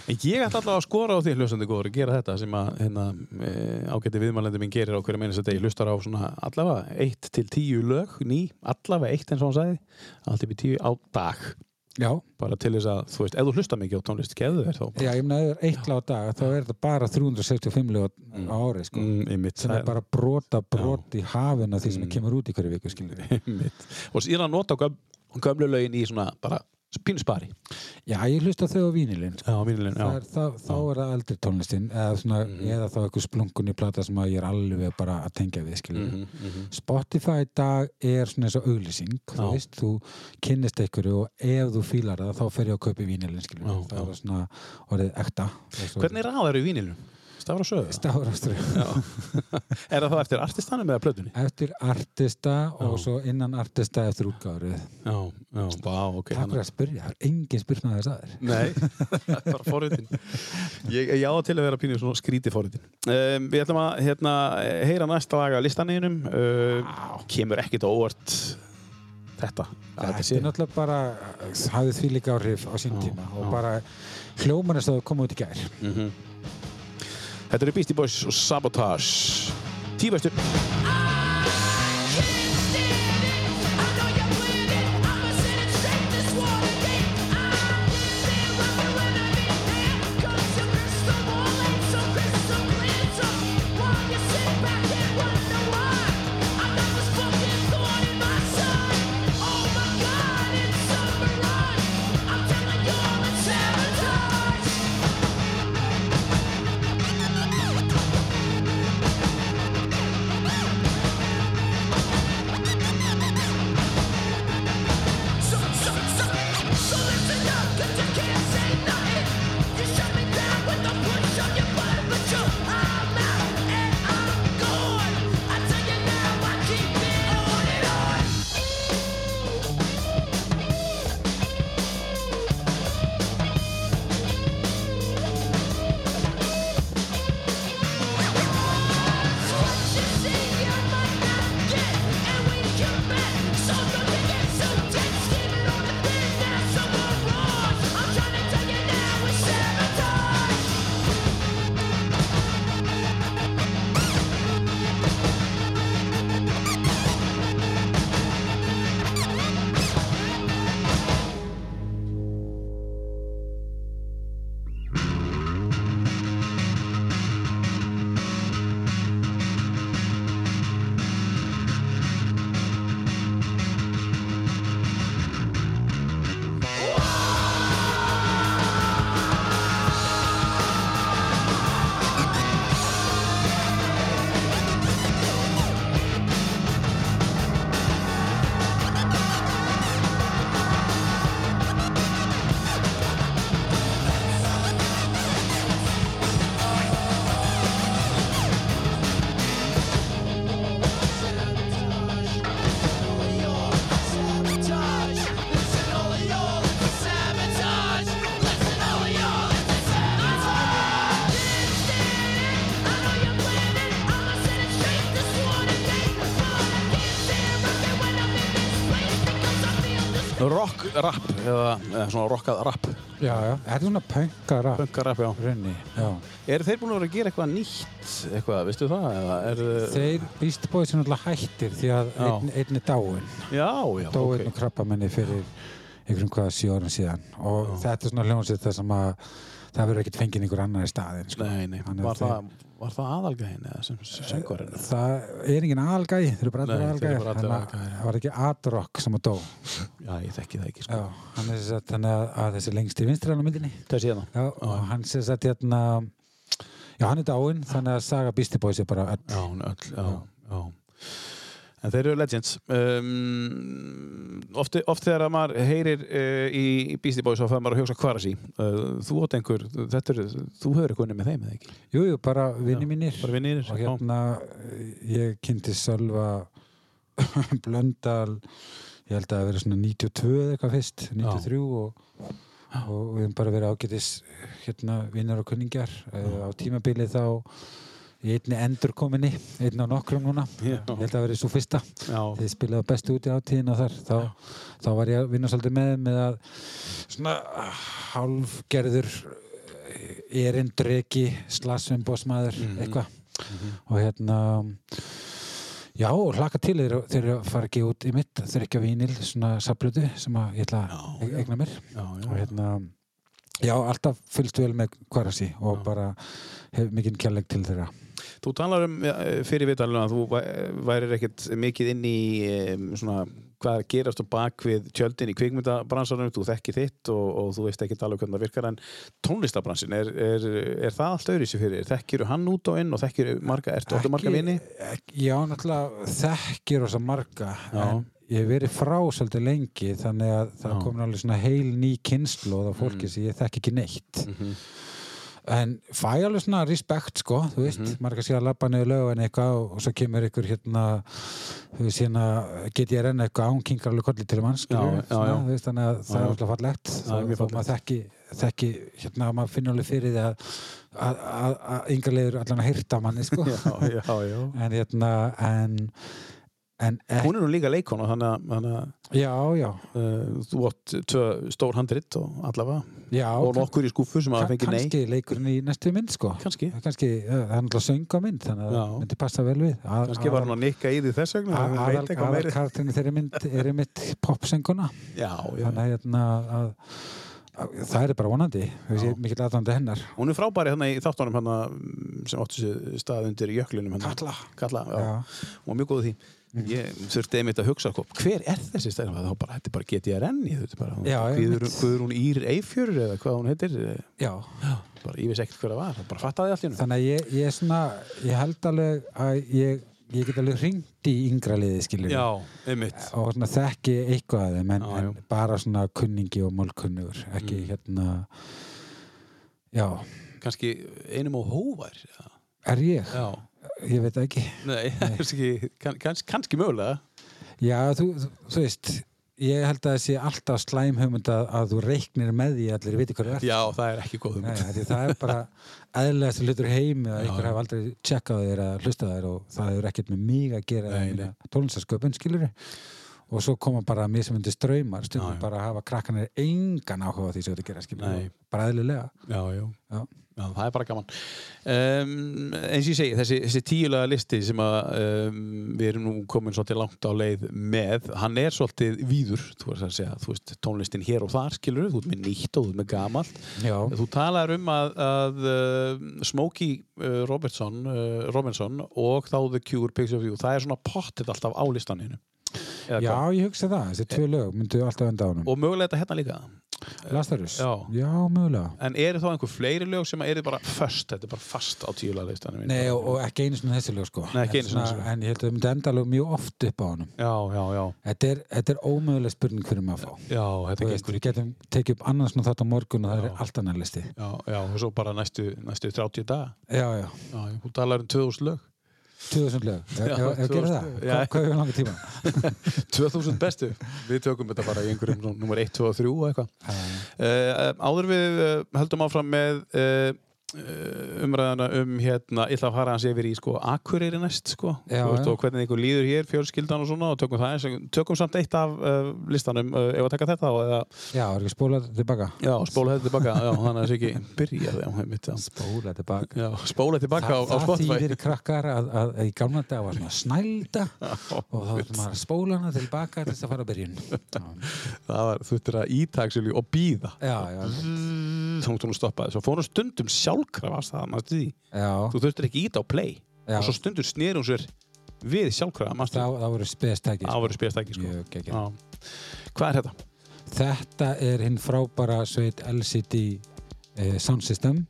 En ég ætla alltaf að skora á því hlustandi góður að gera þetta sem að hérna, e, ágæti viðmælandi minn gerir á hverju meina þess að degi. Hlustar á svona allavega 1 til 10 lög, ný, allavega 1 eins og hann sagði, allt upp í 10 á dag Já, bara til þess að, þú veist, ef þú hlustar mikið á tónlist geðu þér þá já, ég meina ef það er eitt lag á dag þá er þetta bara 365 lög á ári sko. mm, sem er bara brota brot í hafina því sem kemur út í hverju viku einmitt. og síðan nota göm, gömlu lögin í svona bara pínu spari Já, ég hlusta þau á vínilinn sko. Vínilinn, er, þá, þá er það eldri tónlistin eða, svona, eða þá eitthvað splungun í plata sem ég er alveg bara að tengja við skilur Mhm, við. Spotify í dag er svona eins og auglýsing þú veist, þú kynnist einhverju og ef þú fílar það, þá fer ég að kaupa vínilinn við. Já, það er svona orðið ekta Hvernig raðar í vínilum? Stafur og sögðu? Stafurastur Er það þá eftir artistanum eða plötunni? eftir artista og svo innan artista eftir útgáður Já, já, vá, ok Takk fyrir að spyrja, það er engin spyrna þess aður Nei, það er bara forritin Ég, ég á til að vera pínu svona skríti forritin um, Við ætlum að hérna, heyra næsta lag af listaninum uh, Kemur ekkit óvart þetta. Þetta þetta er náttúrulega bara hafði því líka áhrif á sín tíma og bara hljómanist að það koma út í gær Þetta eru Beastie Boys og Sabotage Tíbestu Sabotage! Rock rap eða, eða svona rockað rap Já, já, þetta er svona pönka rap Punkar rap, já Runni, já. Eru þeir búin að vera að gera eitthvað nýtt eitthvað, veistu það? Eða er, Þeir Beast Boys er náttúrulega hættir því að einn, einn er dáinn. Já, já, Dóinn ok og krabbamenni fyrir einhverjum hvaða sjö árum síðan. Og þetta er svona hljómsveit það sem að það verður ekkert fengið einhver annar í staðinn. Sko. Nei, nei, var þeir- það, var það aðalgæðin eða sem söngvarinn? Það er engin aðalgæði, þeir eru bara allir aðalgæði. Þannig að það var ekki Adrock sem að dó. Já, ég þekki það ekki, sko Já, er þannig að, að þessi lengst í vinstri hann á myndinni. Það sé það Já, og hann sé að hérna, já, hann er dáinn, þannig að saga Beastie Boys er bara öll. Já, er öll, já, já. En þeir eru legends. Um, oft, oft þegar að maður heyrir uh, í, í Beastie Boys þá fæður maður að hugsa hvar að sí. Uh, þú átt einhver, þetta er, þú hefur eitthvað unnið með þeim, eða ekki? Jú, jú, bara vinni mínir. Bara vinnir? og hérna ég kynnti Sölva Blöndal ég held að það hafi verið svona 92 eða eitthvað fyrst 93 og, og við höfum bara verið ágætis hérna vinnar og kunningjar uh, á tímabili þá í einni endurkominni, einni á nokkrum núna. Ég held að það verið svo fyrsta. Já, þið spilaðu bestu út í átíðina þar. Þá, þá var ég að vinna svolítið með með að svona hálfgerður erindreki slagsveimbósmaður eitthvað. Og hérna já og hlaka til þeir, þeir fara ekki út í mitt þeir ekki að vínil svona saplutu sem að ég ætla að eigna mér. Já, já. og hérna já alltaf fylgst vel með kvarasi og bara hef mikinn kjærleik til þeirra Þú talar um fyrir vitalinu að þú væ- værir ekkert mikið inn í svona hvað er að gerast á bak við tjöldin í kvikmyndabransanum, þú þekkir þitt og, og þú veist ekkert alveg hvernig það virkar en tónlistabransin, er, er, er það allt öðru sér fyrir? Þekkiru hann út og inn og þekkiru marga, ertu áttu marga vini? já náttúrulega þekkir þess marga Já. en ég hef verið frá svolítið lengi þannig að það Já. komin alveg svona heil ný kynnslóð af fólki sem ég þekki ekki neitt. En fæ alveg svona respekt sko, þú veist, marga sé að labba niður lögin eitthvað og, og svo kemur ykkur hérna þú veist hérna get ég að renna eitthvað án kingar alveg kolli til mann þannig að það er alltaf fallegt. Þó maður þekki, þekki hérna maður finnur alveg fyrir því að að- að að yngar leiður allan að hýrta manni sko. Já, já, já. en hérna en, en ek, Hún er nú líka leikona þannig að, já, já, uh, þú átt tvö stór handrit og allavega já og nokkur í skúfu sem að fengi nei. kannski leikurinn í næstu mynd sko Kannski. kannski, ja, það er náttúrulega sönga mynd þannig að það myndi passa vel við Að- Kannski var hann að nikka í því þess vegna. hann veit aðal, eitthvað aðal meira. karakterinn þeirri mynd er einmitt popsönguna Já, já. þannig að, hérna, að, að það er bara vonandi mikill aðdóndi hennar Hún er frábæri hérna í þáttunum hérna sem áttu sér stað undir jöklinum. Katla. Katla, já. Já. Mhm. Hún var mjög góð í því. Ég þurfti einmitt að hugsa hver er þessi? Það var bara, þetta er bara GTRN er einmitt. Guðrún Ír Eifjörur eða hvað hún heitir já, bara, ég veist ekkert hver það var, bara fattaði allt í hennu þannig að ég, ég er svona ég held alveg að ég, ég get alveg hringt í yngra liði skiljum Já, einmitt og svona þekki eitthvað af þeim en, Já, en bara svona kunningi og málkunnugur ekki Mm. hérna já, kannski einum og hóvar er ég? já. Ég veit það ekki. Nei, kannski, kann, kann, kannski mögulega. Já, þú, þú, þú veist ég held að það sé alltaf slæm hugmynd að, að þú reiknir með því að allir viti hvað þú ert. Já, það er ekki góð Nei, hugmynd. því það er bara eðlilegast hlutur heimi að já. hafa aldrei tjekkað þér að hlusta þér og það hefur ekkert með mig að gera Nei, nei, tónlistasköpun skilur og svo koma bara mismundi ströymar stundum já. bara að hafa krakkanir engan áhuga því sem skilur Nei. bara eðlilega það er bara gaman. Um, eins og ég segi, þessi, þessi tíulega listi sem að um, við erum nú komin svolítið langt á leið með, hann er svolítið víður, segja, þú veist, tónlistin hér og þar, skilur, þú ert með nýtt og þú ert með gamalt. Já, Þú talar um að, að uh, Smokey uh, Robertson, uh, Robinson og þá The Cure, Pigs of You, það er svona pottit alltaf á listaninu. Já hvað? ég hugsa það, þessi tvö lög myndu alltaf enda á honum Og mögulega þetta hérna líka. Lazarus, Já. já mögulega En eru þá einhver fleiri lög sem eru bara först, þetta er bara fast á tíulega listaninu? Nei, og, og ekki einu svona þessi lög sko Nei, ekki einu En þessi lög. En ég held að það myndi enda alveg mjög oft upp á honum Já, já, já. Þetta er, þetta er ómöguleg spurning fyrir maður að fá Já, þetta veist, gengur við getum tekið upp annars þátt á morgun og það Já. er allt annar listi Já, já, og svo bara næstu, næstu 30 daga. Já, já, Já, þú talar um 2000 lög. 2000 lög við gerum 2000 það, hvað hefur langa tíma? 2000 bestu. Við tökum þetta bara í einhverjum númer 1, 2 og 3 og eitthvað. Uh, áður við uh, höldum áfram með uh, umræðana um hérna, ég ætla að fara hans yfir í sko Akureyri næst sko. Já, veist, og hvernig ykkur líður hér, fjölskyldan og svona og tökum það eins, tökum samt eitt af uh, listanum uh, ef að taka þetta og eða, Já, er ekki spólað tilbaka? Já, spóla þetta tilbaka já, þannig að þessi ekki byrjaði já, einmitt, já. Spólað tilbaka. Já, spóla tilbaka á, á það Spotify. þýðir krakkar að, að, að í gamla dag var svona snælda og þá þurftum maður að spóla hana tilbaka til þess að fara að byrjun. Það var, þú þurftir að ítaksili og býða sjálfkrafast það, því já. þú þurftir ekki íta á play Já. og svo stundum snýr hún sér við sjálfkrafa, manstu Það, það voru spestæki það voru spilast ekki sko. Geggjað. Já. hvað er þetta? Þetta er hinn frábæra sveit LCD eh, Sound System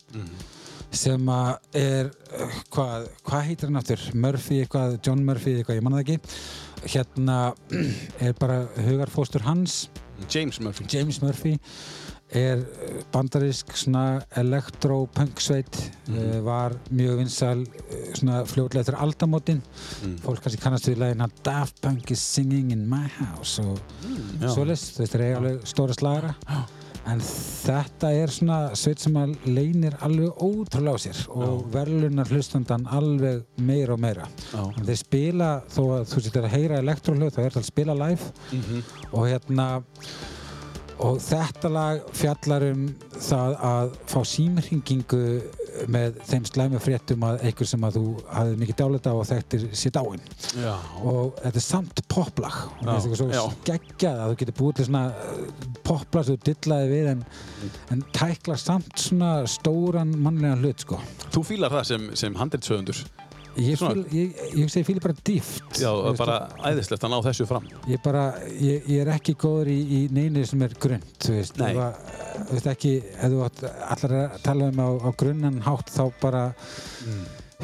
sem að er eh, hvað, hvað heitir hann aftur? Murphy eitthvað, John Murphy eitthvað, ég manna það ekki hérna er bara hugarfóstur hans James Murphy James Murphy er eh, bandarísk svona elektro-punk sveit mm var mjög vinsal eh, svona fljótlega eftir aldamótin. Fólk kannski kannast við lægina Daft Punk is singing in my house og þú veist, það er alveg stóra slagara. En þetta er svona sveit sem að leynir alveg ótrúlega á sér og verðlunar hlustandan alveg meira og meira. Þeir spila, þó að þú setur að heyra elektrohljóð, þá er það að spila live. Mhm. og hérna og þetta lag fjallar um það að fá símringingu með þeim slæmi fréttum að einhver sem að þú hafði mikið dálæta á og þekktir sér dáinn. Já. og þetta er samt poplag og mér finnst eitthvað svo geggjað að þú getur búið til svona uh, poplag sem þú dillaði við en, en tækla samt svona stóran mannlegan hlut sko. Þú fílar það sem, sem handritsöfundur ég, hugsa ég fíli bara dýft já, bara æðislegt að ná þessu fram. Ég bara, ég, ég er ekki góður í, í neinu sem er grunnt, þú veist. Nei. Að, þú veist ekki, ef þú allar tala um á, á grunnan hátt þá bara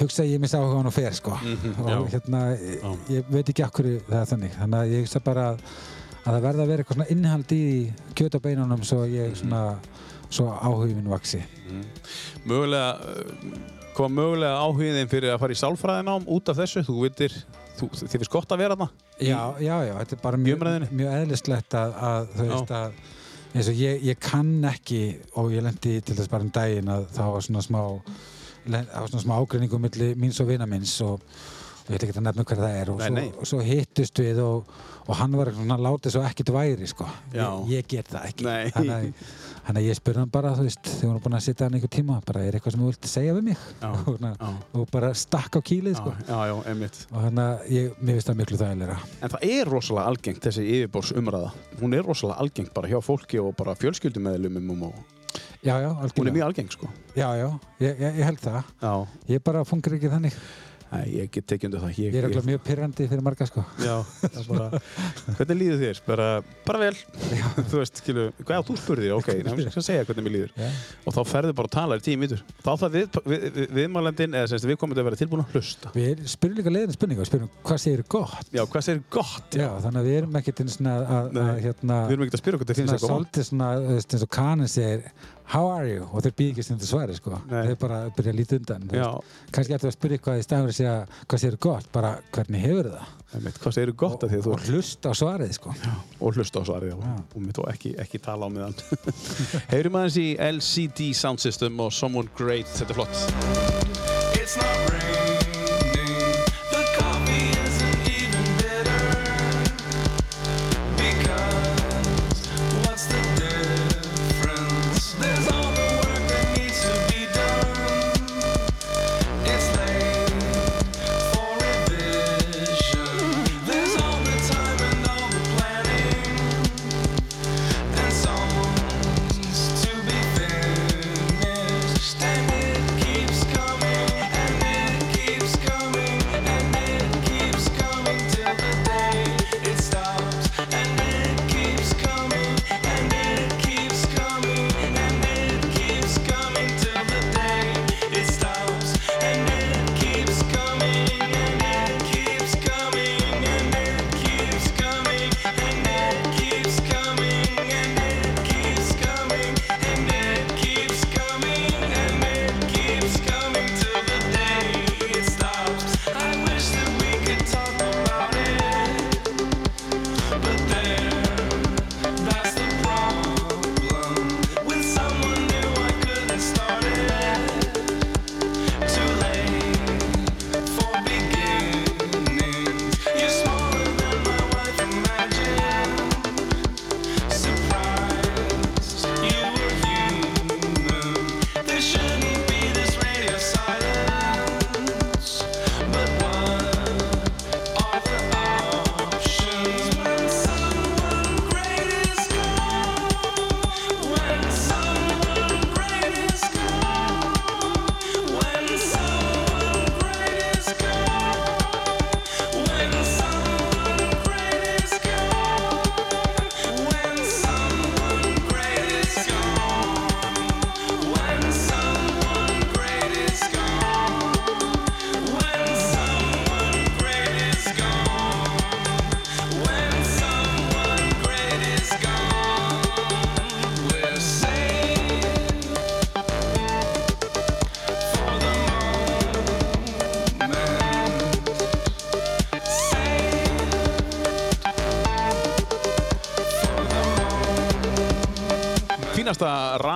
hugsa ég missa áhuga hann og fer sko. Mhm, og já. hérna, ég, ég veit ekki okkur það er þannig, þannig að ég hugsa bara að, að það verða að vera eitthvað svona innihald í kjöt á beinunum svo Mhm. ég svona svo áhugin vaksi mögulega uh, kom mögulega áhugin fyrir að fara í sálfræðinám út af þessu, þú veitir þú, þið finnst gott að vera þarna Já, já, já, þetta er bara mjög, mjög eðlislegt að, að þú veist að eins og ég, ég kann ekki og ég lendi til þess bara um daginn að það var svona smá smá ágreiningu milli míns og vina minns og, ég ætla ekki að nefna hver það er og Nei, svo, nei. og svo hittust við og, og hann var svona látið svo ekkert væri sko. Ég, ég get það ekki. Þannig að, þannig að ég spurði hann bara þú veist, þegar hún er búin að sitja hann einhver tíma bara er eitthvað sem þú vilt segja við mig Já, já. og bara stakk á kýlið sko. já, já, einmitt og þannig að ég, mér finnst það miklu þægilega En það er rosalega algengt þessi yfirbórs umræða. Hún er rosalega algengt bara hjá fólki og bara fjölskyldumeðlumum og Já, já, hún er mjög algeng sko. Já, já, ég, ég, ég held það. Já. Ég bara fungur ekki þannig. Æ, ég get tekið undir það. Ég er alveg mjög pyrrandi fyrir marga, sko. Já, það er bara, hvernig líður þér? Bara, bara vel. þú veist, skilu, hvað þú spurðir, ok, nefnum, ég skal segja hvernig mér líður. Já. Og þá ferðu bara að tala í tíu mítur. Þá þarf við, við, við, viðmælendin, eða semst við komum til að vera tilbúin að hlusta. Við spyrum líka leiðin spurningu, við spyrum hvað segir gott. Já, hvað segir gott? Já, þannig að við erum ekkert eins og að, að, Nei. hérna, Við erum ekki að spyrja okkur til þú og how are you? Og þeir býð ekki stundu svari, sko. Nei. Þeir bara byrja að líta undan. þú Já. Kannski ættu að spyrja eitthvað í að segja hvað segir gott, bara hvernig hefur það? einmitt, hvað segir gott að því að þú Og hlusta á svarið, sko. og hlusta á svarið og, og mitt og ekki, ekki tala á meðan Heyrum aðeins í LCD Sound System og Someone Great, þetta er flott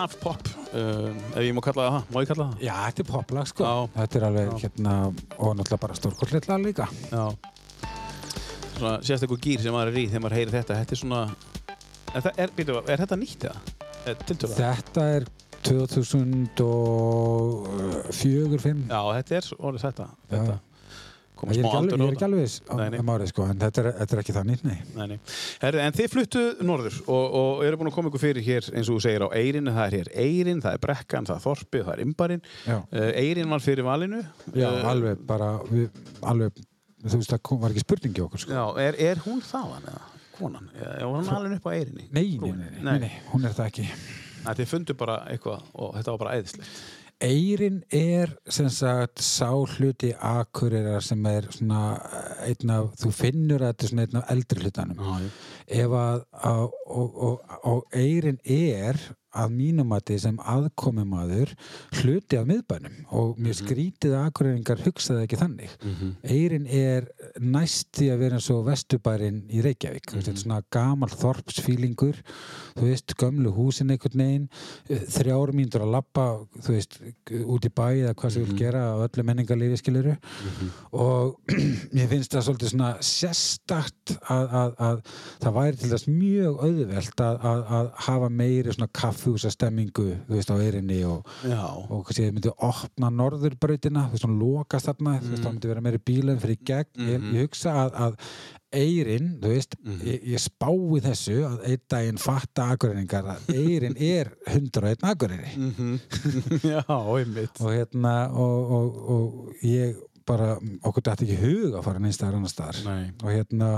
raf pop uh, ef ég má kalla það það, má ég kalla það? Já, þetta er poplag sko. Já. Þetta er alveg hérna, og náttúrulega bara stórkostleitla líka. Já. Svona sérstakur gýr sem maður er í þegar maður heyrir þetta. Þetta er svona, er, er, býtu, er þetta nýtt eða? Er, Tiltölu Þetta er 2004-05. Já, þetta er orðið þetta. þetta. Koma er smá ekki alveg, aldur ég á er ekki alveg á nei. um sko, en þetta er, þetta er ekki þannig, nei. Nei, nei. Herri, en þið fluttu norður og, og eru búin að koma ykkur fyrir hér eins og þú segir á Eyrin, það er hér Eyrin, það er Brekkan, það er Þorpið, það er Imbarinn uh, Eyrin var fyrir valinu Já, Eh, alveg bara, við, alveg, þú veist, það var ekki spurningi okkur sko. Já, er, er hún þaðan eða konan? Eða var hún alveg upp á Eyrinni? Nei, nei, nei, nei, nei, nei, hún er það ekki. Nei, þið fundu bara eitthvað og þetta var bara æðislegt. Eyrin er sem sagt sá hluti akureyrar sem er svona einn af, þú finnur að þetta er svona einn af eldri hlutanum. Já, Ef að, að og, og, og Eyrin er að mínum að þið sem aðkomumadur hluti af miðbænum. Og mér skrítið að akureyringar hugsaði ekki þannig. Eyrin er næst því að vera eins og vesturbærin í Reykjavík. Þetta er svona gamal þorpsfílingur, þú veist, gömlu húsin einhvern veginn, eh, þrjár mínútur að labba, þú veist, út í bæ eða hvað sem vil gera á öllu menningarlifi skiluru og mér finnst það svolítið svona sérstakt að, að, að það væri til þess mjög auðvelt að, að, að hafa meiri svona kaffhúsa stemmingu, þú veist, á Eyrinni og og þið myndi opna norðurbrautina þú veist, hún lokast þarna þú veist, það myndi vera meiri bílum fyrir gegn. Ég, ég hugsa að, að Eyrin, þú veist, ég, ég spái þessu að einn daginn fatta akureyringar að Eyrin er 101 akureyri. Já, einmitt. og hérna og, og, og ég bara okkur dætti ekki hug að fara neins staðar annar staðar. Nei. og hérna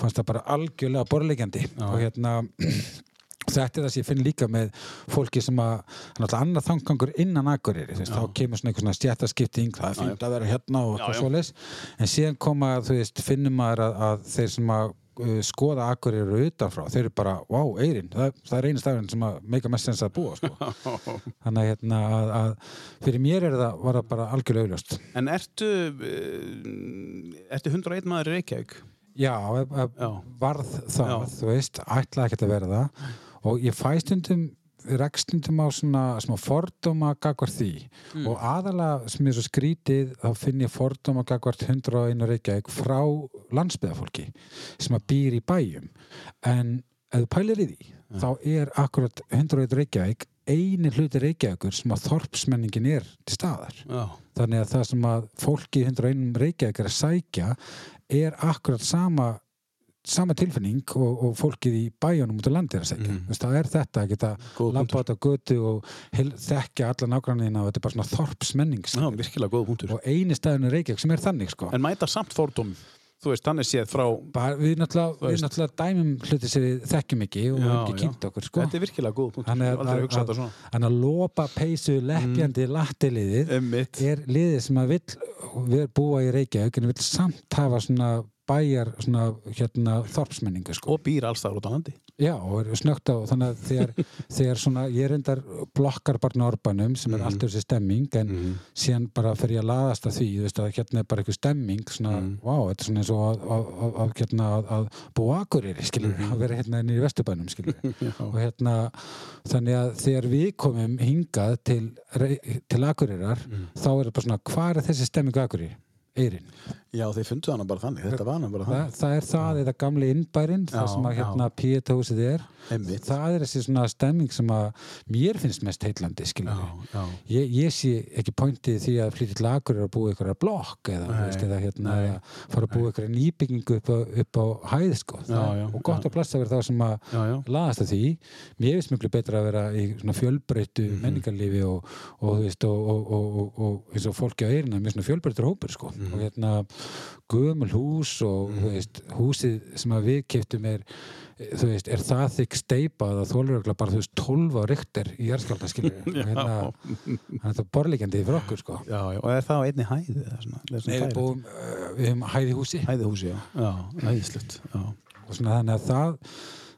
fannst það bara algjörlega borlegjandi og hérna þetta er það sem ég finn líka með fólki sem að náttúrulega annar þangangur innan Akureyri, þú veist, þá kemur svona einhver svona stjættaskipting, það er fínt að vera hérna og eitthvað svoleiðis, en síðan koma þú veist, finnum maður að, að þeir sem að uh, skoða Akureyri eru utanfrá þeir eru bara, wow, Eyrin, það, það er einu stafinn sem að meika mest sens að búa sko. þannig að, hérna, að, að fyrir mér er það, var það bara algjörlega auðljóst En ertu, uh, ertu 101 maður í Reykjavík? Já, Já. varð það, Já. þú veist, ætlaði ekki að vera það og ég fæ stundum rekstundum á svona smá fordóma gagvart því. Og aðalega sem er svo skrítið þá finn ég fordóma gagvart 101 Reykjavík frá landsbyðafólki sem að býr í bæjum. En ef þú pælir í því þá er akkurat 101 Reykjavík eini hluti Reykjavíkur sem að þorpsmenningin er til staðar. Já. þannig að það sem að fólki í 101 Reykjavík er að sækja er akkurat sama sama tilfinning og, og fólkið í bæjunum út á landi er að segja. Mm. það er þetta að geta át á götu og heil, þekkja alla nágrannina og þetta er bara svona þorpsmenning Já, virkilega góða punktur. og eini staðinu Reykjavík sem er þannig sko. En mæta samt fordóm, þú veist, þannig séð frá... bara, við, náttúrulega, við náttúrulega dæmum hluti sem við þekkjum ekki og Já, höfum ekki já. kynnt okkur sko. Þetta er virkilega góða punktur. Þannig Ég hef aldrei að, hugsað að, þetta svona. að, að lopa peysu leppjandi mm. lattiliðið er liðið sem að vill við búa í Reykjavík en vill samt hafa svona bæjar svona hérna þorpsmenningu sko. Og býr alls þar út á landi. Já, og er snögt á þannig að þegar, þegar svona ég reyndar blokkar bara norbanum sem er Mhm. alltaf þessi stemming en síðan bara fer ég að laðast að því veist að hérna er bara eitthvað stemming svona, Mhm. vá, þetta er svona eins og að, að, að, að, hérna, að, að búa skilur, Mhm. að vera hérna inn í vesturbænum skilur og hérna þannig að þegar við komum hingað til, til akureyrar Mhm. þá er það bara svona, hvað er þessi stemming á akureyri? Já, þeir fundu hana bara þannig. Þetta var hana bara Þa, þannig. það er það eða gamli innbærin það sem að hérna Píetósið er Einmitt. það er þessi svona stemming sem að mér finnst mest heitlandi skilur Já, já. ég, ég sé ekki pointið því að flytja til akur að búa ykkur að blokk eða, Nei, veist, eða hérna, nei. eða fara að búa ykkur að nýbyggingu upp á, upp á hæð sko. Já, já, og gott já. að plassa verið þá sem að laðast að því mér finnst mjög betra að vera í svona fjölbreyttu Mhm. menningarlífi og, og, þú veist, og, og, og, og, og og og gömul hús og þú veist, húsið sem við keftum er veist, er það þykk steipað að þólurögla bara, þú veist, 12 á rykter í skilur hérna, það er borlíkjandi fyrir okkur sko Já, já. Og er það á einni hæði? eða svona? Nei, búum, uh, við höfum hæði húsi Hæðihúsi, já. Já. Já. og svona þannig að það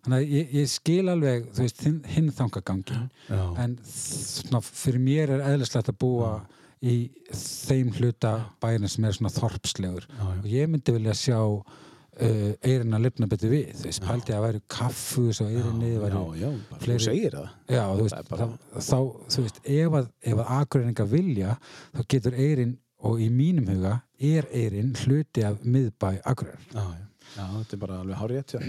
þannig að ég, ég skil alveg, veist, hinn, hinn þangagangin Já. en svona fyrir mér er eðlislegt að búa í þeim hluta bæina sem er svona þorpslegur. Já, já. og ég myndi vilja sjá uh, eirin að lifna betur við. Þú veist, pældi að væri kaffus á eirinni já, þú segir það. Já, þú veist, bara- þá, þá, þú veist ef að, ef að akureyringa vilja þá getur eirin og í mínum huga er eirin hluti af miðbæ akureyrar. Já, þetta er bara alveg hárið þér.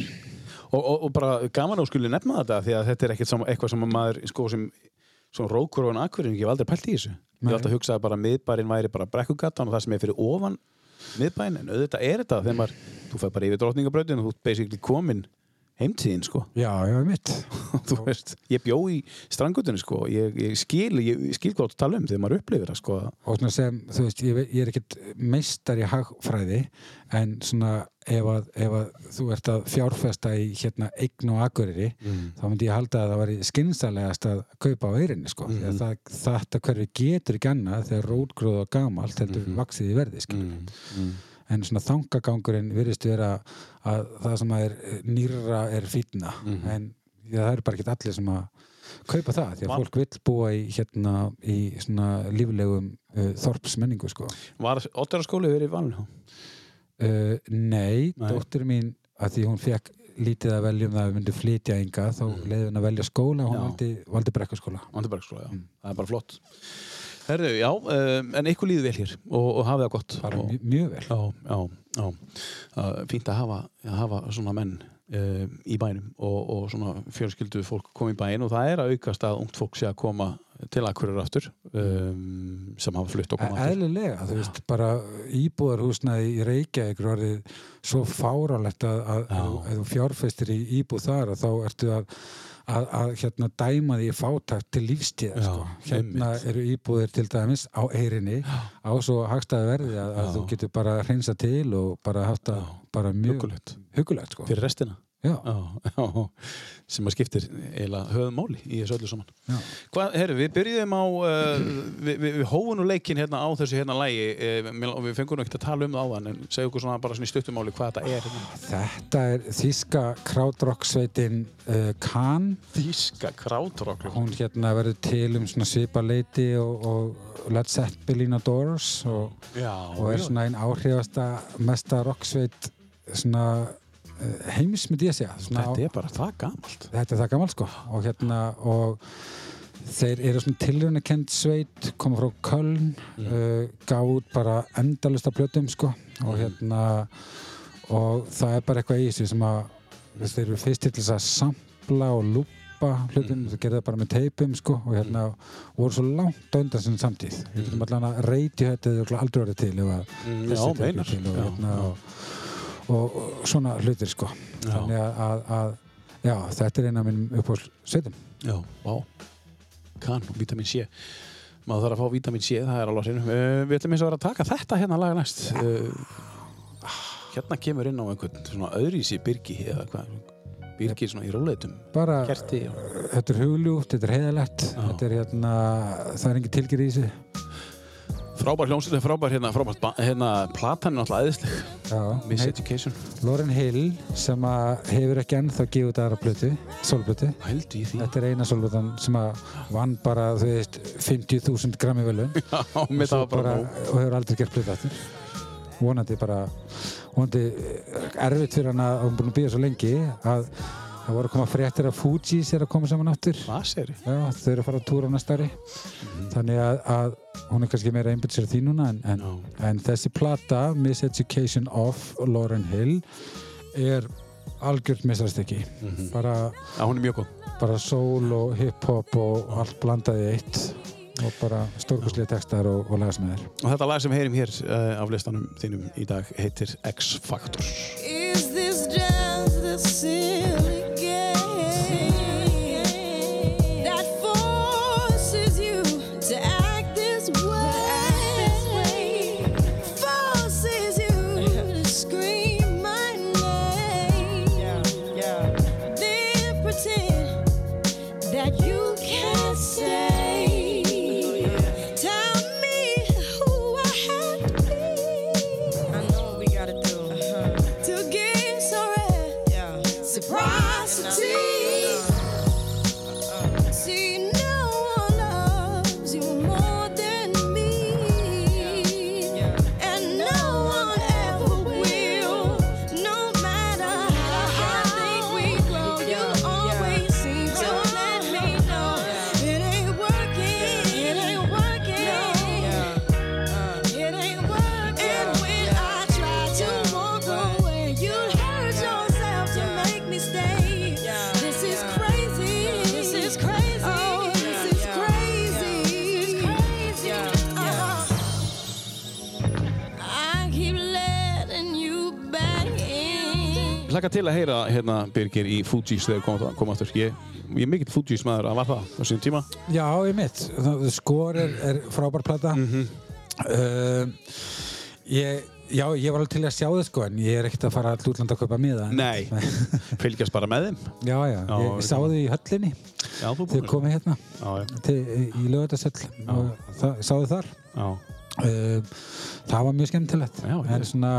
Og, og, og bara gaman að skuli nefna þetta því að þetta er ekkert eitthvað sem maður sko, sem, sem rókur og en akkurinn ég hef aldrei pælt í þessu ég hef alltaf hugsað að bara miðbærin væri bara brekkugatan og það sem er fyrir ofan miðbærin en auðvitað er þetta þegar maður þú fær bara yfir drottningabrautin og þú ert basically komin heimtíðin sko. Já, já, mitt þú veist, ég bjó í strangutunni sko, ég, ég skil ég skil hvað þú tala um þegar maður upplifir það sko. Og svona sem, þú veist, ég, ég er ekkert meistar í hagfræði en svona ef að, ef að þú ert að fjárfesta í hérna eign og akureyri þá myndi ég halda að það væri skynsarlegast að kaupa á eirinni sko. Mm. það, þetta hverfi getur ekki annað þegar rótgróð og gamalt heldur vaksið í verði mm. En svona þangagangurinn virðist vera að það sem er nýra er fýtna en já, það eru bara ekki allir sem að kaupa það því að Va- fólk vill búa í hérna í svona líflegum uh, þorpsmenningu sko Var Ottaraskóli verið valinu? uh, nei, Nei. dóttir mín að því hún fekk lítið að velja um það að við myndum flytja enga þá mm. leiði hún að velja skóla hún Já. valdi, valdi brekkaskóla Vandabergskóla, já. Það er bara flott. Herðu, já, um, en eitthvað líður vel hér og, og hafið það gott. bara og, mjö, mjög vel Já, já, já. Uh, fínt að hafa, að hafa svona menn uh, í bænum og, og svona fjölskyldu fólk koma í bæin og það er að aukast að ungt fólk sé að koma til akkurir aftur um, sem hafa flutt og koma aftur. eðlilega, þú veist, bara íbúðarhúsnaði í Reykjavík er orðið svo fárálegt að, að Já. ef þú- fjárfestir í íbúð þar að þá ertu að, að, að hérna dæma því fátakt til lífstíða Já, sko. hérna einmitt. eru íbúðir til dæmis á eirinni á svo hagstæði verði að, að Já. þú getur bara hreinsa til og bara haft það bara mjög hugulegt sko. Fyrir restina. Já, Já, já, sem að skiptir eiginlega höfum máli í þessu öllu saman. Hvað, herru, við byrjuðum á, uh, við, við, við hófum nú leikin hérna á þessu hérna lægi uh, og við fengum ekkert að tala um það áðan en segja okkur svona bara svona í stuttumáli hvað þetta er. Hérna. Þetta er þíska krádrokksveitin uh, Kahn Þíska krádrock. hún hérna verður til um svona svipa leiti og, og Led Zeppelin og Doors og, og er svona einn áhrifasta mesta rocksveit svona uh, heims myndi ég segja Þetta er bara það gamalt. þetta er það gammal sko og hérna og þeir eru svona tilrunarkend sveit koma frá Köln mm. uh, gáð bara endalista plötum sko og hérna og það er bara eitthvað í þessu sem að þeir eru fyrst til þess að sampla og lúpa hlutum, mm. þeir gerðu það bara með teipum sko og hérna voru svo langt á undan sinni samtíð við getum allan að reyti þetta eða aldrei orðið til ef að Mm, þessi meinar. til og, hérna, og, og, og svona hlutir sko Já. þannig að, að, að já, þetta er eina af mínum upp á sveitum Já, vá. Kann og vítamin C. Maður þarf að fá vítamin C, það er alveg á. Uh, við ætlum eins og vera að taka þetta hérna laga næst. Uh, hérna kemur inn á einhvern svona öðrísi byrgi eða hvað. Byrgi svona í róleitum. bara, Kerti. og- þetta er hugljúft, þetta er heiðalegt þetta er hérna, það er engin tilgjur í þessu Frábær hljómsveit, frábær hérna, frábær ba- hérna, platan er náttúrulega æðisleg. já, Miseducation. Lauren Hill sem hefur ekki ennþá gefið út aðra plötu, solplötu Hældi í því. þetta er eina solplötan sem vann bara, þú veist, 50.000 grammi velun Já, mér það var bara, nóg. og hefur aldrei gert plötu aftur vonandi bara vonandi erfitt fyrir hann að hún búin að býða svo lengi að það voru að koma fréttir að Fugees er að koma saman aftur. Hvað sér ég? Já, þau eru að fara að túra á næsta ári. Þannig að, að hún er kannski meira einbytt sér því núna en, en, en þessi plata Miseducation of Lauren Hill er algjört misrastekki bara, Já, hún er mjög góð. bara soul og hip-hop og allt blandaði eitt og bara stórkustlega textar og, og lagasmæðir Og þetta lag sem heyrim hér uh, af listanum þínum í dag heitir X-Factor. Is hlakka til að heyra hérna Birgir í Fugees þegar koma, koma aftur. Ég, ég er mikill Fugees maður að var það á síðan tíma. Já, ég mitt. Skor er, er frábær plata. Mhm. ég, já, ég var alveg til að sjá það sko, en ég er ekkert að fara til útlanda að kaupa miða. Nei, fylgjast bara með þeim. Já, já, Já, ég, sá þau í höllinni Já, þú þegar komið hérna Já, já, til, í lögatarsöll og sá þau þar. já. Uh, það var mjög skemmtilegt já. en svona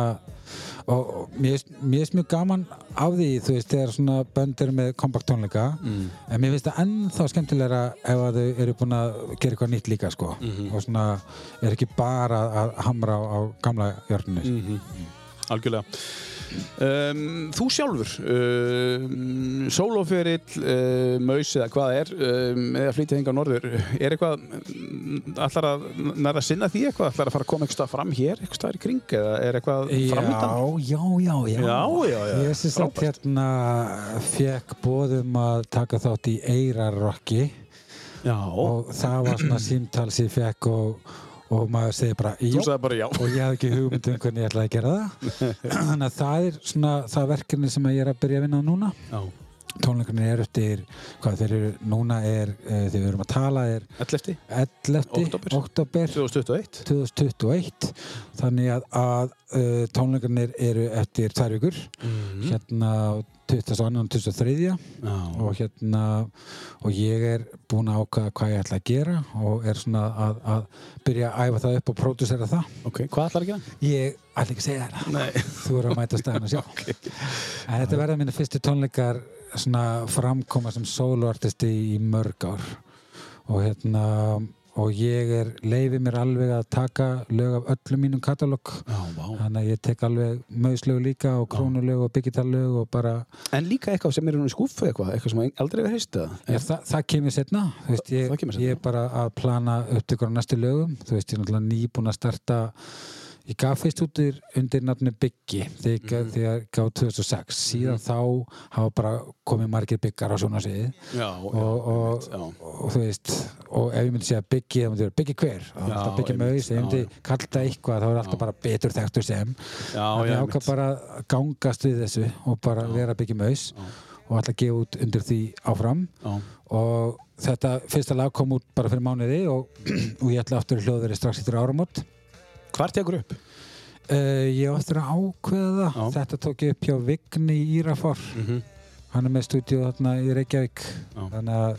og, og mér finnst- mjög gaman af því þú veist þegar svona bönd eru með kompakt tónleika Mm. en mér finnst það ennþá skemmtilegra ef að þau eru búin að gera eitthvað nýtt líka sko Mhm. og svona er ekki bara að hamra á, á gamla jörninu Mhm. Algjörlega. Um, þú sjálfur, um, sólóferill, uh, maus eða hvað er, um, eða flytja hinga á norður, er eitthvað, mm, ætlar að, nærða að sinna því eitthvað, ætlar að fara að koma eitthvað fram hér, eitthvað í kring, eða er eitthvað framöndan? Já, já, já, já. Já, já, já. Ég syns að hérna fekk bóðum að taka þátt í Eirarrocki og það var svona símtal sem ég fekk og, og maður segir bara bara já. og ég hafði ekki hugmynd um hvernig ég ætlaði að gera það. Þannig að það er svona það verkefni sem ég er að byrja að vinna núna. Já, tónleikarnir eru eftir hvað þeir eru, núna er uh, þegar við erum að tala er 11. 11. Október. oktober 2021. 2021 þannig að, að uh, tónleikarnir eru eftir tvær vikur Mm. hérna 22. og 23. Já, og hérna og ég er búinn að ákvaða hvað ég ætla að gera og er svona að, að byrja að æfa það upp og pródusera það ok, hvað ætlar að gera? ég ætla ekki að segja það þú eru að mæta stæðan að sjá en þetta verða mínu fyrstu tónleikar framkoma sem soloartisti í mörg ár. Og hérna og ég er leiði mér alveg að taka lög af öllum mínum katalóg. Þannig að ég tek alveg mögslög líka og krónulög og byggitarlög og bara En líka eitthvað sem er í skúfu eitthvað, eitthvað sem aldrei verið heist eða? Já, það, kemur setna þú veist, ég, ég er bara að plana upptökur á næstu lögum. Þú veist, ég er náttúrulega nýbúin að starta ég gaf fyrst út undir, nafni Biggi þegar þegar ég gaf 2006 síðan þá hafa bara komið margir byggar á svona Já, og, og, já. og þú veist og ef ég myndi segja Biggi, þá myndi ég vera Biggi hver? Þá Já, alltaf Biggi einmitt, Maus, ef ég myndi já, kalla það eitthvað þá er alltaf bara betur þekktur sem. Já, já, ég ákvað bara gangast við þessu og bara vera Biggi Maus og ætla að gefa út undir því áfram. Já. og þetta fyrsta lag kom út bara fyrir mánuði og, og ég ætla aftur í hljóðveri strax eftir áramót Hvar tekur upp? uh, ég á eftir að ákveða það. Þetta tók ég upp hjá Vigni í Írafár. Mhm. hann er með stúdíu þarna í Reykjavík. Já. þannig að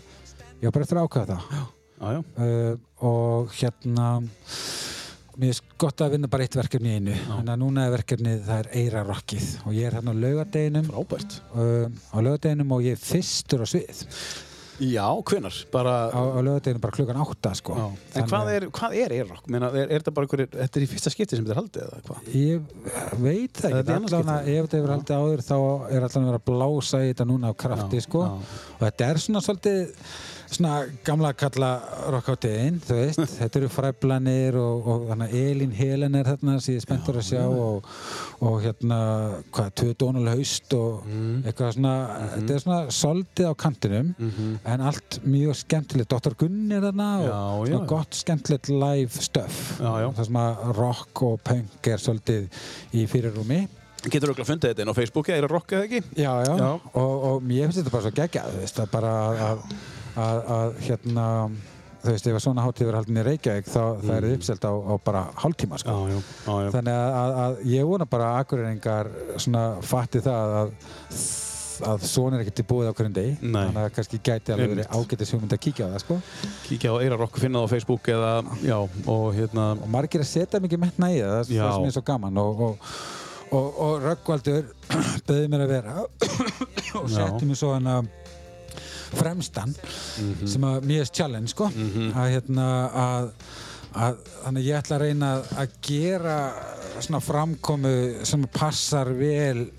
ég á bara eftir að ákveða það. Já, já. uh, og hérna mér er gott að vinna bara eitt verkefni í einu. Þannig að núna er verkefnið það er Eirarokkið og ég er hérna á laugardeginum. Frábært. uh, á laugardeginum og ég er fyrstur á svið Já, hvenar? Bara... á, á laugardeginum bara klukkan átta sko Já. En Þannig hvað að- er, hvað er Airrock? Meina, er, er þetta bara einhverjir, þetta er í fyrsta skipti sem þetta er haldið eða hvað? Ég veit það ekki, er allan að ef þetta hefur haldið áður þá er allan að vera að blása í þetta núna á krafti Já, sko já. og þetta er svona svolítið svona gamla kalla rockáttiðin, þú veist, þetta eru fræblanir og, og þannig að Elín Helen er þarna sem ég er spenntur að sjá og, og hérna, hvað, tvö dónal haust og Mm. eitthvað svona þetta er svona soldið á kantinum en allt mjög skemmtilegt Dr. Gunni er þarna og. Já, svona já. gott skemmtilegt live stuff Já, það sem að rock og punk er svolítið í fyrirrúmi Getur þú að fundið þetta inn á Facebooki, Airrock eða ekki? já, já, Já. Og, og mér finnst þetta bara svo geggjað þú veist, að bara að, að, að, að hérna þú veist, ef að svona hátíð verður haldin í Reykjavík þá það er uppselt á, á bara hálftíma sko. Mm. Já, já, já, já. þannig að, að, að ég vona bara að akureyringar svona fatti það að að svona er ekkert í búið á hverjum degi Nei. þannig að kannski gæti alveg verið ágætis hugmynd að kíkja á það sko. Kíkja á Airrock, finna það á Facebook eða, já, og hérna, og margir að setja mikið metna í það það er það sem er svo gaman og, og, og, og Röggvaldur bauði mér að vera og setti mér svo hana fremstan Mhm. sem að er challenge sko að hérna að, að þannig ég ætla að reyna að gera svona framkomu sem passar vel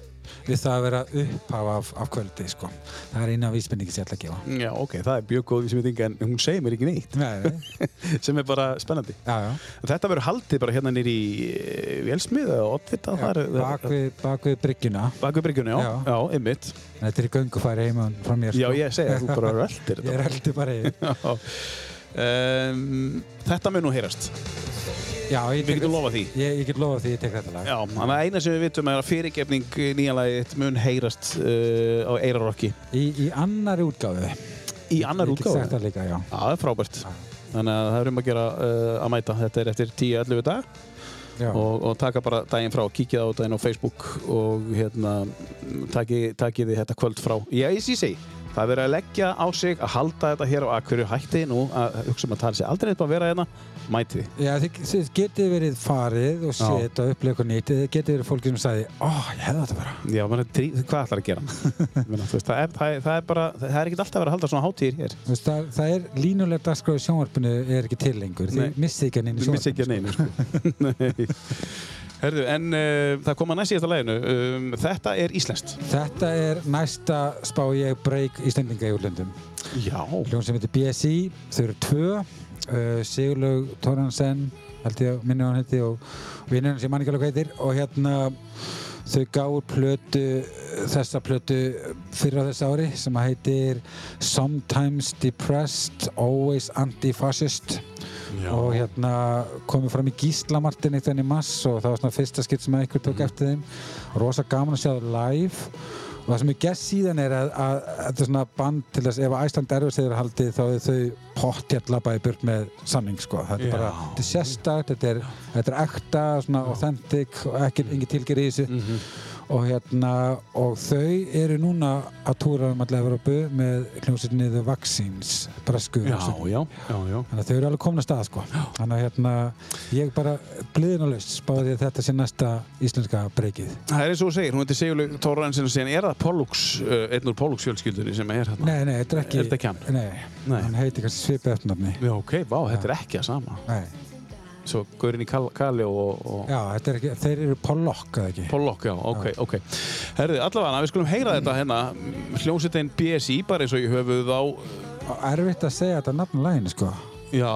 við það að vera upphafa af, af kvöldi sko. það er eina vísbendingi sem ég ætla að gefa já, ok, það er mjög góð vísmynding en hún segir mér ekki neitt, Nei, nei. sem er bara spennandi. já, já. Þetta verður haldið bara hérna nýri eh, Vélsmið eða Oddvita, það er... Bak við, bak við bryggjuna Bak við bryggjunni, já, já, Já. einmitt. þetta er í göngufæri heima frá mér Já, sko. ég segi að þú bara röldir Ég þetta. er heldur bara. Já. Um, þetta mun nú heyrast. Já, ég Við getum lofað því. Ég, ég get lofað því, ég tek þetta lag. Já, þannig að eina sem við vitum er að fyrirgefning nýjanlægið mun heyrast uh, á Eirarokki Í, í annari útgáfu. í annar Ég get sagt það líka, já. Já, það er frábært. Þannig að það er um að gera uh, að mæta. Þetta er eftir 10-11 dag já. og, og taka bara daginn frá, kíkja á daginn á Facebook og hérna taki, taki þið þetta kvöld frá. Já, ég sé segi, það er verið að leggja á sig að halda þetta hér á Akureyri hætti nú að hugsa um að tala sér aldrei eitthvað að vera hérna, mæti þið. Já, þið, þið getið verið farið og og upplega eitthvað nýtt. Þið getið verið fólki sem sagði, ó, ég hefði þetta bara. Já, trí- hvað ætlar að gera? Menna, veist, það, er, það, er, það er bara, það er ekkert alltaf að vera að halda svona hátíðir hér. Veist, það, það er línulegt dagskráð í sjónvarpinu er ekki til lengur. Þið missið ekki hann inn í Þú missi ekki að sjónvarpinu. neinu, sko. Herðu, en uh, það kom að næst síðasta læginu. Um, þetta er íslenskt. Þetta er næsta spá ég breyk Íslendinga í útlöndum. Já. Hljón sem heitir BSI, þau eru tvö, uh, Sigurlaug Tóransen, held ég að minni hann heiti og vinnur hann sem mann ekki alveg heitir og hérna þau gáðu plötu, þessa plötu fyrir á þessu ári sem heitir Sometimes Depressed, Always Anti-Fascist Já. og hérna komið fram í Gíslamartin eitt enn í mass og það var svona fyrsta skipt sem einhver tók eftir þeim rosa gaman að sjá það live og það sem er gert síðan er að, að, að þetta er svona band til þess ef Æsland erfis þeir haldið þá er þau pottjætt labbaði burt með samning sko það er Já. bara, þetta er sérstakt þetta er, þetta er ekta, svona authentic og ekki, engin tilger í þessu Mhm. Og hérna og þau eru núna að túra um allir Evropu með hljómsveitinni The Vaccines bresku Já, hljómsveitinni. já, já, já. Þannig að þau eru alveg komin að stað sko. Þannig að hérna, ég bara bliðin og laust spáði að þetta sé næsta íslenska breykið. Það er eins og þú segir, hún heitir Sigurlaug Tóraðansson og síðan er það Pollux, uh, einn úr Pollux fjölskyldunni sem er hérna. Nei, nei, þetta er ekki... Er þetta ekki hann? Nei, Nei. hann heiti kannski svipið eftirnafni. Já, ok, vá, þetta er ekki að sama. Nei, Svo Gaurin í Kal Kali og, og já, er ekki, þeir eru Pollock, eða ekki? Pollock, já, ok, ok. Herði, allavega, við skulum heyra þetta hérna, hljómsveitin BSI, bara eins og ég höfuð á, erfitt að segja þetta nafn á læginu, sko. já,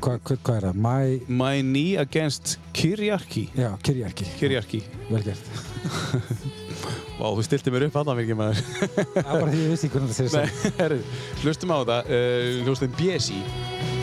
Hva, hva, hvað er það? My... My Knee Against Kyriarchy. Já, Kyrjarki. Kyriarchy. Vel gert. Vá, þú stilti mér upp aðan mikið maður. Það bara því ég vissi hvernig það Nei, svo. herði, hlustum á þetta, uh, hljómsveitin BSI.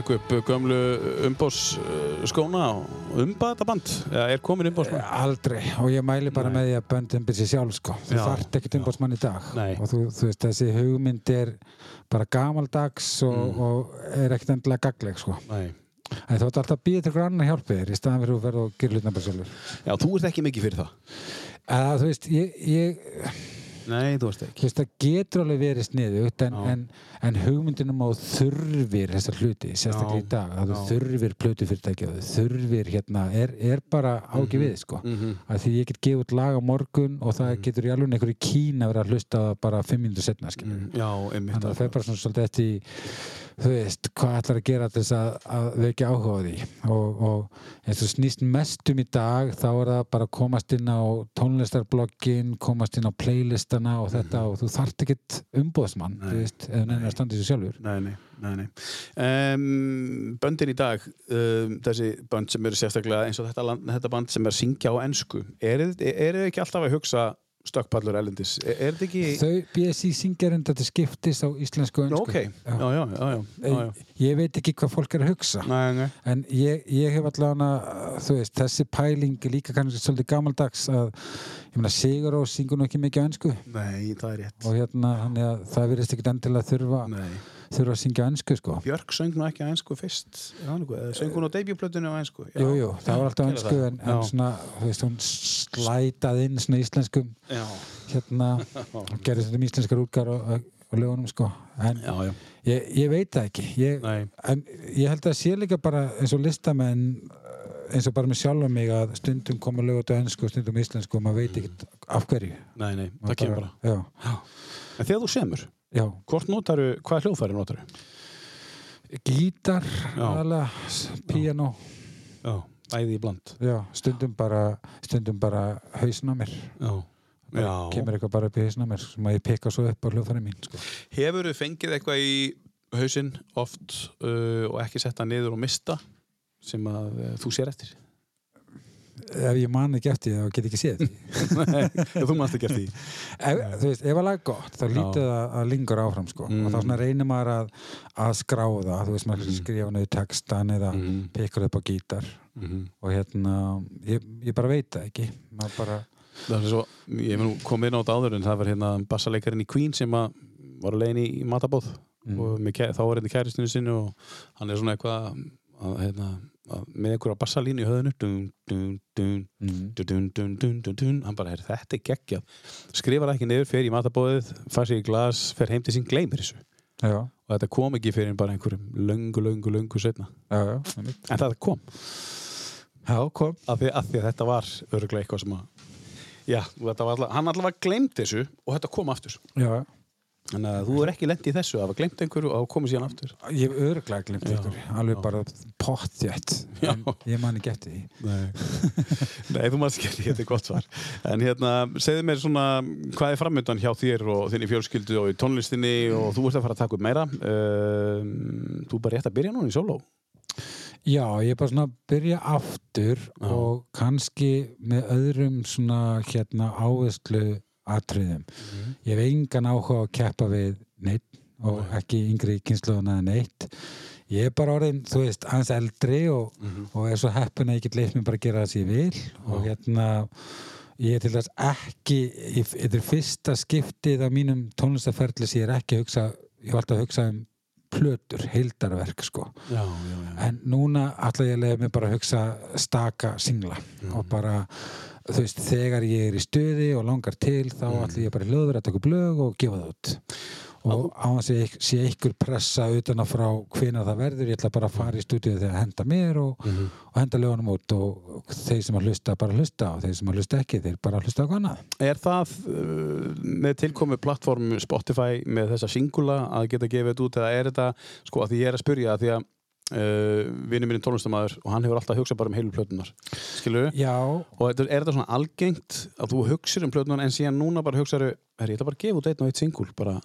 Taka upp gömlu umbósskóna og umba þetta band? Eða er komin umbósmann? Aldrei, og ég mæli bara með því að böndum byrja sér sjálf sko. Þú Já. þarft ekkert umbótsmann í dag Nei. og þú, þú veist þessi hugmynd er bara gamaldags og, Mm. og er ekkert endilega gagleg sko. Nei. En þú ætti alltaf að býða til hvernig annar hjálpi þér í staðan fyrir að verða og gera hlutna bara sjálfur. Já, þú ert ekki mikið fyrir það. Eða þú veist, ég, ég, Nei, þú þú ekki. veist, það getur alveg verið sniðugt en, en, en hugmyndinum á þú þurfir þessar hluti, sérstaklega í dag, að þú þurfir plötufyrirtæki og þú þurfir hérna, er, er bara ági við sko. Mhm. að því ég get gefið út lag á morgun og það getur í alveg einhverju Kína verið að hlusta bara fimm mínútur setna mm. Já, einmitt. þannig að það er bara svona svolítið eftir þú veist, hvað ætlar að gera til þess að, að vekja áhuga á því og, og eins og snýst mest um í dag þá er það bara að komast inn á tónlistarbloggin, komast inn á playlistana og þetta og þú þarft ekkert umbóðsmann, Nei. þú veist, ef neina í þessu sjálfur Nei, nei, nei, nei. Um, böndin í dag, um, þessi bönd sem eru sérstaklega eins og þetta, land, þetta band sem er að syngja á þið er þið ekki alltaf að hugsa stökkpallur erlendis? Er, er þetta ekki... þau BSI syngja reynda til skiptis á íslensku önsku ok, já, já, já, ég veit ekki hvað fólk er að hugsa. Nei, nei. En ég, ég hef allavega, veist, þessi pæling líka kannski svolítið gamaldags að meina Sigur og syngur nú ekki mikið á ennsku Nei, það er rétt. Og hérna, þannig að það virðist ekkit endilega þurfa, Nei. Þurfa að syngja á ennsku sko. Björk söng nú ekki á einsku fyrst söng hún á debutplötunni á einsku? Já. Jú, jú, það var alltaf það? en, en svona, þú veist, hún slætaði inn svona íslenskum Já, hérna, og gerði svona íslenskar útgar og, og, og lögunum sko en já, já. ég, ég veit það ekki ég, en ég held að sé líka bara eins og listamenn eins og bara með sjálfa mig að stundum koma lögut á ennsku og stundum íslensku og maður veit ekki af hverju Nei, nei, það kemur bara. já, En þegar þú semur, já, hvort notaru, hvaða hljóðfæri notaru? gítar s- píanó Já, æði í bland. já, stundum bara stundum bara hausinn á mér Já. kemur eitthvað bara upp í hausinn á mér sem að ég pikka svo upp á hljóðfæri mín sko. Hefur þú fengið eitthvað í hausinn oft uh, og ekki setta niður og mista sem að uh, þú sér eftir? Ef ég man ekki eftir því þá get ég ekki séð því Nei, þú mannst ekki eftir því. ef, þú veist, ef að lag er gott þá lítið það að lingur áfram sko. Mm. og þá svona reynir maður að, að skráða þú veist maður Mm. skrifa niður textan eða Mhm. pikkar upp á gítar Mhm. og hérna ég, ég bara veit það ekki maður bara, Það er svo, ég komið inn á þetta áður en það var hérna bassalekarinn í Queen sem að var að leiðin í, matabóð Mm. og með, þá var hérna kæristinu sinni og hann er svona eitthvað að, hérna, með einhverja bassalínu í höðinu mm, hann bara, er, þetta er geggjað. Skrifar ekki niður, fer í matabóðið fær sér í glas, fer heim til sín, gleymir þessu. Já, og þetta kom ekki fyrir bara einhverjum löngu, löngu, löngu setna já, já, en það kom. Já, kom. Af því, af því að þetta var örgulega eitthvað sem að já, var allavega, hann allavega gleymd þessu og þetta kom aftur. Já, þannig að þú er ekki lent í þessu að hafa glemt einhverju og komið síðan aftur? Ég hef örglega glemt Já, ykkur alveg bara pottjætt Já. ég man ekki eftir því. Nei, Nei þú maður ekki, þetta er gott svar. En hérna, segðu mér svona hvað er framöndan hjá þér og þinni fjölskyldu og í tónlistinni og þú ert að fara að taka upp meira? Um, þú er bara rétt að byrja núna í sóló. Já, ég er bara svona að byrja aftur Já. og kannski með öðrum svona hérna áherslu atriðum. Mhm. Ég hef engan áhuga að keppa við neitt og ekki yngri kynsluðuna en neitt. Ég er bara orðin, þú veist, aðeins eldri og, Mhm. og er svo heppin að ég get leitt mér bara að gera það sem ég vil og hérna ég er til þess ekki, þetta er fyrsta skiptið á mínum tónlistaferli sem ég er ekki að hugsa, ég var alltaf að hugsa um plötur, heildarverk sko já, já, já. en núna ætla ég að leiða mig bara að hugsa staka singla og bara þú veist, þegar ég er í stuði og langar til þá ætla ég bara í hljóður að taka upp lög og gefa það út. Og á að sé, ykkur pressa utan að frá hvenær það verður, ég ætla bara að fara í stúdíu þegar að henda mér og, og henda lögunum út. Og þeir sem að hlusta bara hlusta og þeir sem að hlusta ekki þeir bara hlusta á annað. Er það uh, með tilkomu plattform Spotify með þessa singula að geta gefið þetta út eða er þetta, sko að því ég er að spyrja því að uh, vinur minn er tónlistamæður og hann hefur alltaf hugsað bara um heilu plötunar skilur Já, og er þetta svona algengt að þú hugsir um plötunar en síðan núna bara hugsaðu er ég ætla bara að gefa út einn og eitt singul bara,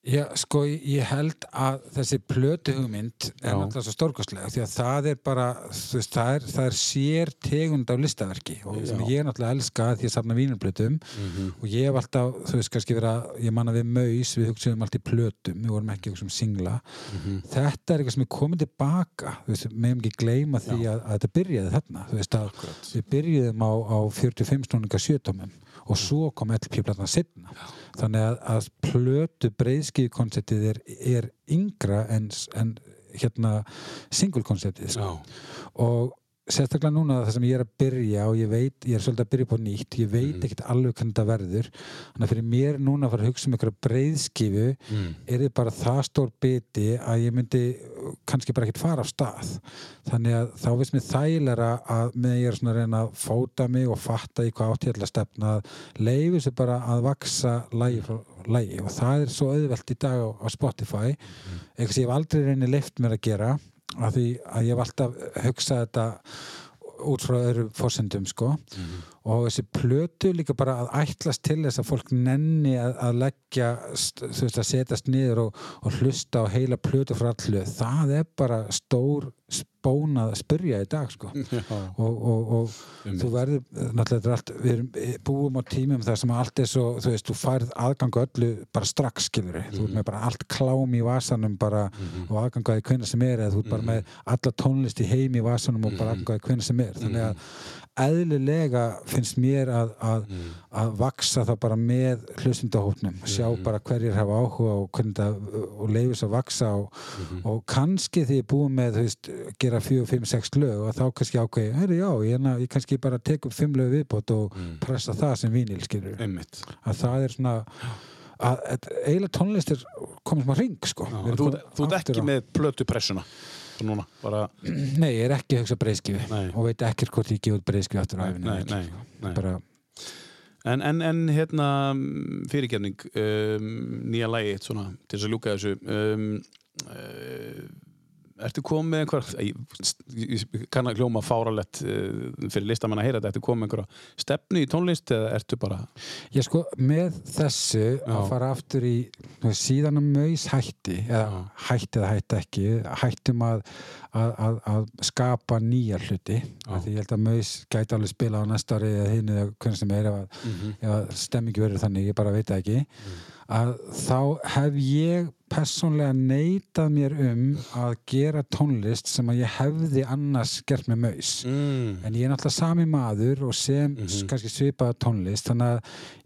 Já, sko, ég held að þessi plötu hugmynd er náttúrulega svo stórkostlega því að það er bara, þú veist, það er, það er sér tegund af listaverki og sem Já. ég náttúrulega elska því að safna vínarplötum og ég hef alltaf, þú veist, kannski vera ég manna við maus, við hugsaðum allt í plötum við vorum ekki að hugsa um singla. Þetta er eitthvað sem er komið tilbaka þú veist, meðum ekki gleyma því að, að þetta byrjaði þarna, þú veist, að við byrjuðum á, á 45 snúninga sjötumum og svo kom LP-platna setna þannig að, að plötu breyðskið konceptið er, er yngra en, en hérna single konceptið sko. og sérstaklega núna það sem ég er að byrja og ég veit, ég er svolítið að byrja på nýtt ég veit ekkert alveg hvernig þetta verður. Þannig að fyrir mér núna að fara að hugsa um einhverja breyðskifu er þið bara það stór biti að ég myndi kannski bara ekkert fara af stað. Þannig að þá veist mér þægilega að með ég er svona að reyna að fóta mig og fatta í hvað átt ég ætla að stefna að leifu sér bara að vaksa lægi frá lægi og það er svo auðvelt í dag á, á Spotify. Eitthvað sem ég hef aldrei reynið leift mér að gera af því að ég hef alltaf hugsað þetta út frá öðru fórsendum sko. Og þessi plötu líka bara að ætlast til þess að fólk nenni að, að leggja þú veist að setjast niður og, og hlusta á heila plötu frá allu það er bara stór spónað að spyrja í dag sko. Og, og, og þú verður náttúrulega er allt, við erum, búum á tímum þar sem allt er svo, þú veist, þú færð aðgangu öllu bara strax skilur þú ert með bara allt klám í vasanum bara og aðgangaði hvenna sem er eða þú ert bara með alla tónlist í heim í vasanum og bara aðgangaði hvenna sem er. Þannig að eðlilega finnst mér að, að, Mm. að vaksa það bara með hlustundahópnum sjá Mm-hmm. bara hverjir hafa áhuga og, hvernig það, og leifis að vaksa og, Mm-hmm. og kannski því ég er búið með veist, gera 4, 5, 6 lög og þá kannski ákveði, heyrðu já, ég, ég kannski bara tek upp 5 lög viðbót og Mm. pressa það sem vínil skilur að það er svona að, að eiginlega tónlist er komið smá ring sko þú, ert ekki á- með plötupressuna Svo núna, bara Nei, ég er ekki að hugsa breyðskifi og veit ekkert hvort ég gefa út breyðskifi aftur á nei, sko. bara, En, en, en hérna fyrirgefning um, nýja lægi svona, til þess að ljúka þessu um, uh, Ertu komið einhver ég, kann að hljóma fáralett uh, fyrir listamann að heyra þetta, ertu komið einhverja stefnu í tónlist eða ertu bara ég sko með þessu Já. að fara aftur í síðan að maus hætti eða hætti eða hætti ekki hættum að, að, að, að skapa nýja hluti. Því ég held að maus gæti alveg spila á næsta ári eða hinn eða hvernig sem er ef, að, Mhm. ef stemmingi verður þannig, ég bara veit ekki að þá hef ég persónlega neitað mér um að gera tónlist sem að ég hefði annars gert með maus mm. en ég er náttúrulega sami maður og sem Mhm. kannski svipaða tónlist þannig að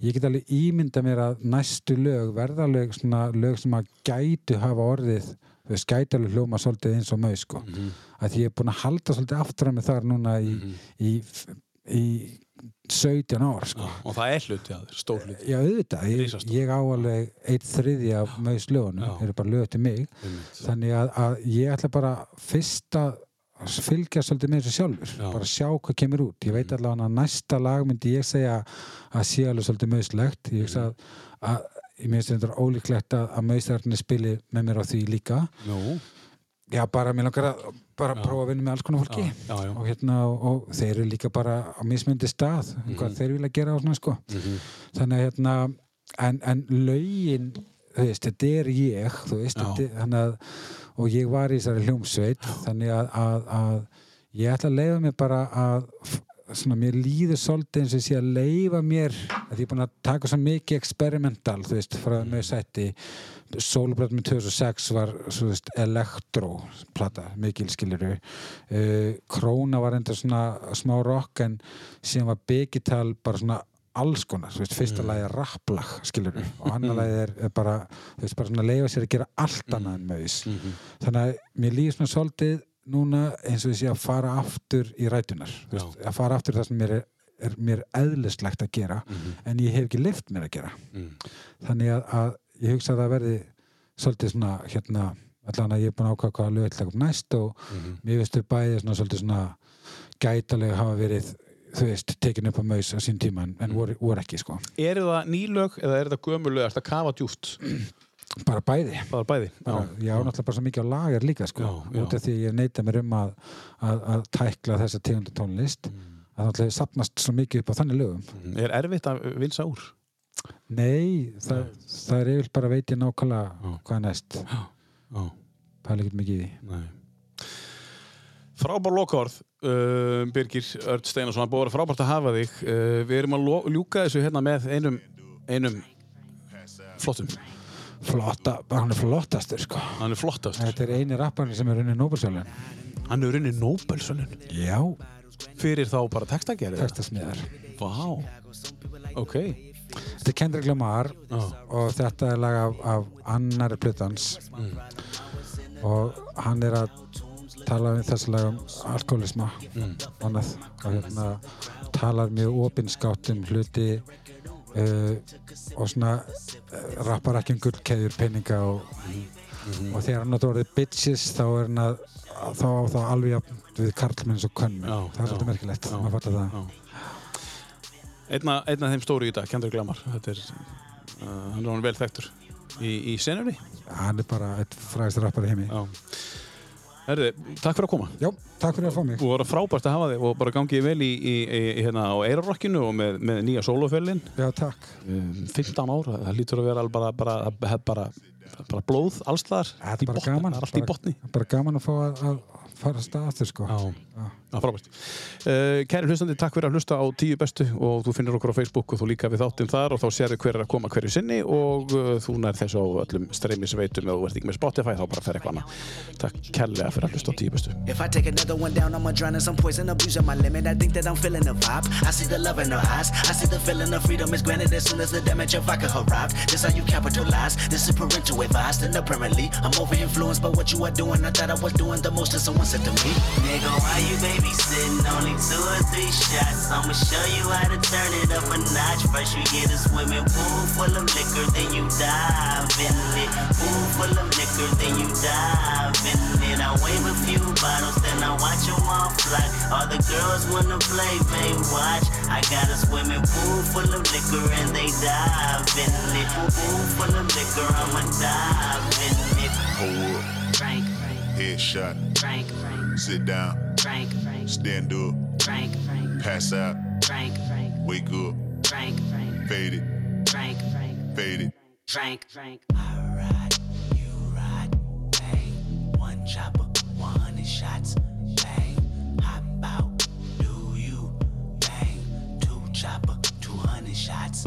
ég get alveg ímynda mér að næstu lög verða alveg svona lög sem að gætu hafa orðið gæti alveg hljóma svolítið eins og maus sko. Mhm. að því ég er búin að halda svolítið aftur að mig þar núna í, í, í 17 ár sko. Já, og það er hluti að þér, stór hluti. Já, auðvitað, ég, ég á alveg eitt þriði af maus lögunum, Já. þeir eru bara lög til mig. Einmitt. þannig að, að ég ætla bara fyrst að fylgja svolítið með þessu sjálfur. Já. bara sjá hvað kemur út. Ég veit allavega að næsta lag myndi ég segja að sé alveg svolítið möðslegt ég hugsa að, að ég minnst þetta ólíklegt að, að möðstarnir spili með mér á því líka. Nú, já bara mér langar að bara prófa að vinna með alls konar fólki já, já, já. og hérna og, og þeir eru líka bara á mismyndi stað um hvað þeir vilja gera og svona sko Mhm. þannig að hérna en, en veist, þetta er ég þú veist, Já. þetta, að og ég var í þessari hljómsveit þannig að, að, að ég ætla að leifa mér bara að svona, mér líður svolítið eins og ég sé að leifa mér að ég er búin að taka svo mikið experimental, veist, frá Mm. með sætti soloplata með 2006 var svo veist, elektro plata, mikil skiluru uh, Króna var enda svona smá rock en síðan var Begital bara svona alls konar, þú veist, fyrsta lagi er rapplag skilur og annar lagi er, er bara þú veist, bara svona leifa sér að gera allt annað en maus. Þannig að mér líður svona svolítið núna eins og ég sé að fara aftur í rætunar, veist, að fara aftur í það sem mér er, er mér eðlislegt að gera en ég hef ekki lift mér að gera. Þannig að, að ég hugsa að það verði svolítið svona hérna allan að ég er búin að ákvæða hvaða lög ætla að koma næst og mér veistu bæði svona svolítið svona gætalega hafa verið þú veist, tekin upp á maus á sín tíma en, en voru, voru ekki sko, eru það nýlög eða er það gömulög, er það kafa djúft bara bæði. Er bæði bara, ég á náttúrulega bara svo mikið á lager líka sko, Já, já. út af því að ég neita mér um að, að, að tækla þessa tegundu tónlist að það náttúrulega sapnast svo mikið upp á þannig lögum. Mm. er erfitt að vinsa úr nei, það, það er yfir bara veit ég nákvæmlega Já. hvað er næst. Já, pæla ekkert mikið í því. Nei. Frábár lokaorð uh, Birgir Örd Steinarsson, búið að vera frábært að hafa þig. Uh, við erum að ljúka þessu hérna með einum, einum flottum, flotta, hann er flottastur sko. Hann er flottastur. Þetta er eini rapparinn sem er unni Nóbersjálun hann er unni Nobelsönnun já, fyrir þá bara textagerið textasmiðar. Vá, ok þetta er Kendrick Lamar Já. og þetta er lag af, af annari plutans og hann er að tala um þessi lag um alkoholisma og annað og hérna talar mjög opinskátt um hluti uh, og svona uh, rappar ekki um gullkeðjur peninga og, og þegar hann átt orðið bitches þá er hann að þá á það alveg jafn við karlmenn svo könnum Já, það er svolítið merkilegt, maður fattar það. Einna, einna af þeim stóru í dag, Kendrick Lamar. Þetta er, uh, hann er hann vel þekktur í, í senunni. Hann er bara eitt frægist rappar í heimi. Já. Herði, takk fyrir að koma. Já, takk fyrir að fá mig. Og voru frábært að hafa þig og bara gangið vel í, í, í, hérna á Eirarokkinu og með, með nýja sólofellin Já, takk. Um, 15 ára, það lítur að vera bara, bara, bara, bara, bara blóð allstaðar Þetta er bara gaman. það botni. Bara gaman að fá að, að fara að stað aftur sko. Já, Já frábært. Uh, kæri hlustandi, takk fyrir að hlusta á tíu bestu og þú finnir okkur á Facebook og þú líka við þáttinn þar og þá sérðu hver er að koma hverju sinni og uh, þú nær þessu á öllum streymisveitum eða þú ert ekki með Spotify þá bara fer eitthvað annað. Takk kærlega fyrir að hlusta á tíu bestu. If I take another one down, I'ma drown in some poison, abusing my limit. I think that I'm feeling the vibe. I see the love in her eyes. I see the feeling of freedom is granted as soon as the damage of vodka arrived. This how you capitalize. This is parental advice. And apparently, I'm over influenced by what you are doing. I thought I was doing the most, and someone said to me, Nigga, why you babysitting? Only two or three shots. I'ma show you how to turn it up a notch. First you get a swimming pool full of liquor, then you dive in it. Pool full of liquor, then you dive in it. I wave a few bottles, then I watch them all fly. All the girls wanna play, they watch. I got a swimming pool full of liquor and they dive in it. Pool full of liquor, I'ma dive in it. Hold up, Frank, headshot, Frank, Frank, sit down, Frank, Frank, stand up, Frank, Frank, pass out, Frank, Frank, wake up, Frank, Frank, fade it, Frank, Frank, fade it. Frank, Frank. I ride, you ride, bang. One chopper, 100 shots, bang. Hop out, do you, bang. Two chopper, 200 shots,